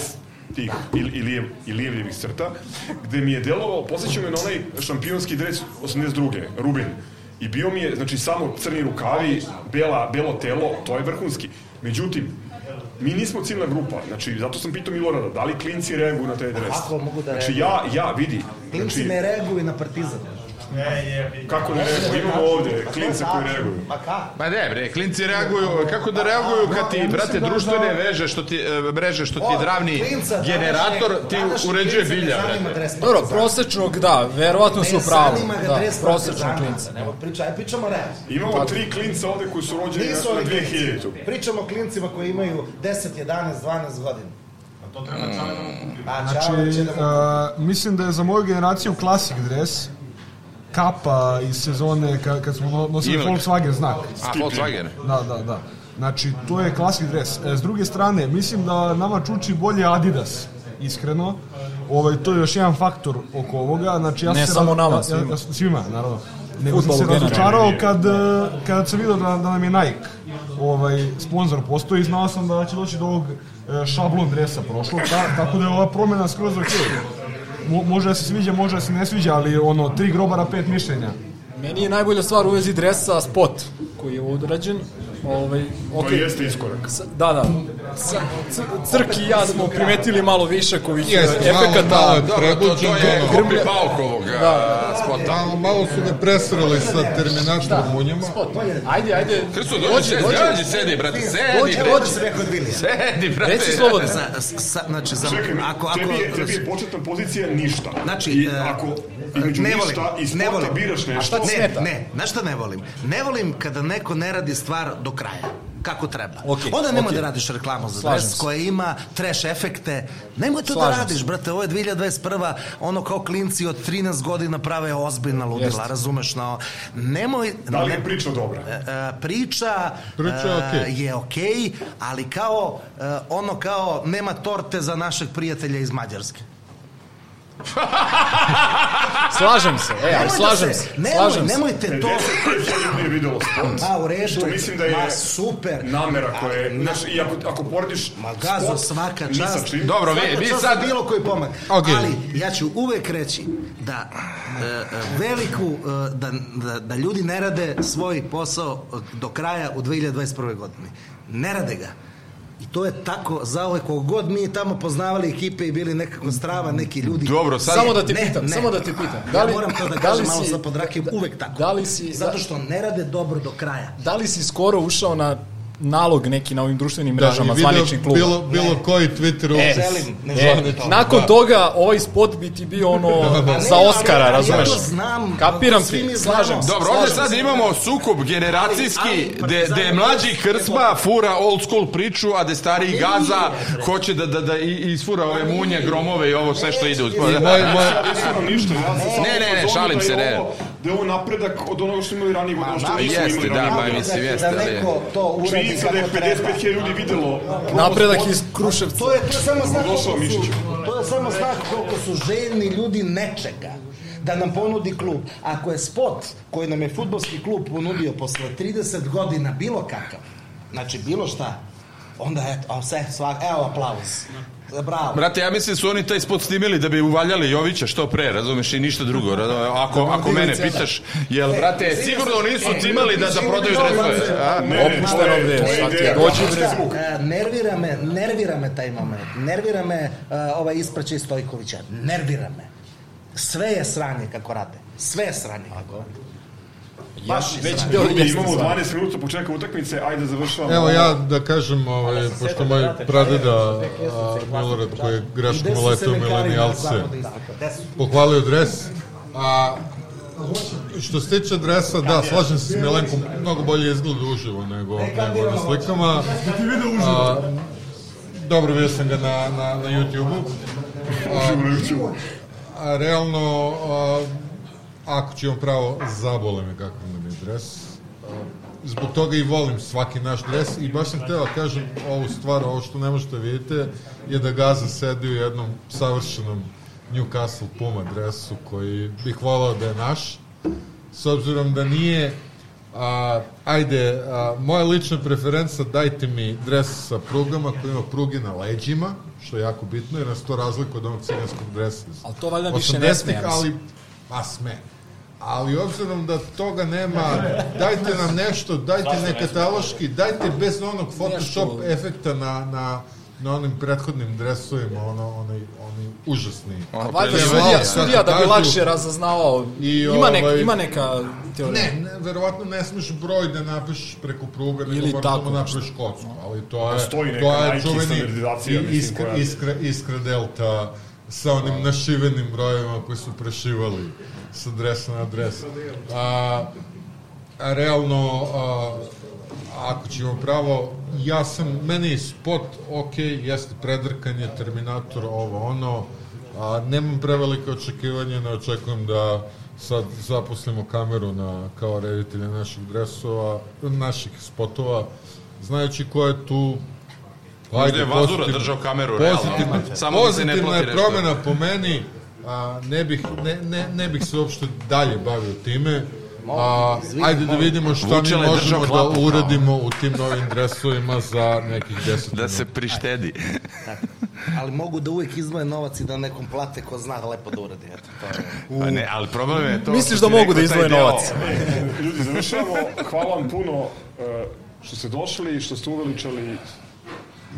tih il, ilijev, ilijevljivih crta, gde mi je delovao, posjećao me na onaj šampionski dres 82. Rubin. I bio mi je, znači, samo crni rukavi, bela, belo telo, to je vrhunski. Međutim, mi nismo ciljna grupa, znači, zato sam pitao Milorada, da li klinci reaguju na taj dres? Kako mogu da Znači, reaguju? ja, ja, vidi, Klinci znači, me reaguju na partizan. Kako ne reaguju? Imamo ovde klince koji reaguju. Ma ne, bre, klinci reaguju, kako da reaguju kad ti, brate, društvene veže, što ti, e, mreže, što ti dravni generator, ti uređuje bilja, brate. Dobro, prosečnog, da, verovatno su u pravu. Zanima ga Da, prosečnog klinca. Evo, priča, aj pričamo realno. Imamo tri klinca ovde koji su rođeni na, Nisu na ovi klinci. 2000. Pričamo o klincima koji imaju 10, 11, 12 godina. to treba Čale A Znači, će da a, mislim da je za moju generaciju klasik dres, kapa iz sezone kad, kad smo no- nosili Imali. Volkswagen znak. A, Volkswagen. Da, da, da. Znači, to je klasik dres. E, s druge strane, mislim da nama čuči bolje Adidas, iskreno. Ovaj, to je još jedan faktor oko ovoga. Znači, ja Ne se samo nama, ja- svima. Ja, svima, naravno. Nego sam se razočarao kad, e, kad sam vidio da, da nam je Nike ovaj, sponsor postoji, znao sam da će doći do ovog e, šablon dresa prošlog, ta, tako da je ova promjena skroz ok. Mo, može da se sviđa, može da se ne sviđa, ali ono, tri grobara, pet mišljenja. Meni je najbolja stvar u vezi dresa spot koji je odrađen. Ovaj, okay. To jeste iskorak. S- Da, da. Crk i ja smo primetili malo više ovih Jeste, malo- efekata. malo je Dobro, to, prebuđen, to je ono. Grmlje Paukovog Da. spota. Malo, malo su ga presrali sa Terminatorom u njima. Spot. Ajde, ajde. Hrsto, dođi, dođi, dođi, sedi, brate, sedi, Dođi, dođi rekao Vilija. Sedi, brate. Reci slobodno. Sa, sa, znači, za, Čekaj, ako, ako, tebi, je, tebi je početna pozicija ništa. Znači, I e, ako između ne volim, ništa i ne sporta volim. biraš nešto... A šta ti smeta? Ne, ne, znaš šta ne volim? Ne volim kada neko ne radi stvar do kraja kako treba. Okej, Onda nemoj okej. da radiš reklamu za Slažem dres se. koja ima trash efekte. Nemoj to Slažem da radiš, se. brate. Ovo je 2021. Ono kao klinci od 13 godina prave ozbiljna ludila, Jeste. razumeš? No, nemoj... Da li je priča dobra? E, e, priča, Priča je e, okej. je okej, ali kao ono kao nema torte za našeg prijatelja iz Mađarske. Slažem se, e, ali da slažem se- nemoj- Slažem se. nemojte to. 55 ljudi je videlo spot. A, u redu je. mislim da je Ma, super. namera koja je... Znaš, i ako, ako porediš Ma gazo, spot svaka čast. čim- Dobro, vi, vi sad... za bilo koji pomak. Okej. Ali ja ću uvek reći da e, e, veliku, e, da, da, da ljudi ne rade svoj posao e, do kraja u 2021. godini. Ne rade ga. I to je tako za ove god mi tamo poznavali ekipe i bili nekako strava neki ljudi. Dobro, sad- Samo da ti Ne, pitam, ne. samo da ti pitam. Da li, ja moram to da da li kažem malo si- sa podrakim, uvek tako. Da li si, Zato što ne rade dobro do kraja. da li si skoro ušao na nalog neki na ovim društvenim Da, mrežama i video zvaničnih kluba? bilo, bilo koji Twitter E, upis. želim, ne E, želim to. nakon Da. toga ovaj spot bi ti bio ono ne, za ali- Oscara, ali razumeš? ja to znam, Kapiram ti, slažem se. Dobro, ovde sad imamo sukob generacijski, gde, gde je mlađi krsma fura old school priču, a gde stariji gaza hoće da, da, da i- isfura ove munje, gromove i ovo sve što ide uz... Samo Ne, ne, ne, šalim da se, ne. Da je ovo napredak od onoga što smo imali ranije godina, što Ma, nismo jeste, imali da, ranije ba, godina. mislim, jeste, da ali- neko to uradi Činjenica da je kako 55 treba. ljudi videlo Napredak iz Kruševca. To je, to je samo znak koliko su, to je samo znak koliko su željni ljudi nečega da nam ponudi klub. Ako je spot koji nam je futbolski klub ponudio posle 30 godina bilo kakav, znači bilo šta, onda eto, a sve, svak, evo aplauz. Bravo. Brate, ja mislim da su oni taj spot snimili da bi uvaljali Jovića što pre, razumeš, i ništa drugo. razumeš, Ako, ako mene pitaš, jel, brate, sigurno nisu cimali da, da prodaju dresove. Opušteno je svaki-? E, nervira me, nervira me taj moment. Nervira me e, ovaj ispraćaj Stojkovića. Nervira me. Sve je sranje kako rade. Sve je sranje kako rade. Baš je već Ljudi, jeste imamo stvar. 12 minuta početka utakmice, ajde završavamo. Evo ja da kažem, ovaj, pošto moj pradeda Milorad koji je greškom uletao lekari milenijalce, pohvalio dres. A što se tiče dresa, da, slažem se s Milenkom, mnogo bolje izgleda uživo nego, nego na slikama. A, dobro, vidio sam ga na, na, na YouTube-u. A, a realno, a, ako ću vam pravo, zabole me kakav nam je dres. Zbog toga i volim svaki naš dres i baš sam hteo da kažem ovu stvar, ovo što ne možete vidite, je da Gaza sedi u jednom savršenom Newcastle Puma dresu koji bih volao da je naš, s obzirom da nije a, ajde, a, moja lična preferenca, dajte mi dres sa prugama koji ima pruge na leđima, što je jako bitno, jer nas to razlikuje od onog ciganskog dresa. Ali to valjda više ne 80-ih, sme, ja mislim. ali, pa sme. Ali obzirom da toga nema, dajte nam nešto, dajte ne kataloški, dajte bez onog Photoshop Nešto. efekta na, na na onim prethodnim dresovima, ono, onaj, oni užasni. A valjda sudija, sudija da bi lakše razaznavao. I, ima, nek, ovaj, ima neka teorija. Ne, ne, verovatno ne smiješ broj da napišeš preko pruga, nego Ili moraš nešto. napišeš kocku, ali to je, to je čuveni iskra, iskra, iskra delta sa onim našivenim brojevima koji su prešivali sa dresa na dres. A, a realno, a, ako ćemo pravo, ja sam, meni spot ok, jeste predrkanje, Terminator, ovo, ono, a, nemam prevelike očekivanje, ne očekujem da sad zaposlimo kameru na, kao reditelja naših dresova, naših spotova, znajući ko je tu Možda je Vazura držao kameru, realno. pozitivna- Samo da se ne pozitivna plati je nešto. promena po meni, a, ne, bih, ne, ne, ne bih se uopšte dalje bavio time, a, ajde da vidimo šta mi možemo da uradimo u tim novim dresovima za nekih 10 Da se prištedi. Ali mogu da uvijek izdvoje novac i da nekom plate ko zna lepo da uradi. Eto, to je. Pa ne, ali problem je to... Misliš da mogu da deo- novac? Ljudi, završavamo. Hvala vam puno e, što ste došli i što ste uveličali.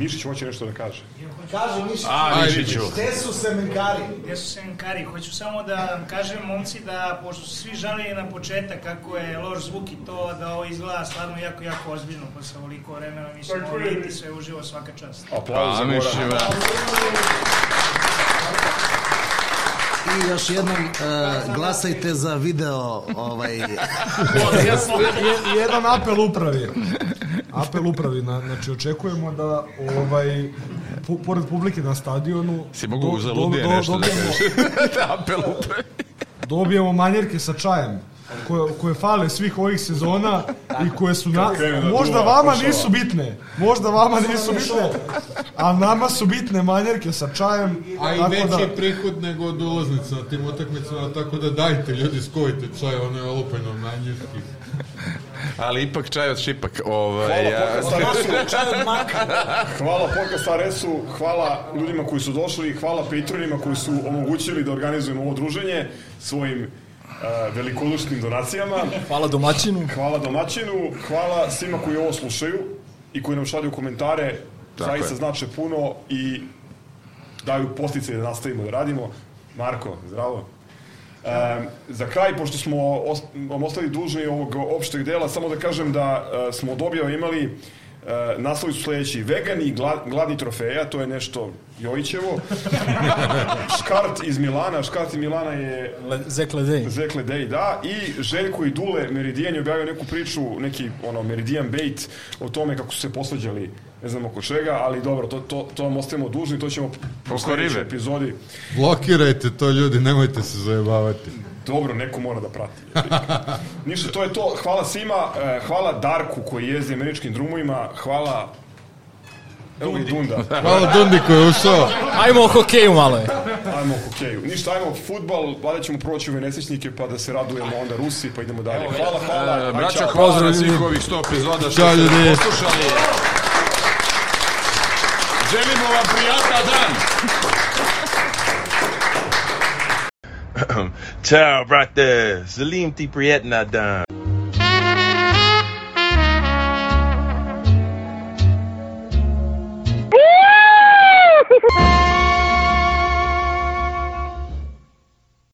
Mišić hoće nešto da kaže. Kaže Mišić. A, Mišiću. Gde su semenkari? Gde su semenkari? Hoću samo da vam kažem, momci, da pošto su svi žalili na početak kako je loš zvuk i to, da ovo izgleda stvarno jako, jako ozbiljno posle ovoliko vremena. Mislim, ovo je. vidite sve uživo svaka čast. Aplauz za A, Miši, Gorana. bravo. I još jednom uh, glasajte za video ovaj jedan apel upravi. Apel upravi, na, znači očekujemo da ovaj pu, pored publike na stadionu Si mogu do- za do- ludije do- nešto da dobijemo- kažeš. Da, apel upravi. dobijemo manjerke sa čajem koje, koje fale svih ovih sezona i koje su na, da možda vama nisu bitne možda vama nisu bitne a nama su bitne manjerke sa čajem A i veći da- prihod nego od ulaznica na tim utakmicama, tako da dajte ljudi, skojite čaj, ono je olupajno na njirski. Ali ipak čaj od šipak. Ovaj, Hvala ja- podcast Aresu. hvala podcast Aresu, hvala ljudima koji su došli, hvala patronima koji su omogućili da organizujemo ovo druženje svojim uh, velikodušnim donacijama. Hvala domaćinu. Hvala domaćinu, hvala svima koji ovo slušaju i koji nam šalju komentare. Tako Zaista je. znače puno i daju postice da nastavimo da radimo. Marko, zdravo. E, za kraj, pošto smo os- vam ostali dužni ovog opšteg dela, samo da kažem da e, smo od objava imali e, naslovi su sledeći Vegani gla, gladni trofeja, to je nešto Jojićevo. Škart iz Milana, Škart iz Milana je Zekle Day. Zekle Day, da. I Željko i Dule Meridijan je objavio neku priču, neki ono, Meridijan bait o tome kako su se posvađali ne znam oko čega, ali dobro, to, to, to vam ostavimo dužni, to ćemo u sledećoj epizodi. Blokirajte to ljudi, nemojte se zajebavati. Dobro, neko mora da prati. Ništa, to je to. Hvala svima. e, Hvala Darku koji jezdi američkim drumovima. Hvala Evo i Dunda. Hvala Dundi koji je ušao. Ajmo o hokeju malo je. Ajmo o hokeju. Ništa, ajmo futbal, valjda ćemo proći ove nesrećnike pa da se radujemo onda Rusi, pa idemo dalje. Hvala, hvala. E, čao. hvala na svih ovih 100 epizoda što ste ljudi. poslušali. Želimo vam prijatan dan. Ciao, brate. Salim ti prijetna dan.